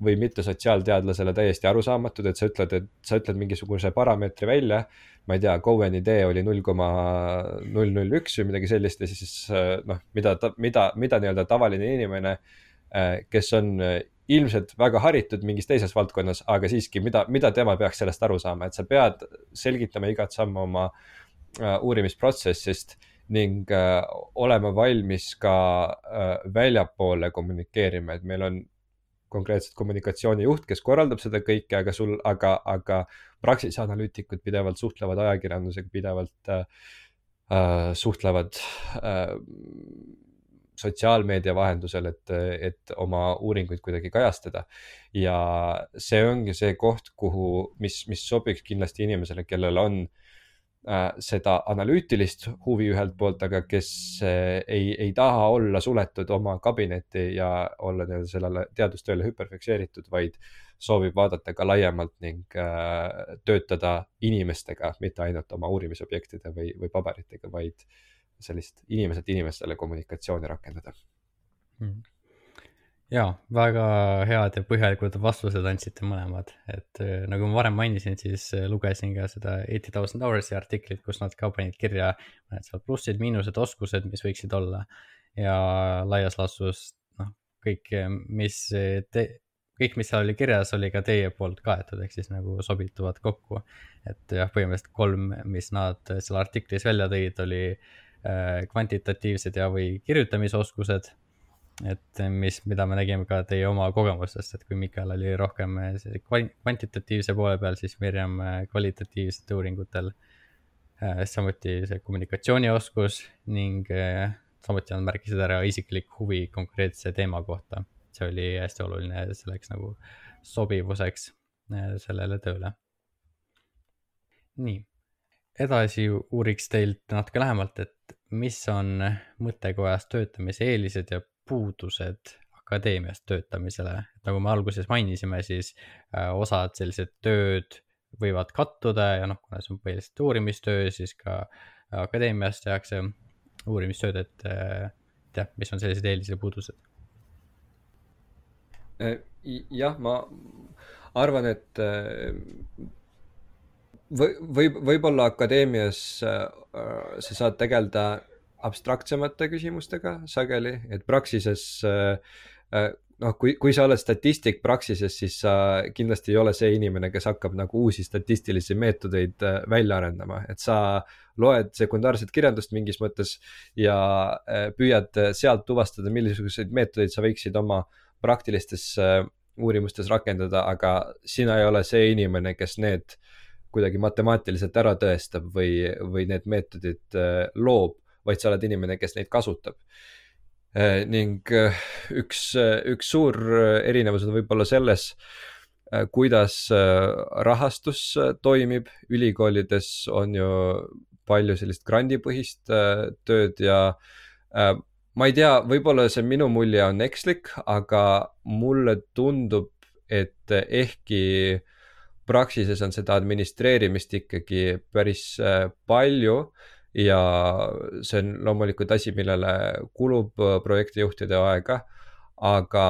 Speaker 2: või mitte sotsiaalteadlasele täiesti arusaamatud, et sa ütled, et sa ütled mingisuguse parameetri välja. ma ei tea, Cohen'i tee oli null koma null null üks või midagi sellist ja siis äh, noh, mida, mida, mida nii-öelda tavaline inimene, äh, kes on ilmselt väga haritud mingis teises valdkonnas, aga siiski, mida, mida tema peaks sellest aru saama, et sa pead selgitama igat sammu oma uurimisprotsessist ning äh, olema valmis ka äh, väljapoole kommunikeerima, et meil on konkreetselt kommunikatsioonijuht, kes korraldab seda kõike, aga sul, aga, aga Praxise analüütikud pidevalt suhtlevad ajakirjandusega, pidevalt äh, äh, suhtlevad äh, sotsiaalmeedia vahendusel, et, et oma uuringuid kuidagi kajastada. ja see ongi see koht, kuhu, mis, mis sobiks kindlasti inimesele, kellel on äh, seda analüütilist huvi ühelt poolt, aga kes äh, ei, ei taha olla suletud oma kabinetti ja olla nii-öelda sellele teadustööle hüperfikseeritud, vaid soovib vaadata ka laiemalt ning äh, töötada inimestega, mitte ainult oma uurimisobjektide või, või paberitega, vaid sellist inimeselt inimestele kommunikatsiooni rakendada.
Speaker 1: Mm ja väga head ja põhjalikud vastused andsite mõlemad, et äh, nagu ma varem mainisin, siis äh, lugesin ka seda eighty thousand hours'i artiklit, kus nad ka panid kirja mõned seal plussid, miinused, oskused, mis võiksid olla. ja laias laastus noh, kõik, mis te, kõik, mis seal oli kirjas, oli ka teie poolt kaetud, ehk siis nagu sobituvad kokku. et jah, põhimõtteliselt kolm, mis nad seal artiklis välja tõid, oli äh, kvantitatiivsed ja, või kirjutamisoskused et mis, mida me nägime ka teie oma kogemustest, et kui Mikael oli rohkem kvantitatiivse poole peal, siis Mirjam äh, kvalitatiivsete uuringutel. Äh, samuti see kommunikatsioonioskus ning samuti nad märkisid ära isiklik huvi konkreetse teema kohta. see oli hästi oluline selleks nagu sobivuseks sellele tööle. nii, edasi uuriks teilt natuke lähemalt, et mis on mõttekojas töötamise eelised ja puudused akadeemias töötamisele, et nagu me alguses mainisime, siis äh, osad sellised tööd võivad kattuda ja noh, kuna see on põhiliselt uurimistöö, siis ka akadeemias tehakse uurimistööd, et äh, jah, mis on sellised eelised ja puudused?
Speaker 2: Äh, jah, ma arvan, et või, võib, võib-olla akadeemias sa saad tegeleda abstraktsemate küsimustega sageli, et Praxises äh, äh, noh, kui, kui sa oled statistik Praxises, siis sa kindlasti ei ole see inimene, kes hakkab nagu uusi statistilisi meetodeid äh, välja arendama, et sa loed sekundaarset kirjandust mingis mõttes ja püüad sealt tuvastada, milliseid meetodeid sa võiksid oma praktilistes uurimustes rakendada, aga sina ei ole see inimene, kes need kuidagi matemaatiliselt ära tõestab või, või need meetodid loob vaid sa oled inimene, kes neid kasutab. Äh, ning äh, üks, äh, üks suur erinevus on võib-olla selles, kuidas rahastus toimib, ülikoolides on ju palju sellist grandipõhist tööd ja ma ei tea, võib-olla see minu mulje on ekslik, aga mulle tundub, et ehkki Praxises on seda administreerimist ikkagi päris palju ja see on loomulikult asi, millele kulub äh, projektijuhtide aega, aga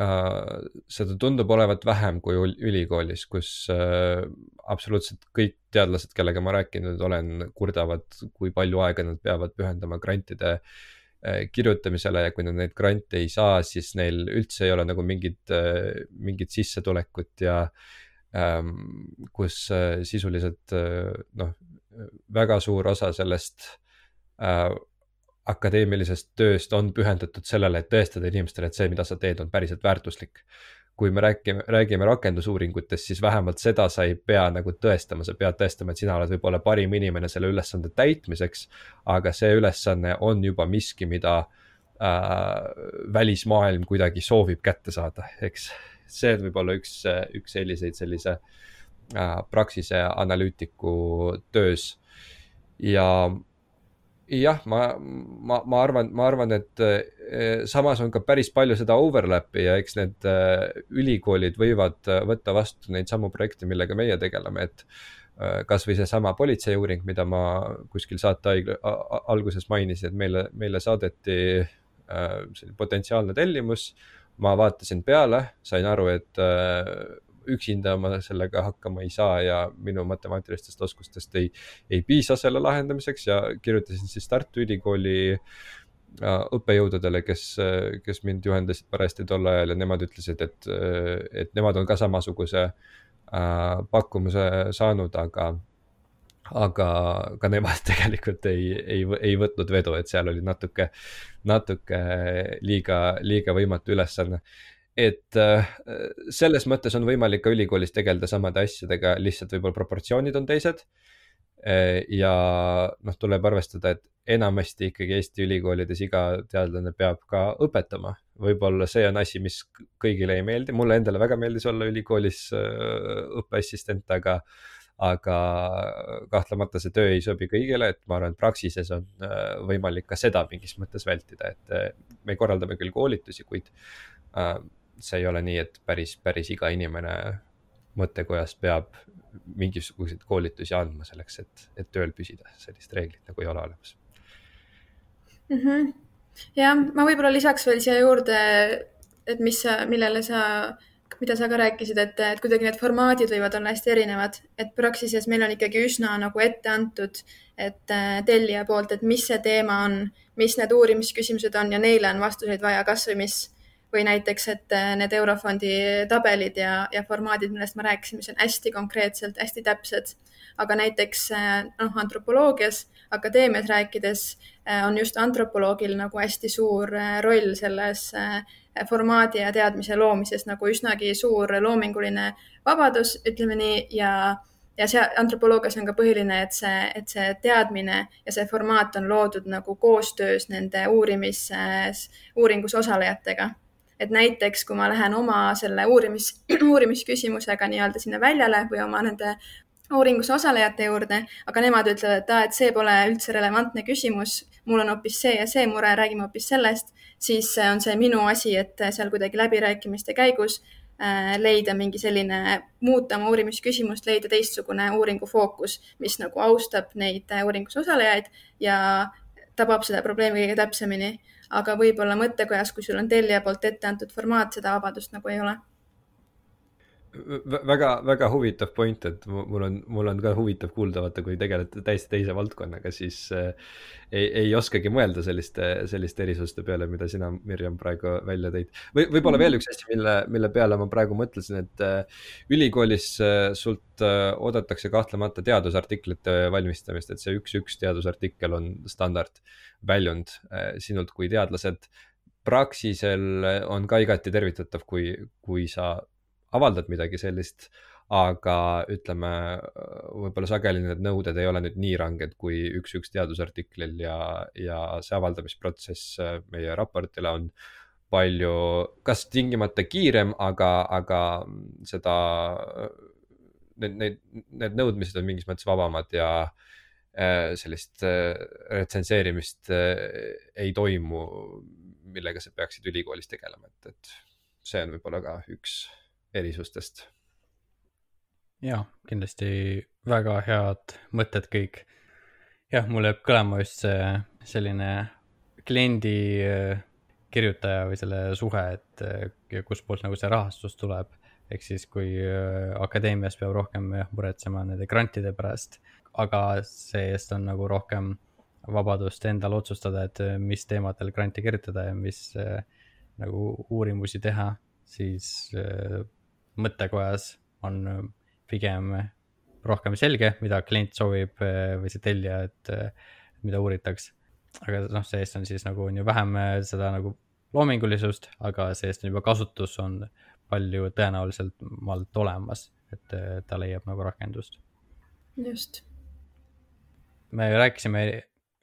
Speaker 2: äh, seda tundub olevat vähem kui ülikoolis, kus äh, absoluutselt kõik teadlased, kellega ma rääkinud olen, kurdavad, kui palju aega nad peavad pühendama grantide äh, kirjutamisele ja kui nad neid grante ei saa, siis neil üldse ei ole nagu mingit, äh, mingit sissetulekut ja ähm, kus äh, sisuliselt noh väga suur osa sellest äh, akadeemilisest tööst on pühendatud sellele, et tõestada inimestele, et see, mida sa teed, on päriselt väärtuslik. kui me räägime, räägime rakendusuuringutest, siis vähemalt seda sa ei pea nagu tõestama, sa pead tõestama, et sina oled võib-olla parim inimene selle ülesande täitmiseks. aga see ülesanne on juba miski, mida äh, välismaailm kuidagi soovib kätte saada, eks see on võib-olla üks, üks selliseid, sellise äh, Praxise analüütiku töös. ja jah, ma, ma, ma arvan, ma arvan, et eh, samas on ka päris palju seda overlap'i ja eks need eh, ülikoolid võivad võtta vastu neid samu projekte, millega meie tegeleme, et kasvõi seesama politseiuuring, mida ma kuskil saate alguses mainisin, et meile, meile saadeti selline potentsiaalne tellimus. ma vaatasin peale, sain aru, et üksinda ma sellega hakkama ei saa ja minu matemaatilistest oskustest ei, ei piisa selle lahendamiseks ja kirjutasin siis Tartu Ülikooli äh, õppejõududele, kes, kes mind juhendasid parajasti tol ajal ja nemad ütlesid, et, et nemad on ka samasuguse äh, pakkumuse saanud, aga, aga ka nemad tegelikult ei, ei, ei võtnud vedu, et seal oli natuke, natuke liiga, liiga võimatu ülesanne et äh, selles mõttes on võimalik ka ülikoolis tegeleda samade asjadega, lihtsalt võib-olla proportsioonid on teised. Äh, ja noh, tuleb arvestada, et enamasti ikkagi Eesti ülikoolides iga teadlane peab ka õpetama. võib-olla see on asi, mis kõigile ei meeldi, mulle endale väga meeldis olla ülikoolis äh, õppeassistent, aga aga kahtlemata see töö ei sobi kõigile, et ma arvan, et Praxises on võimalik ka seda mingis mõttes vältida, et me korraldame küll koolitusi, kuid see ei ole nii, et päris, päris iga inimene mõttekojas peab mingisuguseid koolitusi andma selleks, et, et tööl püsida, sellist reeglit nagu ei ole olemas
Speaker 3: mm. -hmm. jah, ma võib-olla lisaks veel siia juurde, et mis millele sa, mida sa ka rääkisid, et, et kuidagi need formaadid võivad olla hästi erinevad, et Praxises meil on ikkagi üsna nagu ette antud, et äh, tellija poolt, et mis see teema on, mis need uurimisküsimused on ja neile on vastuseid vaja, kasvõi mis või näiteks, et äh, need Eurofondi tabelid ja, ja formaadid, millest ma rääkisin, mis on hästi konkreetselt, hästi täpsed. aga näiteks äh, noh, antropoloogias, akadeemias rääkides äh, on just antropoloogil nagu hästi suur roll selles formaadi ja teadmise loomises nagu üsnagi suur loominguline vabadus, ütleme nii, ja ja see antropoloogias on ka põhiline, et see, et see teadmine ja see formaat on loodud nagu koostöös nende uurimis, uuringus osalejatega et näiteks kui ma lähen oma selle uurimis, uurimisküsimusega nii-öelda sinna väljale või oma nende uuringus osalejate juurde, aga nemad ütlevad, et aa, et see pole üldse relevantne küsimus, mul on hoopis see ja see mure, räägime hoopis sellest, siis on see minu asi, et seal kuidagi läbirääkimiste käigus äh, leida mingi selline, muuta oma uurimisküsimust, leida teistsugune uuringu fookus, mis nagu austab neid uuringus osalejaid ja tabab seda probleemi kõige täpsemini aga võib-olla mõttekojas, kui sul on tellija poolt ette antud formaat, seda vabadust nagu ei ole
Speaker 2: väga, väga huvitav point, et mul on, mul on ka huvitav kuulda, vaata, kui tegelete täiesti teise valdkonnaga, siis äh, ei, ei oskagi mõelda selliste, selliste erisuste peale, mida sina, Mirjam, praegu välja tõid. või võib-olla veel üks asi, mille, mille peale ma praegu mõtlesin, et äh, ülikoolis äh, sult äh, oodatakse kahtlemata teadusartiklite valmistamist, et see üks-üks teadusartikkel on standard väljund äh, sinult kui teadlaselt. Praxisel on ka igati tervitatav, kui, kui sa avaldad midagi sellist, aga ütleme, võib-olla sageli need nõuded ei ole nüüd nii ranged kui üks-üks teadusartiklil ja, ja see avaldamisprotsess meie raportile on palju, kas tingimata kiirem, aga, aga seda, need, need, need nõudmised on mingis mõttes vabamad ja äh, sellist äh, retsenseerimist äh, ei toimu, millega sa peaksid ülikoolis tegelema, et, et see on võib-olla ka üks erisustest.
Speaker 1: ja kindlasti väga head mõtted kõik. jah, mul jääb kõlama just see selline kliendi äh, kirjutaja või selle suhe, et äh, kustpoolt nagu see rahastus tuleb. ehk siis, kui äh, akadeemias peab rohkem jah muretsema nende grantide pärast, aga see-eest on nagu rohkem vabadust endal otsustada, et mis teemadel granti kirjutada ja mis nagu uurimusi teha, siis mõttekojas on äh, pigem rohkem selge, mida klient soovib äh, või see tellija, et äh, mida uuritaks. aga noh, see-eest on siis nagu on ju vähem seda nagu loomingulisust, aga see-eest on juba kasutus on palju tõenäolisemalt olemas, et ta leiab nagu rakendust.
Speaker 3: just.
Speaker 1: me rääkisime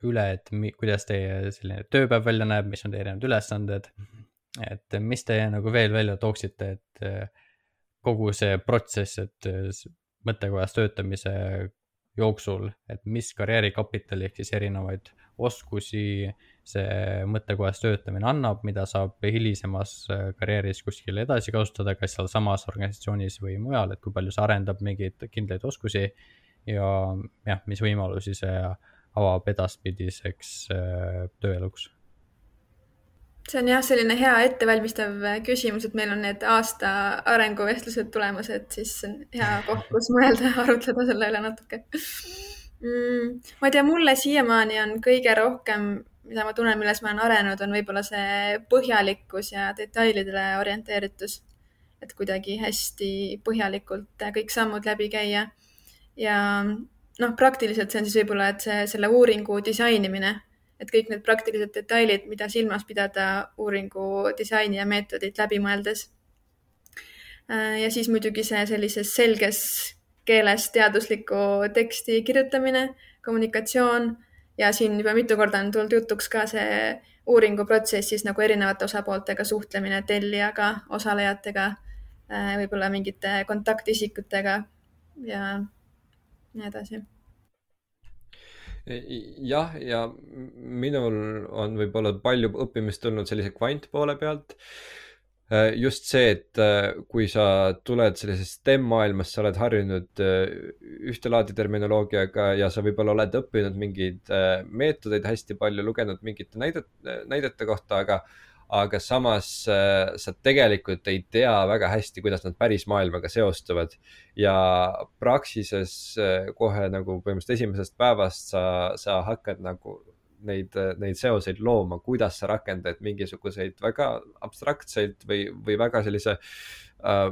Speaker 1: üle, et mi, kuidas teie selline tööpäev välja näeb, mis on teie erinevad ülesanded. et mis te nagu veel välja tooksite, et kogu see protsess, et mõttekojas töötamise jooksul, et mis karjäärikapitali ehk siis erinevaid oskusi see mõttekojas töötamine annab, mida saab hilisemas äh, karjääris kuskil edasi kasutada, kas sealsamas organisatsioonis või mujal, et kui palju see arendab mingeid kindlaid oskusi ja jah, mis võimalusi see avab edaspidiseks äh, tööeluks
Speaker 3: see on jah, selline hea ettevalmistav küsimus, et meil on need aasta arenguvestlused tulemas, et siis on hea koht, kus mõelda arutleda selle üle natuke mm,. ma ei tea, mulle siiamaani on kõige rohkem, mida ma tunnen, milles ma olen arenenud, on võib-olla see põhjalikkus ja detailidele orienteeritus. et kuidagi hästi põhjalikult kõik sammud läbi käia. ja noh, praktiliselt see on siis võib-olla, et see, selle uuringu disainimine, et kõik need praktilised detailid, mida silmas pidada uuringu disaini ja meetodit läbi mõeldes. ja siis muidugi see sellises selges keeles teadusliku teksti kirjutamine, kommunikatsioon ja siin juba mitu korda on tulnud jutuks ka see uuringuprotsessis nagu erinevate osapooltega suhtlemine, tellijaga, osalejatega, äh, võib-olla mingite kontaktisikutega ja nii edasi
Speaker 2: jah, ja minul on võib-olla palju õppimist tulnud sellise kvantpoole pealt. Äh, just see, et äh, kui sa tuled sellisest STEM-maailmast, sa oled harjunud äh, ühte laadi terminoloogiaga ja sa võib-olla oled õppinud mingeid meetodeid hästi palju, lugenud mingite näidet, näidete kohta, aga, aga samas sa tegelikult ei tea väga hästi, kuidas nad päris maailmaga seostuvad. ja Praxises kohe nagu põhimõtteliselt esimesest päevast sa, sa hakkad nagu neid, neid seoseid looma, kuidas sa rakendad mingisuguseid väga abstraktseid või, või väga sellise äh,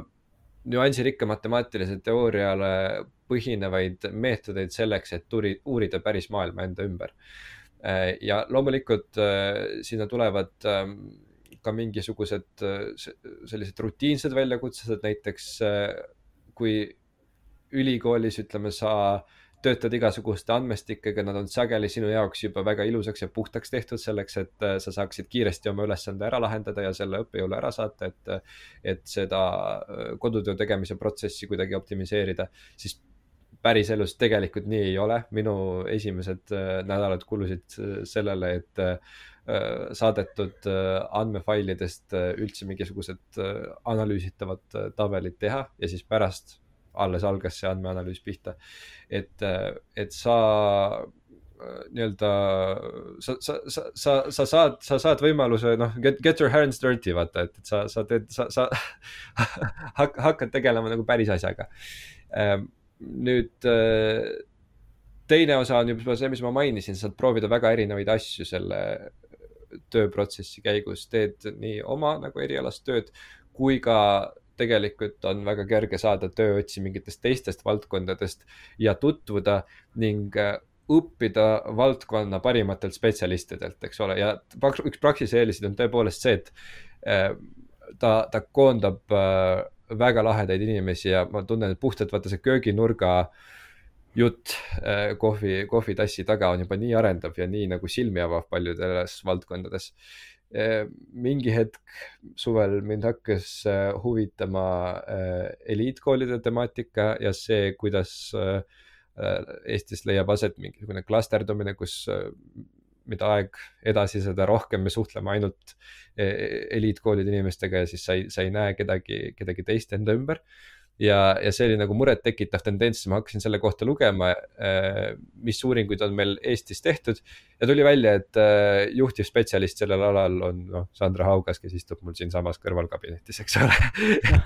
Speaker 2: nüansirikka matemaatilise teooriale põhinevaid meetodeid selleks, et turi, uurida päris maailma enda ümber äh,. ja loomulikult äh, sinna tulevad äh, ka mingisugused äh, sellised rutiinsed väljakutsed, et näiteks äh, kui ülikoolis, ütleme, sa töötad igasuguste andmestikega, nad on sageli sinu jaoks juba väga ilusaks ja puhtaks tehtud selleks, et äh, sa saaksid kiiresti oma ülesande ära lahendada ja selle õppejõule ära saata, et, et seda kodutöö tegemise protsessi kuidagi optimiseerida, siis päriselus tegelikult nii ei ole. minu esimesed nädalad kulusid sellele, et saadetud andmefailidest üldse mingisugused analüüsitavad tabelid teha ja siis pärast alles algas see andmeanalüüs pihta. et, et sa nii-öelda sa, sa, sa, sa, sa saad, sa saad võimaluse noh, get, get your hands dirty vaata, et, et sa, sa teed, sa, sa hakkad tegelema nagu päris asjaga. Ehm, nüüd teine osa on juba see, mis ma mainisin, saad proovida väga erinevaid asju selle tööprotsessi käigus, teed nii oma nagu erialast tööd kui ka tegelikult on väga kerge saada tööotsi mingitest teistest valdkondadest ja tutvuda ning äh, õppida valdkonna parimatelt spetsialistidelt, eks ole, ja üks Praxise eeliseid on tõepoolest see, et äh, ta, ta koondab äh, väga lahedaid inimesi ja ma tunnen, et puhtalt vaata see kööginurga jutt kohvi, kohvitassi taga on juba nii arendav ja nii nagu silmi avav paljudes valdkondades. Eh, mingi hetk suvel mind hakkas eh, huvitama eliitkoolide temaatika ja see, kuidas Eestis leiab aset mingisugune klasterdumine, kus mida aeg edasi, seda rohkem me suhtleme ainult eliitkoolide inimestega ja siis sa ei, sa ei näe kedagi, kedagi teist enda ümber ja, ja see oli nagu murettekitav tendents, ma hakkasin selle kohta lugema, äh, mis uuringuid on meil Eestis tehtud. ja tuli välja, et äh, juhtiv spetsialist sellel alal on noh, Sandra Haugas, kes istub mul siinsamas kõrvalkabinetis, eks ole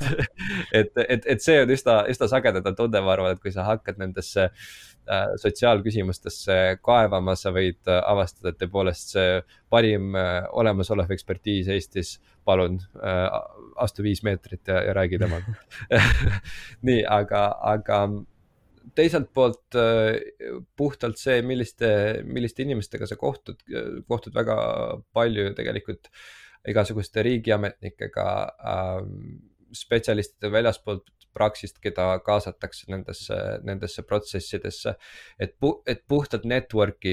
Speaker 2: et, et, et see on üsna, üsna sagedane tunne, ma arvan, et kui sa hakkad nendesse äh, sotsiaalküsimustesse kaevama, sa võid avastada, et tõepoolest see parim olemasolev ekspertiis Eestis, palun astu viis meetrit ja, ja räägi temaga nii, aga, aga teiselt poolt äh, puhtalt see, milliste, milliste inimestega sa kohtud, kohtud väga palju tegelikult igasuguste riigiametnikega ähm,, spetsialistide väljaspoolt Praxist, keda kaasatakse nendesse, nendesse protsessidesse. et pu-, et puhtalt network'i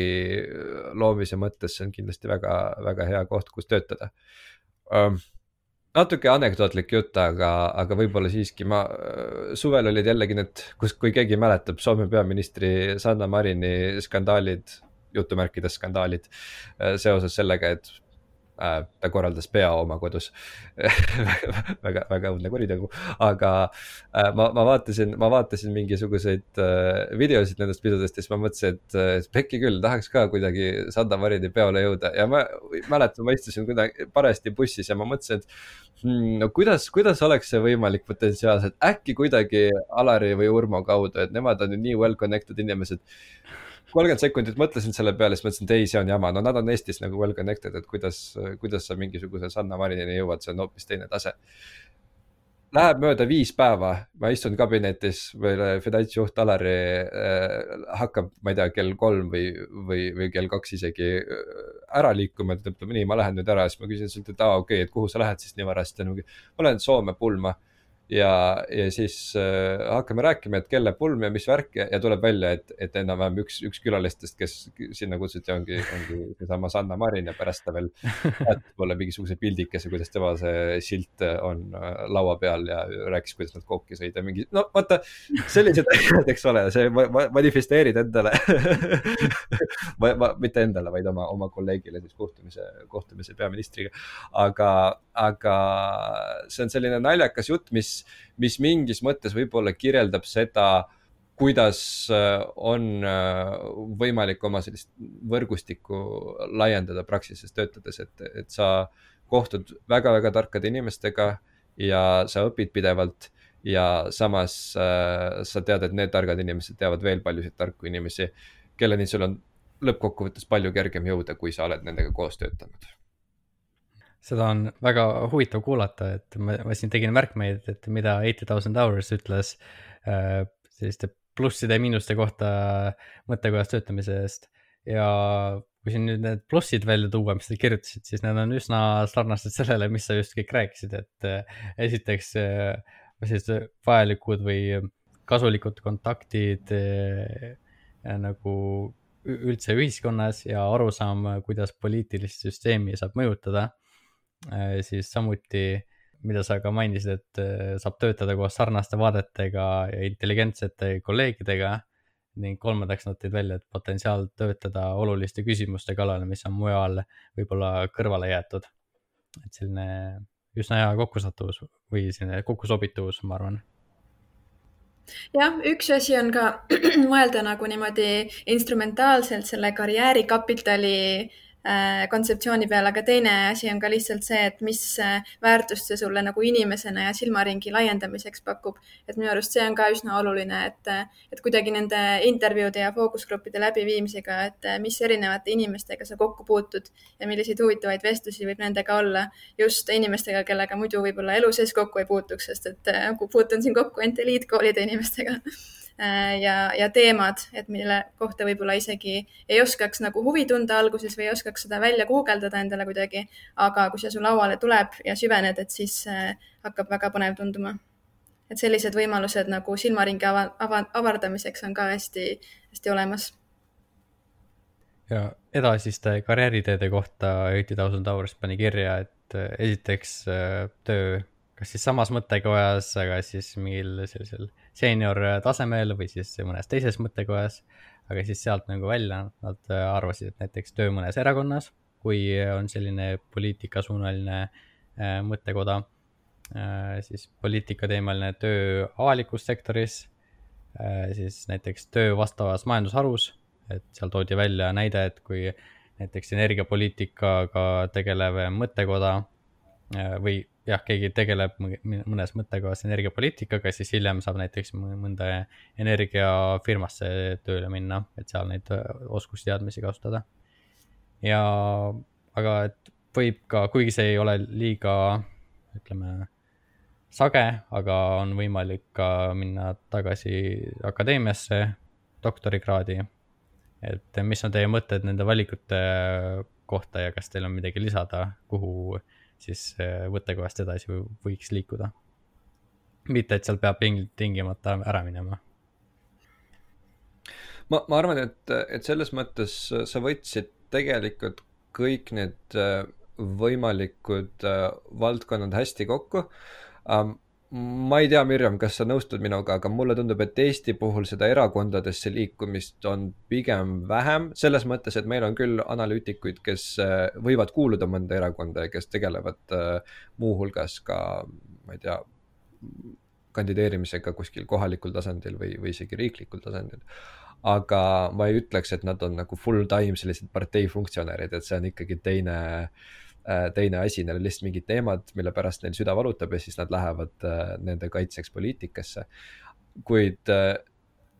Speaker 2: loomise mõttes see on kindlasti väga, väga hea koht, kus töötada um, natuke anekdootlik jutt, aga, aga võib-olla siiski ma, suvel olid jällegi need, kus, kui keegi mäletab Soome peaministri Sanna Marini skandaalid, jutumärkides skandaalid seoses sellega, et ta korraldas peo oma kodus. Väga, väga õudne kuritegu, aga äh, ma, ma vaatasin, ma vaatasin mingisuguseid äh, videosid nendest pidudest ja siis ma mõtlesin, et äh, pekki küll, tahaks ka kuidagi Sanda Maridi peole jõuda. Ja ma mäletan, ma istusin kuidagi parajasti bussis ja ma mõtlesin, et hmm, no kuidas, kuidas oleks see võimalik potentsiaalselt, äkki kuidagi Alari või Urmo kaudu, et nemad on ju nii well connected inimesed kolmkümmend sekundit mõtlesin selle peale, siis mõtlesin, et ei, see on jama, no nad on Eestis nagu well connected, et kuidas, kuidas sa mingisuguse Sanna Marinini jõuad, see on hoopis teine tase. Läheb mööda viis päeva, ma istun kabinetis, meil finantsjuht Alari äh, hakkab, ma ei tea, kell kolm või, või, või kell kaks isegi äh, ära liikuma, ta ütleb nii, ma lähen nüüd ära, siis ma küsin sult, et aa, okei okay,, et kuhu sa lähed siis nii varasti, ma lähen Soome pulma ja, ja siis äh, hakkame rääkima, et kelle pulm ja mis värk ja, ja tuleb välja, et, et enam-vähem üks, üks külalistest, kes sinna kutsuti, ongi, ongi seesama Sanna Marin ja pärast ta veel saatis mulle mingisuguse pildikese, kuidas tema see silt on äh, laua peal ja rääkis, kuidas nad kokki sõid ja mingi, no vaata, sellised asjad, eks ole, see ma, ma, manifesteerid endale ma, ma mitte endale, vaid oma, oma kolleegile siis kohtumise, kohtumise peaministriga. aga, aga see on selline naljakas jutt, mis mis, mis mingis mõttes võib-olla kirjeldab seda, kuidas äh, on äh, võimalik oma sellist võrgustikku laiendada Praxises töötades, et, et sa kohtud väga-väga tarkade inimestega ja sa õpid pidevalt ja samas äh, sa tead, et need targad inimesed teavad veel paljusid tarku inimesi, kelleni sul on lõppkokkuvõttes palju kergem jõuda, kui sa oled nendega koos töötanud
Speaker 1: seda on väga huvitav kuulata, et ma, ma siin tegin märkmeid, et mida Eighty Thousand Hours ütles äh, selliste plusside ja miinuste kohta mõttekojas töötamise eest. ja kui siin nüüd need plussid välja tuua, mis sa kirjutasid, siis need on üsna sarnased sellele, mis sa just kõik rääkisid, et äh, esiteks äh, sellised vajalikud või kasulikud kontaktid äh, nagu üldse ühiskonnas ja arusaam, kuidas poliitilist süsteemi saab mõjutada siis samuti, mida sa ka mainisid, et äh, saab töötada koos sarnaste vaadetega ja intelligentsete kolleegidega ning kolmandaks nad tõid välja, et potentsiaal töötada oluliste küsimuste kallal, mis on mujal võib-olla kõrvale jäetud. et selline üsna hea kokkusattuvus või selline kokkusobituvus, ma arvan
Speaker 3: jah, üks asi on ka mõelda nagu niimoodi instrumentaalselt selle karjäärikapitali äh, Äh, kontseptsiooni peale, aga teine asi on ka lihtsalt see, et mis äh, väärtust see sulle nagu inimesena ja silmaringi laiendamiseks pakub. et minu arust see on ka üsna oluline, et, et kuidagi nende intervjuude ja fookusgruppide läbiviimisega, et mis erinevate inimestega sa kokku puutud ja milliseid huvitavaid vestlusi võib nendega olla just inimestega, kellega muidu võib-olla elu sees kokku ei puutuks, sest et äh, puutun siin kokku ainult eliitkoolide inimestega Äh, ja, ja teemad, et mille kohta võib-olla isegi ei oskaks nagu huvi tunda alguses või ei oskaks seda välja guugeldada endale kuidagi. aga kui see su lauale tuleb ja süvened, et siis äh, hakkab väga põnev tunduma. et sellised võimalused nagu silmaringi ava, ava, avardamiseks on ka hästi, hästi olemas.
Speaker 1: ja edasiste karjääriteede kohta Thousand Hours pani kirja, et äh, esiteks töö kas siis samas mõttekojas, aga siis mingil sellisel seenior tasemel või siis mõnes teises mõttekojas. aga siis sealt nagu välja nad arvasid, et näiteks töö mõnes erakonnas, kui on selline poliitikasuunaline äh, mõttekoda äh,, siis poliitikateemaline töö avalikus sektoris äh,, siis näiteks töö vastavas majandusharus, et seal toodi välja näide, et kui näiteks energiapoliitikaga tegelev mõttekoda äh, või jah, keegi tegeleb mõnes mõttekohas energiapoliitikaga, siis hiljem saab näiteks mõnda energiafirmasse tööle minna, et seal neid äh, oskusteadmisi kasutada. ja, aga et võib ka, kuigi see ei ole liiga, ütleme, sage, aga on võimalik ka minna tagasi akadeemiasse doktorikraadi. et mis on teie mõtted nende valikute kohta ja kas teil on midagi lisada, kuhu siis võttekojast edasi võiks liikuda. mitte, et seal peab tingimata ära minema.
Speaker 2: ma, ma arvan, et, et selles mõttes sa võtsid tegelikult kõik need äh, võimalikud äh, valdkonnad hästi kokku um, ma ei tea, Mirjam, kas sa nõustud minuga, aga mulle tundub, et Eesti puhul seda erakondadesse liikumist on pigem vähem, selles mõttes, et meil on küll analüütikuid, kes äh, võivad kuuluda mõnda erakonda ja kes tegelevad äh, muuhulgas ka, ma ei tea, kandideerimisega kuskil kohalikul tasandil või, või isegi riiklikul tasandil. aga ma ei ütleks, et nad on nagu full time sellised partei funktsionäärid, et see on ikkagi teine Äh, teine asi, neil on lihtsalt mingid teemad, mille pärast neil süda valutab ja siis nad lähevad äh, nende kaitseks poliitikasse. kuid äh,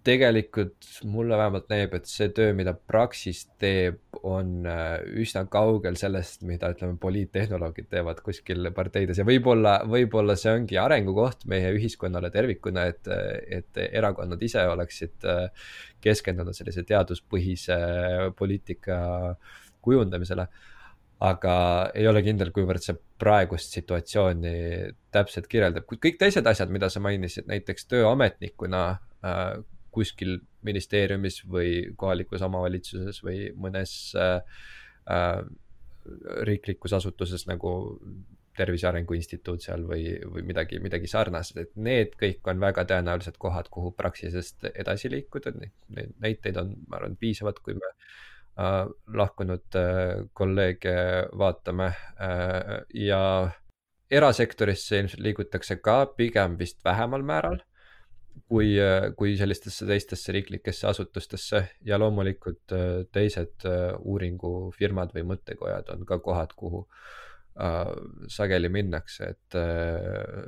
Speaker 2: tegelikult mulle vähemalt näib, et see töö, mida Praxis teeb, on üsna kaugel sellest, mida ütleme, poliittehnoloogid teevad kuskil parteides ja võib-olla, võib-olla see ongi arengukoht meie ühiskonnale tervikuna, et, et erakonnad ise oleksid keskendunud sellise teaduspõhise poliitika kujundamisele aga ei ole kindel, kuivõrd see praegust situatsiooni täpselt kirjeldab, kuid kõik teised asjad, mida sa mainisid, näiteks tööametnikuna äh, kuskil ministeeriumis või kohalikus omavalitsuses või mõnes äh, äh, riiklikus asutuses nagu Tervise Arengu Instituut seal või, või midagi, midagi sarnast, et need kõik on väga tõenäoliselt kohad, kuhu Praxisest edasi liikuda, neid näiteid on, ma arvan, piisavalt, kui me äh, lahkunud äh, kolleege vaatame äh, ja erasektorisse ilmselt liigutakse ka pigem vist vähemal määral kui, kui sellistesse teistesse riiklikesse asutustesse. Ja loomulikult teised uuringufirmad või mõttekojad on ka kohad, kuhu äh, äh, sageli minnakse, et äh,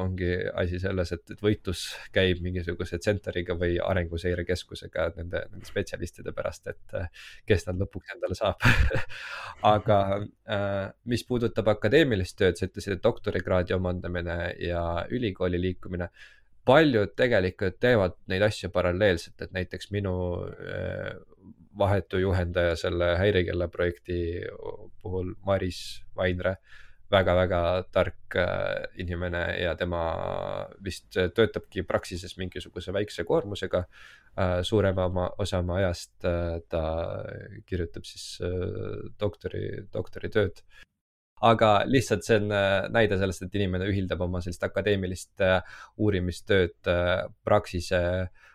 Speaker 2: ongi asi selles, et, et võitlus käib mingisuguse Centeriga või Arenguseire Keskusega nende, nende spetsialistide pärast, et äh, kes nad lõpuks endale saab. Aga äh, mis puudutab akadeemilist tööd, sa ütlesid, et doktorikraadi omandamine ja ülikooli liikumine. Paljud tegelikult teevad neid asju paralleelselt, et näiteks minu äh, vahetu juhendaja selle Häirekella projekti puhul, Maris Vainre väga-väga tark äh, inimene ja tema vist töötabki Praxises mingisuguse väikse koormusega. Äh, suurema oma, osa oma ajast äh, ta kirjutab siis doktori, doktoritööd. aga lihtsalt see on näide sellest, et inimene ühildab oma sellist akadeemilist uurimistööd Praxise analüütiku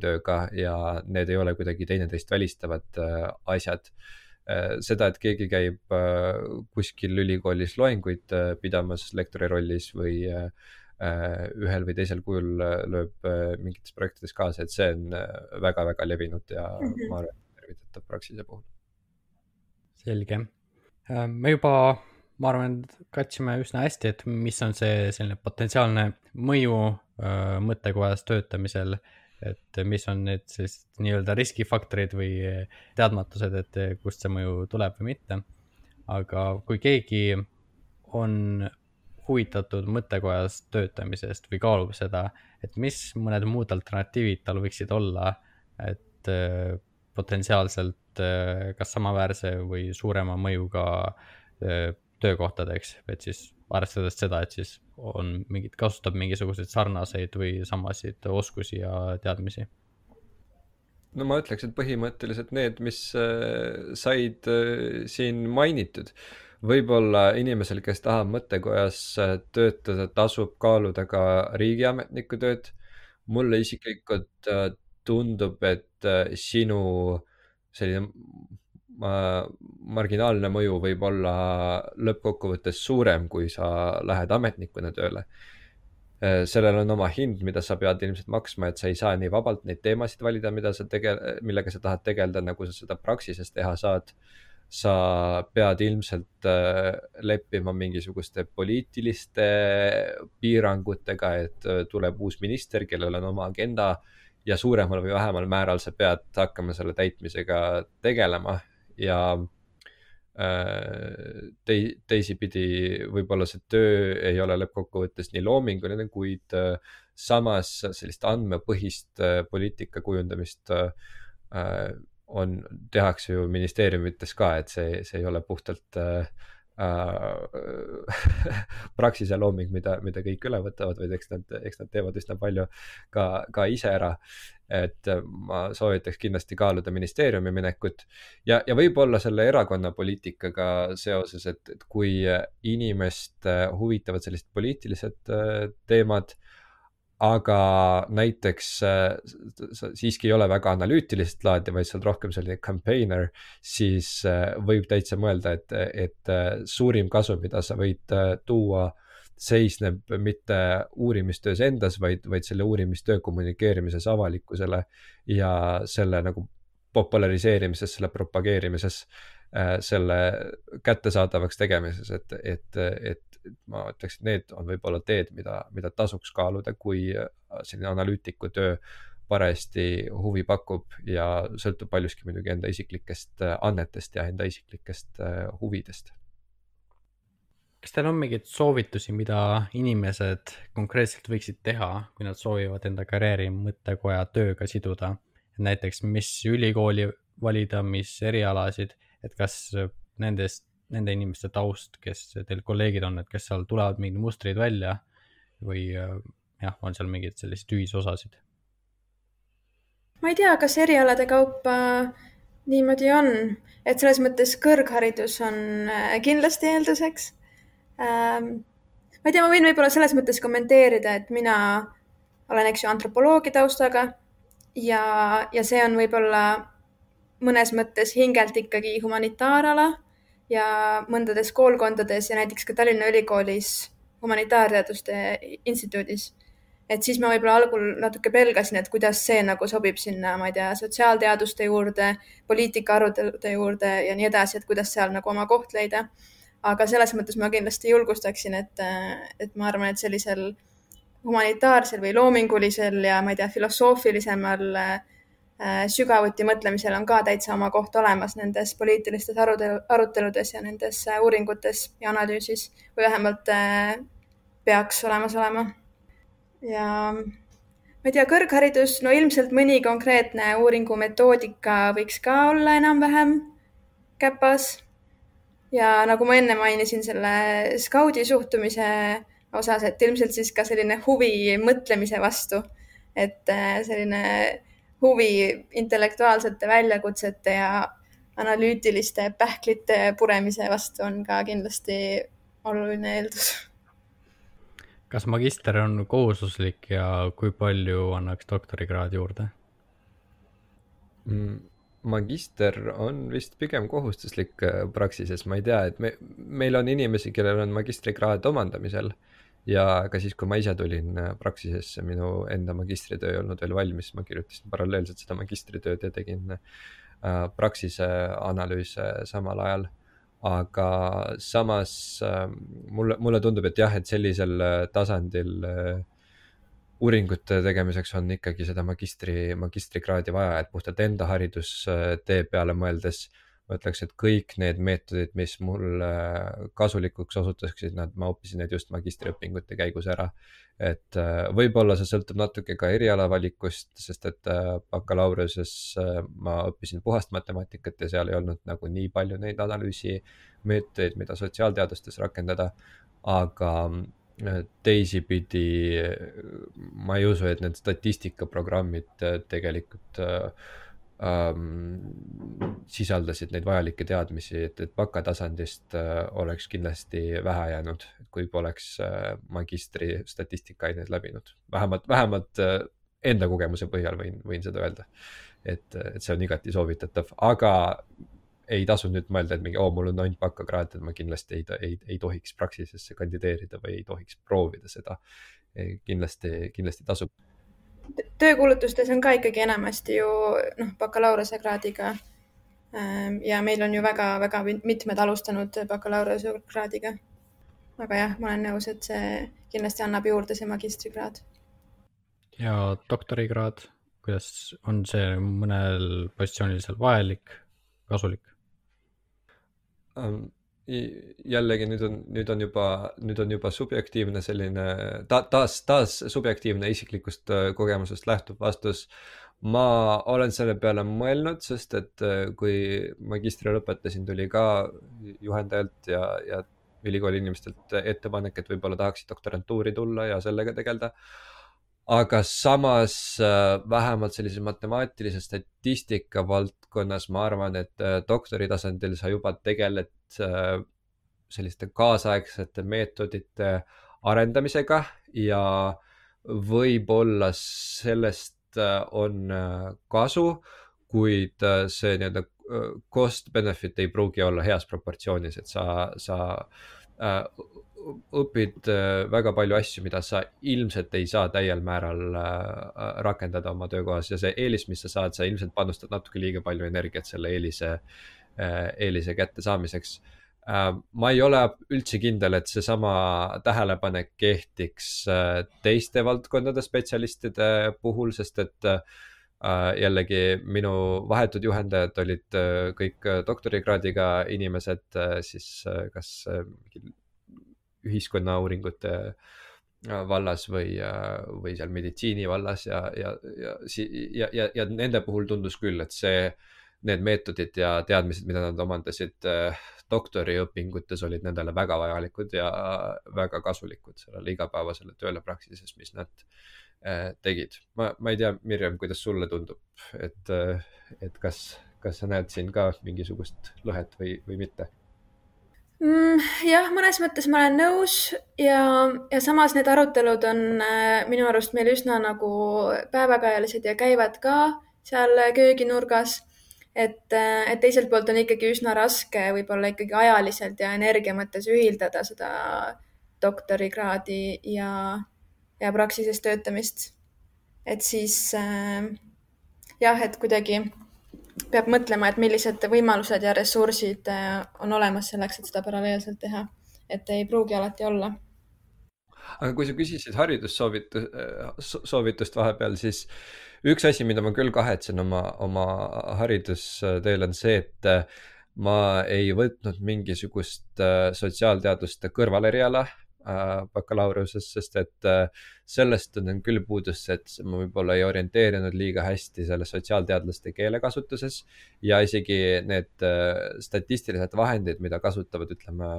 Speaker 2: tööga ja need ei ole kuidagi teineteist välistavad asjad Äh, seda, et keegi käib äh, kuskil ülikoolis loenguid äh, pidamas lektori rollis või ühel või teisel kujul lööb mingites projektides kaasa, et see on väga-väga levinud ja mm -hmm. ma arvan, tervitatav Praxise puhul.
Speaker 1: selge, me juba, ma arvan, katsime üsna hästi, et mis on see selline potentsiaalne mõju mõttekojas töötamisel äh, et mis on need siis nii-öelda riskifaktorid või teadmatused, et kust see mõju tuleb või mitte. aga kui keegi on huvitatud mõttekojas töötamisest või kaalub seda, et mis mõned muud alternatiivid tal võiksid olla, et äh, potentsiaalselt kas samaväärse või suurema mõjuga töökohtadeks, et siis arvestades seda, et siis on mingid, kasutab mingisuguseid sarnaseid või samasid oskusi ja teadmisi?
Speaker 2: no ma ütleks, et põhimõtteliselt need, mis äh, said äh, siin mainitud. võib-olla inimesel, kes tahab mõttekojas äh, töötada, tasub kaaluda ka riigiametniku tööd. mulle isiklikult tundub, et sinu selline marginaalne mõju võib olla lõppkokkuvõttes suurem, kui sa lähed ametnikuna tööle. Äh, sellel on oma hind, mida sa pead ilmselt maksma, et sa ei saa nii vabalt neid teemasid valida, mida sa tege-, millega sa tahad tegeleda, nagu sa seda Praxises teha saad. sa pead ilmselt äh, leppima mingisuguste poliitiliste piirangutega, et äh, tuleb uus minister, kellel on oma agenda ja suuremal või vähemal määral sa pead hakkama selle täitmisega tegelema ja äh, tei-, teisipidi võib-olla see töö ei ole lõppkokkuvõttes nii loominguline, kuid äh, samas sellist andmepõhist äh, poliitika kujundamist on, tehakse ju ministeeriumites ka, et see, see ei ole puhtalt äh, Praxise looming, mida, mida kõik üle võtavad, vaid eks nad, eks nad teevad üsna palju ka, ka ise ära. et ma soovitaks kindlasti kaaluda ministeeriumi minekut ja, ja võib-olla selle erakonna poliitikaga seoses, et, et kui inimest huvitavad sellised poliitilised äh, teemad aga näiteks äh, sa siiski ei ole väga analüütilist laadi, vaid sa oled rohkem selline campaigner, siis äh, võib täitsa mõelda, et, et äh, suurim kasu, mida sa võid tuua, seisneb mitte uurimistöös endas, vaid, vaid selle uurimistöö kommunikeerimises avalikkusele ja selle nagu populariseerimises, selle propageerimises, selle kättesaadavaks tegemises, et, et, et ma ütleks, et need on võib-olla teed, mida, mida tasuks kaaluda, kui äh, selline analüütiku töö parajasti huvi pakub ja sõltub paljuski muidugi enda isiklikest äh, annetest ja enda isiklikest äh, huvidest.
Speaker 1: kas teil on mingeid soovitusi, mida inimesed konkreetselt võiksid teha, kui nad soovivad enda karjääri mõttekoja tööga siduda? näiteks, mis ülikooli valida, mis erialasid, et kas nendest nende inimeste taust, kes teil kolleegid on, et kes seal tulevad mingid mustrid välja või äh, jah, on seal mingeid selliseid ühisosasid?
Speaker 3: ma ei tea, kas erialade kaupa niimoodi on, et selles mõttes kõrgharidus on äh, kindlasti eelduseks ähm,. ma ei tea, ma võin võib-olla selles mõttes kommenteerida, et mina olen, eks ju, antropoloogia taustaga ja, ja see on võib-olla mõnes mõttes hingelt ikkagi humanitaarala ja mõndades koolkondades ja näiteks ka Tallinna Ülikoolis humanitaarteaduste instituudis. et siis ma võib-olla algul natuke pelgasin, et kuidas see nagu sobib sinna, ma ei tea, sotsiaalteaduste juurde, poliitika arutelude juurde ja nii edasi, et kuidas seal nagu oma koht leida. aga selles mõttes ma kindlasti julgustaksin, et, et ma arvan, et sellisel humanitaarsel või loomingulisel ja ma ei tea, filosoofilisemal äh, sügavuti mõtlemisel on ka täitsa oma koht olemas nendes poliitilistes arutelu, aruteludes ja nendes äh, uuringutes ja analüüsis või vähemalt äh, peaks olemas olema. ja ma ei tea, kõrgharidus, no ilmselt mõni konkreetne uuringu metoodika võiks ka olla enam-vähem käpas. ja nagu ma enne mainisin selle skaudi suhtumise osas, et ilmselt siis ka selline huvi mõtlemise vastu, et selline huvi intellektuaalsete väljakutsete ja analüütiliste pähklite puremise vastu on ka kindlasti oluline eeldus.
Speaker 1: kas magister on kohustuslik ja kui palju annaks doktorikraad juurde
Speaker 2: mm,? magister on vist pigem kohustuslik äh, Praxises, ma ei tea, et me, meil on inimesi, kellel on magistrikraad omandamisel ja ka siis, kui ma ise tulin äh, Praxisesse, minu enda magistritöö ei olnud veel valmis, ma kirjutasin paralleelselt seda magistritööd ja tegin äh, Praxise analüüse samal ajal. aga samas äh, mulle, mulle tundub, et jah, et sellisel äh, tasandil uuringute tegemiseks on ikkagi seda magistri, magistrikraadi vaja, et puhtalt enda haridustee peale mõeldes äh, ma ütleks, et kõik need meetodid, mis mulle kasulikuks osutuksid, nad, ma õppisin need just magistriõpingute käigus ära. et äh, võib-olla see sõltub natuke ka erialavalikust, sest et äh, bakalaureusess äh, ma õppisin puhast matemaatikat ja seal ei olnud nagu nii palju neid analüüsimeetodeid, mida sotsiaalteadustes rakendada. aga teisipidi ma ei usu, et need statistikaprogrammid tegelikult äh, sisaldasid neid vajalikke teadmisi, et, et bakatasandist äh, oleks kindlasti vähe jäänud, kui poleks äh, magistri statistikaaineid läbinud. vähemalt, vähemalt äh, enda kogemuse põhjal võin, võin seda öelda. et, et see on igati soovitatav, aga ei tasu nüüd mõelda, et mingi, oo, mul on ainult bakakraad, et ma kindlasti ei, ei, ei tohiks Praxisesse kandideerida või ei tohiks proovida seda. kindlasti, kindlasti tasub
Speaker 3: töökuulutustes on ka ikkagi enamasti ju noh, bakalaureusekraadiga. Ähm, ja meil on ju väga-väga mitmed alustanud bakalaureusekraadiga. aga jah, ma olen nõus, et see kindlasti annab juurde, see magistrikraad.
Speaker 1: ja doktorikraad, kuidas on see mõnel positsioonil seal vajalik, kasulik
Speaker 2: um,? Jällegi nüüd on, nüüd on juba, nüüd on juba subjektiivne selline ta, taas, taas subjektiivne isiklikust äh, kogemusest lähtuv vastus. ma olen selle peale mõelnud, sest et äh, kui magistri lõpetasin, tuli ka juhendajalt ja, ja ülikooli inimestelt ettepanek, et võib-olla tahaksid doktorantuuri tulla ja sellega tegeleda. aga samas äh, vähemalt sellise matemaatilise statistika valdkonnas ma arvan, et äh, doktori tasandil sa juba tegeled selliste kaasaegsete meetodite arendamisega ja võib-olla sellest Äh, on äh, kasu, kuid äh, see nii-öelda cost benefit ei pruugi olla heas proportsioonis, et sa, sa õpid väga palju asju, mida sa ilmselt ei saa täiel määral rakendada oma töökohas ja see eelis, mis sa saad, sa ilmselt panustad natuke liiga palju energiat selle eelise, eelise kättesaamiseks Äh, ma ei ole üldse kindel, et seesama tähelepanek kehtiks äh, teiste valdkondade spetsialistide puhul, sest et äh, jällegi minu vahetud juhendajad olid kõik doktorikraadiga inimesed, siis kas ühiskonnauuringute vallas või, või seal meditsiini vallas ja, ja, ja, ja, ja, ja nende puhul tundus küll, et see, need meetodid ja teadmised, mida nad omandasid doktoriõpingutes olid nendele väga vajalikud ja väga kasulikud sellele igapäevasele tööle praksises, mis nad äh, tegid. ma, ma ei tea, Mirjam, kuidas sulle tundub, et, äh, et kas, kas sa näed siin ka mingisugust lõhet või, või mitte?
Speaker 3: mm,? jah, mõnes mõttes ma olen nõus ja, ja samas need arutelud on äh, minu arust meil üsna nagu päevakajalised ja käivad ka seal kööginurgas et, äh, et teiselt poolt on ikkagi üsna raske võib-olla ikkagi ajaliselt ja energia mõttes ühildada seda doktorikraadi ja, ja praksises töötamist. et siis äh, jah, et kuidagi peab mõtlema, et millised võimalused ja ressursid äh, on olemas selleks, et seda paralleelselt teha. et ei pruugi alati olla
Speaker 2: aga kui sa küsisid haridussoovitust, soovitust vahepeal, siis üks asi, mida ma küll kahetsen oma, oma haridusteel on see, et äh, ma ei võtnud mingisugust äh, sotsiaalteaduste kõrvaleriala äh, bakalaureusest, sest et sellest tunnen küll puudust, et ma võib-olla ei orienteerinud liiga hästi selle sotsiaalteadlaste keelekasutuses ja isegi need statistilised vahendid, mida kasutavad, ütleme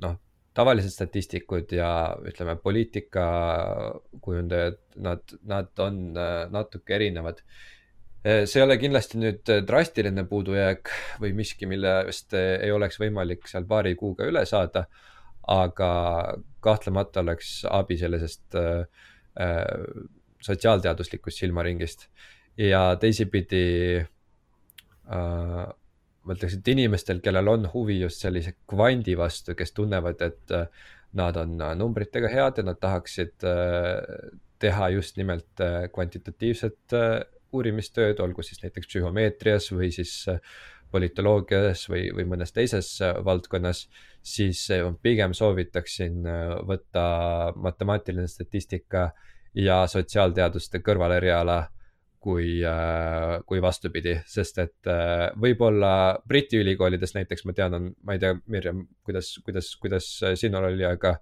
Speaker 2: noh tavalised statistikud ja ütleme, poliitikakujundajad, nad, nad on äh, natuke erinevad. Äh, see ei ole kindlasti nüüd drastiline puudujääk või miski, millest ei oleks võimalik seal paari kuuga üle saada. Aga kahtlemata oleks abi sellisest äh, äh, sotsiaalteaduslikust silmaringist. Ja teisipidi äh, ma ütleks, et inimestel, kellel on huvi just sellise kvandi vastu, kes tunnevad, et äh, nad on numbritega head ja nad tahaksid äh, teha just nimelt kvantitatiivset uurimistööd, olgu siis näiteks psühhomeetrias või siis politoloogias või, või mõnes teises valdkonnas, siis pigem soovitaksin võtta matemaatiline statistika ja sotsiaalteaduste kõrvaleriala kui, äh, kui vastupidi, sest et äh, võib-olla Briti ülikoolides näiteks ma tean, on, ma ei tea, Mirjam, kuidas, kuidas, kuidas sinul oli, aga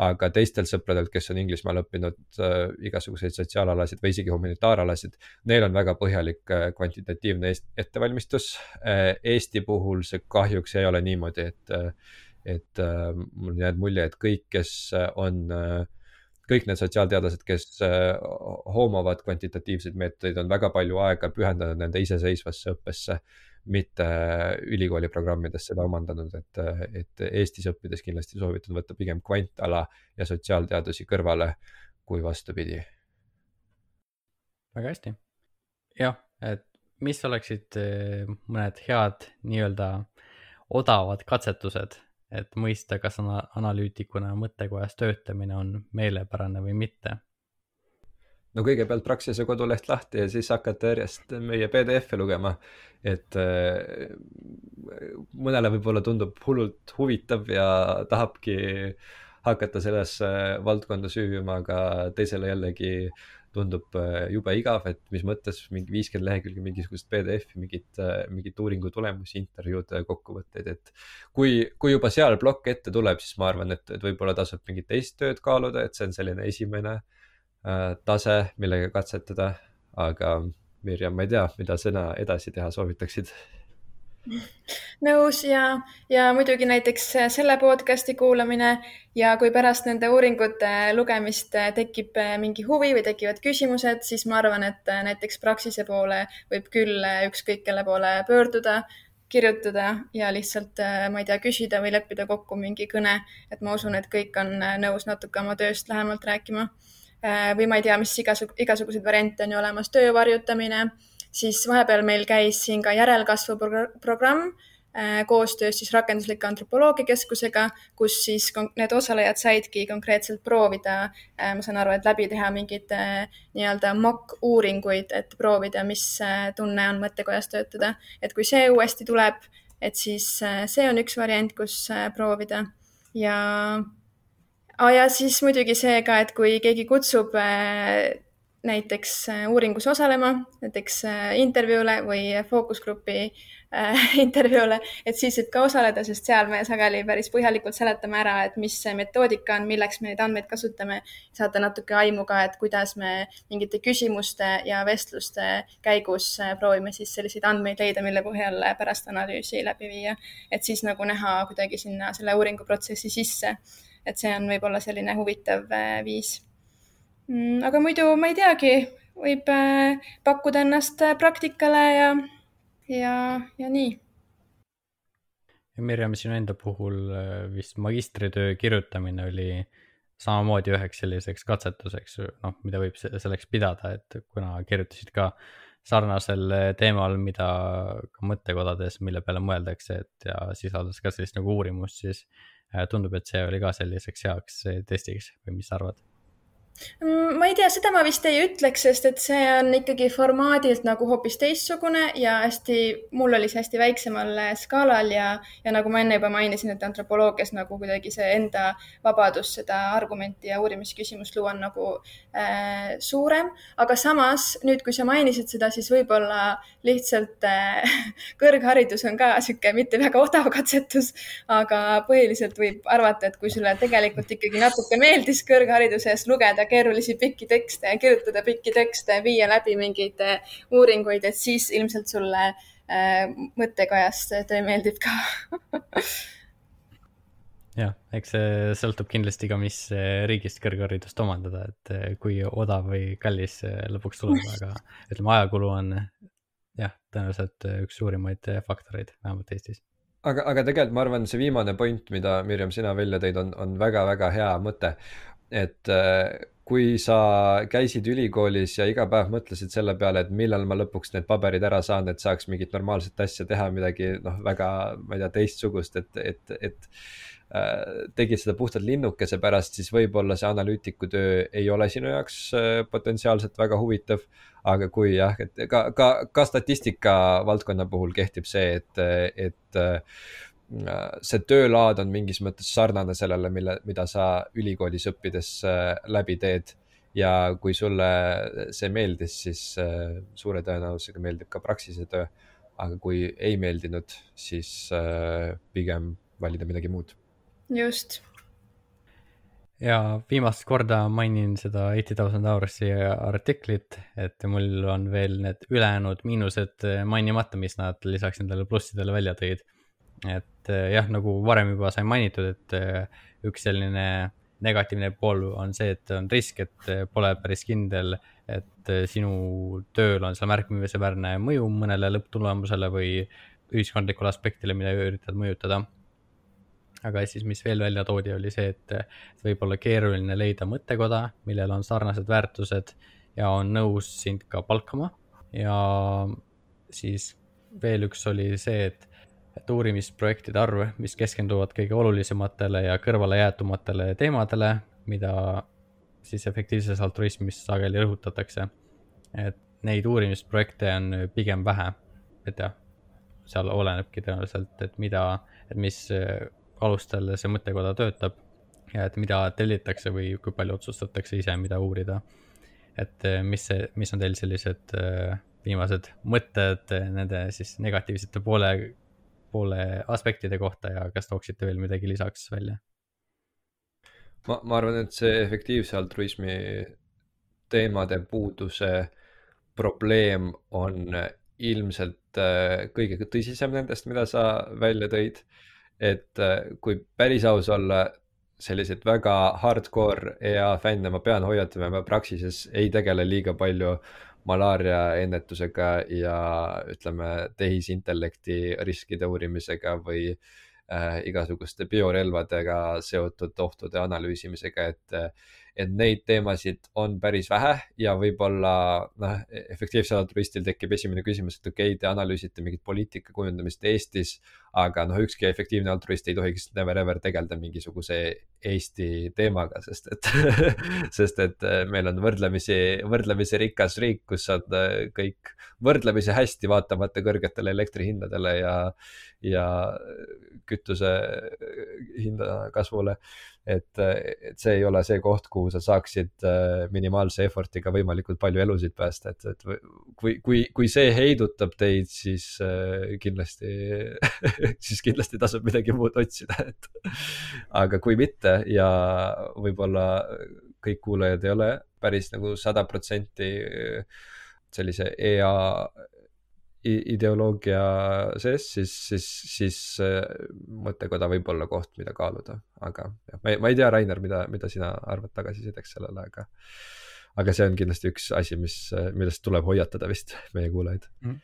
Speaker 2: aga teistel sõpradel, kes on Inglismaal õppinud äh, igasuguseid sotsiaalalasid või isegi humanitaaralasid, neil on väga põhjalik äh, kvantitatiivne ettevalmistus äh,. Eesti puhul see kahjuks ei ole niimoodi, et, et äh, mul jääb mulje, et kõik, kes on äh, kõik need sotsiaalteadlased, kes äh, hoomavad kvantitatiivseid meetodeid, on väga palju aega pühendanud nende iseseisvasse õppesse, mitte ülikooli programmides seda omandanud, et, et Eestis õppides kindlasti soovitan võtta pigem kvantala ja sotsiaalteadusi kõrvale kui vastupidi.
Speaker 1: väga hästi. jah, et mis oleksid äh, mõned head nii-öelda odavad katsetused et mõista, kas ana-, analüütikuna mõttekojas töötamine on meelepärane või mitte.
Speaker 2: no kõigepealt Praxise koduleht lahti ja siis hakata järjest meie PDF-e lugema. et äh, mõnele võib-olla tundub hullult huvitav ja tahabki hakata sellesse valdkonda süüvima, aga teisele jällegi tundub äh, jube igav, et mis mõttes mingi viiskümmend lehekülge mingisugust PDF-i, mingit, äh, mingit uuringu tulemusi, intervjuud, kokkuvõtteid, et. kui, kui juba seal plokk ette tuleb, siis ma arvan, et, et võib-olla tasub mingit teist tööd kaaluda, et see on selline esimene äh, tase, millega katsetada, aga Mirjam, ma ei tea, mida sina edasi teha soovitaksid
Speaker 3: nõus ja, ja muidugi näiteks selle podcast'i kuulamine ja kui pärast nende uuringute lugemist tekib mingi huvi või tekivad küsimused, siis ma arvan, et näiteks Praxise poole võib küll ükskõik kelle poole pöörduda, kirjutada ja lihtsalt, ma ei tea, küsida või leppida kokku mingi kõne. et ma usun, et kõik on nõus natuke oma tööst lähemalt rääkima. või ma ei tea, mis igasugu, igasuguseid variante on ju olemas, töö varjutamine siis vahepeal meil käis siin ka järelkasvu programm äh, koostöös siis Rakendusliku Antropoloogia Keskusega, kus siis need osalejad saidki konkreetselt proovida, äh, ma saan aru, et läbi teha mingeid äh, nii-öelda mock-uuringuid, et proovida, mis tunne on mõttekojas töötada. et kui see uuesti tuleb, et siis see on üks variant, kus proovida ja ah,, ja siis muidugi see ka, et kui keegi kutsub näiteks äh, uuringus osalema, näiteks äh, intervjuule või fookusgrupi äh, intervjuule, et siis võib ka osaleda, sest seal me sageli päris põhjalikult seletame ära, et mis see metoodika on, milleks me neid andmeid kasutame. saate natuke aimu ka, et kuidas me mingite küsimuste ja vestluste käigus proovime siis selliseid andmeid leida, mille põhjal pärast analüüsi läbi viia. et siis nagu näha kuidagi sinna selle uuringuprotsessi sisse. et see on võib-olla selline huvitav viis aga muidu ma ei teagi, võib äh, pakkuda ennast äh, praktikale ja, ja, ja nii.
Speaker 1: Mirjam, sinu enda puhul äh, vist magistritöö kirjutamine oli samamoodi üheks selliseks katsetuseks, noh, mida võib selleks pidada, et kuna kirjutasid ka sarnasel teemal, mida ka mõttekodades, mille peale mõeldakse, et ja sisaldas ka sellist nagu uurimust, siis tundub, et see oli ka selliseks heaks testiks või mis sa arvad?
Speaker 3: Mm, ma ei tea, seda ma vist ei ütleks, sest et see on ikkagi formaadilt nagu hoopis teistsugune ja hästi, mul oli see hästi väiksemal skaalal ja, ja nagu ma enne juba mainisin, et antropoloogias nagu kuidagi see enda vabadus seda argumenti ja uurimisküsimust luua on nagu äh, suurem. aga samas nüüd, kui sa mainisid seda, siis võib-olla lihtsalt äh, kõrgharidus on ka niisugune mitte väga odav katsetus, aga põhiliselt võib arvata, et kui sulle tegelikult ikkagi natuke meeldis kõrghariduses lugeda keerulisi pikki tekste ja kirjutada pikki tekste, viia läbi mingeid äh, uuringuid, et siis ilmselt sulle äh, mõttekojas töö meeldib ka
Speaker 1: jah, eks see sõltub kindlasti ka, mis äh, riigist kõrgharidust omandada, et kui odav või kallis lõpuks tuleb, aga ütleme, ajakulu on jah, tõenäoliselt üks suurimaid faktoreid, vähemalt Eestis
Speaker 2: aga, aga tegelikult ma arvan, see viimane point, mida Mirjam, sina välja tõid, on, on väga-väga hea mõte. et kui sa käisid ülikoolis ja iga päev mõtlesid selle peale, et millal ma lõpuks need paberid ära saan, et saaks mingit normaalset asja teha, midagi noh, väga, ma ei tea, teistsugust, et, et, et äh, tegid seda puhtalt linnukese pärast, siis võib-olla see analüütiku töö ei ole sinu jaoks äh, potentsiaalselt väga huvitav. aga kui jah, et ka, ka, ka statistika valdkonna puhul kehtib see, et, et äh, see töölaad on mingis mõttes sarnane sellele, mille, mida sa ülikoolis õppides äh, läbi teed. ja kui sulle see meeldis, siis äh, suure tõenäosusega meeldib ka Praxise töö. aga kui ei meeldinud, siis äh, pigem valida midagi muud.
Speaker 3: just.
Speaker 1: ja viimast korda mainin seda Eighty Thousand Hours'i artiklit, et mul on veel need ülejäänud miinused mainimata, mis nad lisaks nendele plussidele välja tõid et eh, jah, nagu varem juba sai mainitud, et eh, üks selline negatiivne pool on see, et on risk, et eh, pole päris kindel, et sinu tööl on seal märkimisväärne mõju mõnele lõpptulemusele või ühiskondlikule aspektile, mida üritad mõjutada. aga siis, mis veel välja toodi, oli see, et võib olla keeruline leida mõttekoda, millel on sarnased väärtused ja on nõus sind ka palkama ja siis veel üks oli see, et et uurimisprojektide arv, mis keskenduvad kõige olulisematele ja kõrvalejäetumatele teemadele, mida siis efektiivses altruismis sageli rõhutatakse. et neid uurimisprojekte on pigem vähe, et jah, seal olenebki tõenäoliselt, et mida, et mis alustel see mõttekoda töötab ja et mida tellitakse või kui palju otsustatakse ise, mida uurida. et mis see, mis on teil sellised viimased mõtted nende siis negatiivsete poole poole aspektide kohta ja kas tooksite veel midagi lisaks välja?
Speaker 2: ma, ma arvan, et see efektiivse altruismi teemade puuduse probleem on ilmselt äh, kõige tõsisem nendest, mida sa välja tõid. et äh, kui päris aus olla, selliseid väga hardcore EA fänne ma pean hoiatama, ma Praxises ei tegele liiga palju malaaria ennetusega ja ütleme, tehisintellekti riskide uurimisega või äh, igasuguste biorelvadega seotud ohtude analüüsimisega, et et neid teemasid on päris vähe ja võib-olla noh, efektiivsel altruistil tekib esimene küsimus, et okei okay,, te analüüsite mingit poliitika kujundamist Eestis, aga noh, ükski efektiivne altruist ei tohiks never ever tegeleda mingisuguse Eesti teemaga, sest et sest et äh, meil on võrdlemisi, võrdlemisi rikas riik, kus on äh, kõik võrdlemisi hästi, vaatamata kõrgetele elektrihindadele ja, ja kütuse hinda kasvule et, et see ei ole see koht, kuhu sa saaksid äh, minimaalse effort'iga võimalikult palju elusid päästa, et, et kui, kui, kui see heidutab teid, siis äh, kindlasti siis kindlasti tasub midagi muud otsida, et. aga kui mitte ja võib-olla kõik kuulajad ei ole päris nagu sada protsenti sellise EA ideoloogia sees, siis, siis, siis mõttekoda võib olla koht, mida kaaluda, aga jah, ma ei, ma ei tea, Rainer, mida, mida sina arvad tagasisideks sellele, aga. aga see on kindlasti üks asi, mis, millest tuleb hoiatada vist meie kuulajaid mm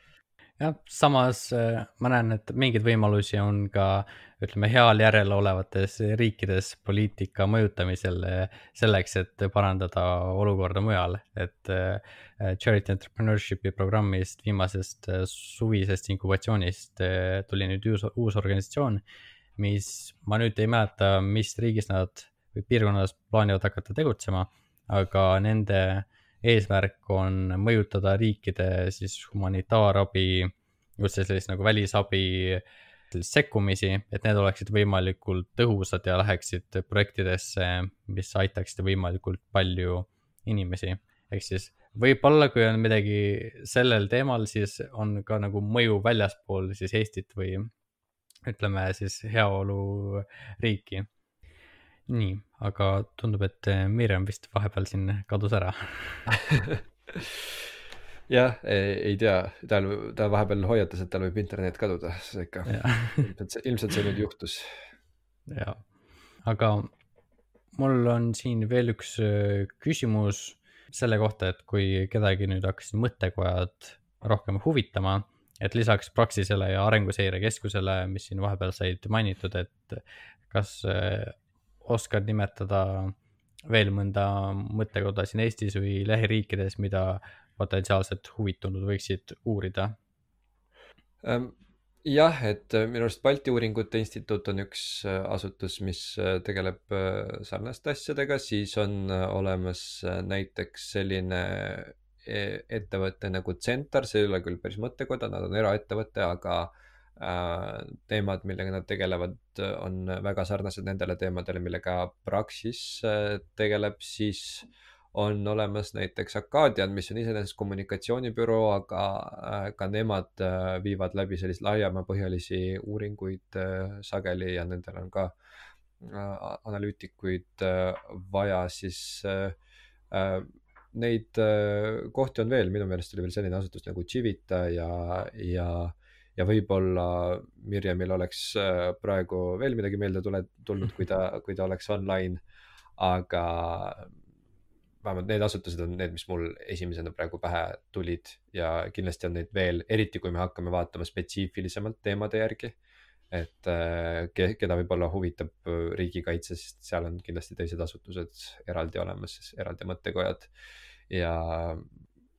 Speaker 1: jah, samas äh, ma näen, et mingeid võimalusi on ka ütleme, heal järjel olevates riikides poliitika mõjutamisel äh, selleks, et parandada olukorda mujal, et äh, charity entrepreneurship'i programmist, viimasest suvisest inkubatsioonist tuli nüüd uus, uus organisatsioon, mis ma nüüd ei mäleta, mis riigis nad või piirkonnas plaanivad hakata tegutsema, aga nende eesmärk on mõjutada riikide siis humanitaarabi, just sellist nagu välisabi sekkumisi, et need oleksid võimalikult tõhusad ja läheksid projektidesse, mis aitaksid võimalikult palju inimesi. ehk siis võib-olla, kui on midagi sellel teemal, siis on ka nagu mõju väljaspool siis Eestit või ütleme siis heaoluriiki nii, aga tundub, et eh, Mirjam vist vahepeal siin kadus ära.
Speaker 2: Jah, ei tea, tal, ta vahepeal hoiatas, et tal võib internet kaduda, seega ilmselt see, ilmselt see nüüd juhtus.
Speaker 1: ja, aga mul on siin veel üks eh, küsimus selle kohta, et kui kedagi nüüd hakkasid mõttekojad rohkem huvitama, et lisaks Praxisele ja Arenguseire Keskusele, mis siin vahepeal said mainitud, et kas eh, oskad nimetada veel mõnda mõttekoda siin Eestis või lähiriikides, mida potentsiaalselt huvitunud võiksid uurida?
Speaker 2: Ähm, jah, et minu arust Balti Uuringute Instituut on üks äh, asutus, mis äh, tegeleb äh, sarnaste asjadega, siis on olemas näiteks selline ettevõte nagu Center, see ei ole küll päris mõttekoda, nad on eraettevõte, aga Äh, teemad, millega nad tegelevad, on väga sarnased nendele teemadele, millega Praxis äh, tegeleb, siis on olemas näiteks Acadian, mis on iseenesest kommunikatsioonibüroo, aga äh, ka nemad viivad läbi selliseid laiemapõhjalisi uuringuid sageli ja nendel on ka analüütikuid vaja, siis neid kohti on veel, minu meelest oli veel selline asutus nagu Civita ja, ja ja võib-olla Mirjamil oleks äh, praegu veel midagi meelde tule, tulnud, kui ta, kui ta oleks online. aga vähemalt need asutused on need, mis mul esimesena praegu pähe tulid ja kindlasti on neid veel, eriti kui me hakkame vaatama spetsiifilisemalt teemade järgi. et äh, keda võib-olla huvitab äh, riigikaitse, sest seal on kindlasti teised asutused eraldi olemas, eraldi mõttekojad ja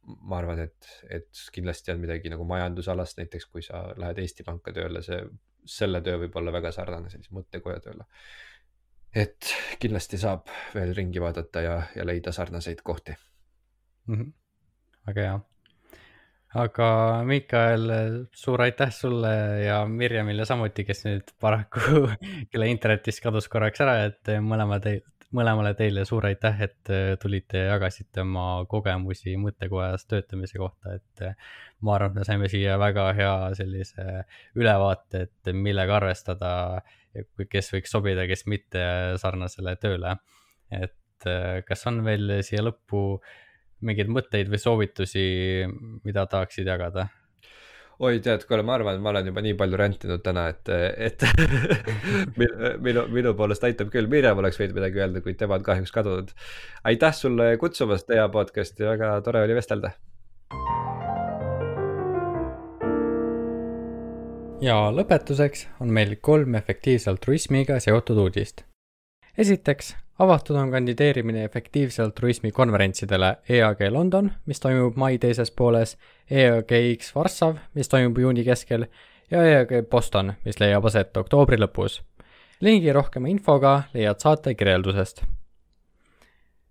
Speaker 2: ma arvan, et, et kindlasti on midagi nagu majandusalast, näiteks kui sa lähed Eesti Panka tööle, see, selle töö võib olla väga sarnane sellise mõttekoja tööle. et kindlasti saab veel ringi vaadata ja, ja leida sarnaseid kohti
Speaker 1: mm. -hmm. väga hea. Aga Mikael, suur aitäh sulle ja Mirjamile samuti, kes nüüd paraku, kelle internetis kadus korraks ära, et mõlemad mõlemale teile suur aitäh, et äh, tulite ja jagasite oma kogemusi mõttekojas töötamise kohta, et äh, ma arvan, et me saime siia väga hea sellise ülevaate, et millega arvestada, kes võiks sobida, kes mitte sarnasele tööle. et äh, kas on veel siia lõppu mingeid mõtteid või soovitusi, mida tahaksid jagada?
Speaker 2: oi, tead, kuule, ma arvan, et ma olen juba nii palju rentinud täna, et, et minu, minu poolest aitab küll, Mirjam oleks võinud midagi öelda, kuid tema on kahjuks kadunud. aitäh sulle kutsumast EA podcast'i, väga tore oli vestelda.
Speaker 1: ja lõpetuseks on meil kolm efektiivse altruismiga seotud uudist. esiteks avatud on kandideerimine efektiivse altruismi konverentsidele EAG London, mis toimub mai teises pooles, EAGX Varssav, mis toimub juuni keskel ja EAG Boston, mis leiab aset oktoobri lõpus. lingi rohkema infoga leiad saate kirjeldusest.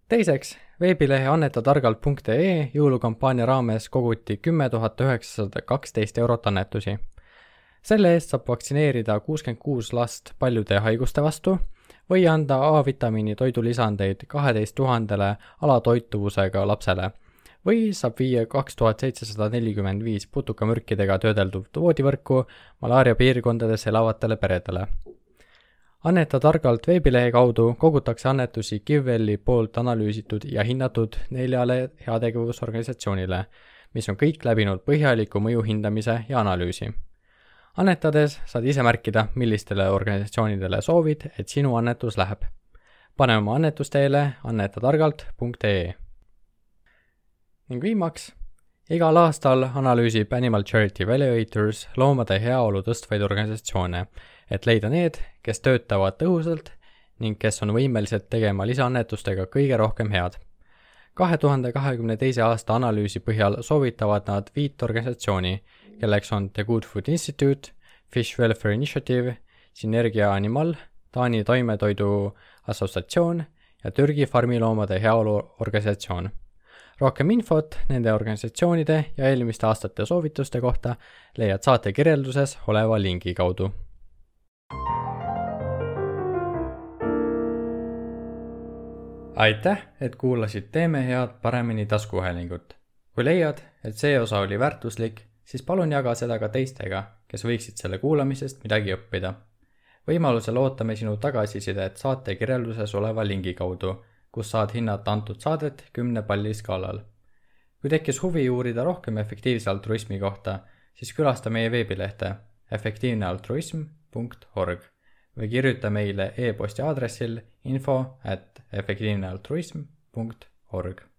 Speaker 1: teiseks, veebilehe annetatargalt.ee jõulukampaania raames koguti kümme tuhat üheksasada kaksteist eurot annetusi. selle eest saab vaktsineerida kuuskümmend kuus last paljude haiguste vastu või anda A-vitamiini toidulisandeid kaheteist tuhandele alatoituvusega lapsele või saab viia kaks tuhat seitsesada nelikümmend viis putukamürkidega töödeldud voodivõrku malaaria piirkondades elavatele peredele. anneta targalt veebilehe kaudu kogutakse annetusi GiveWelli poolt analüüsitud ja hinnatud neljale heategevusorganisatsioonile, mis on kõik läbinud põhjaliku mõju hindamise ja analüüsi annetades saad ise märkida, millistele organisatsioonidele soovid, et sinu annetus läheb. pane oma annetus teele annetatargalt.ee. ning viimaks, igal aastal analüüsib Animal Charity Evaluators loomade heaolu tõstvaid organisatsioone, et leida need, kes töötavad tõhusalt ning kes on võimelised tegema lisaannetustega kõige rohkem head. kahe tuhande kahekümne teise aasta analüüsi põhjal soovitavad nad viit organisatsiooni kelleks on The Good Food Institute, Fish Welfare Initiative, Synergia Animal, Taani Toimetoidu Assotsiatsioon ja Türgi farmiloomade heaolu organisatsioon. rohkem infot nende organisatsioonide ja eelmiste aastate soovituste kohta leiad saate kirjelduses oleva lingi kaudu. aitäh, et kuulasid Teeme head paremini taskuhäälingut. kui leiad, et see osa oli väärtuslik siis palun jaga seda ka teistega, kes võiksid selle kuulamisest midagi õppida. võimalusel ootame sinu tagasisidet saate kirjelduses oleva lingi kaudu, kus saad hinnata antud saadet kümne palli skaalal. kui tekkis huvi uurida rohkem efektiivse altruismi kohta, siis külasta meie veebilehte efektiivnealtruism.org või kirjuta meile e-posti aadressil info at efektiivnealtruism.org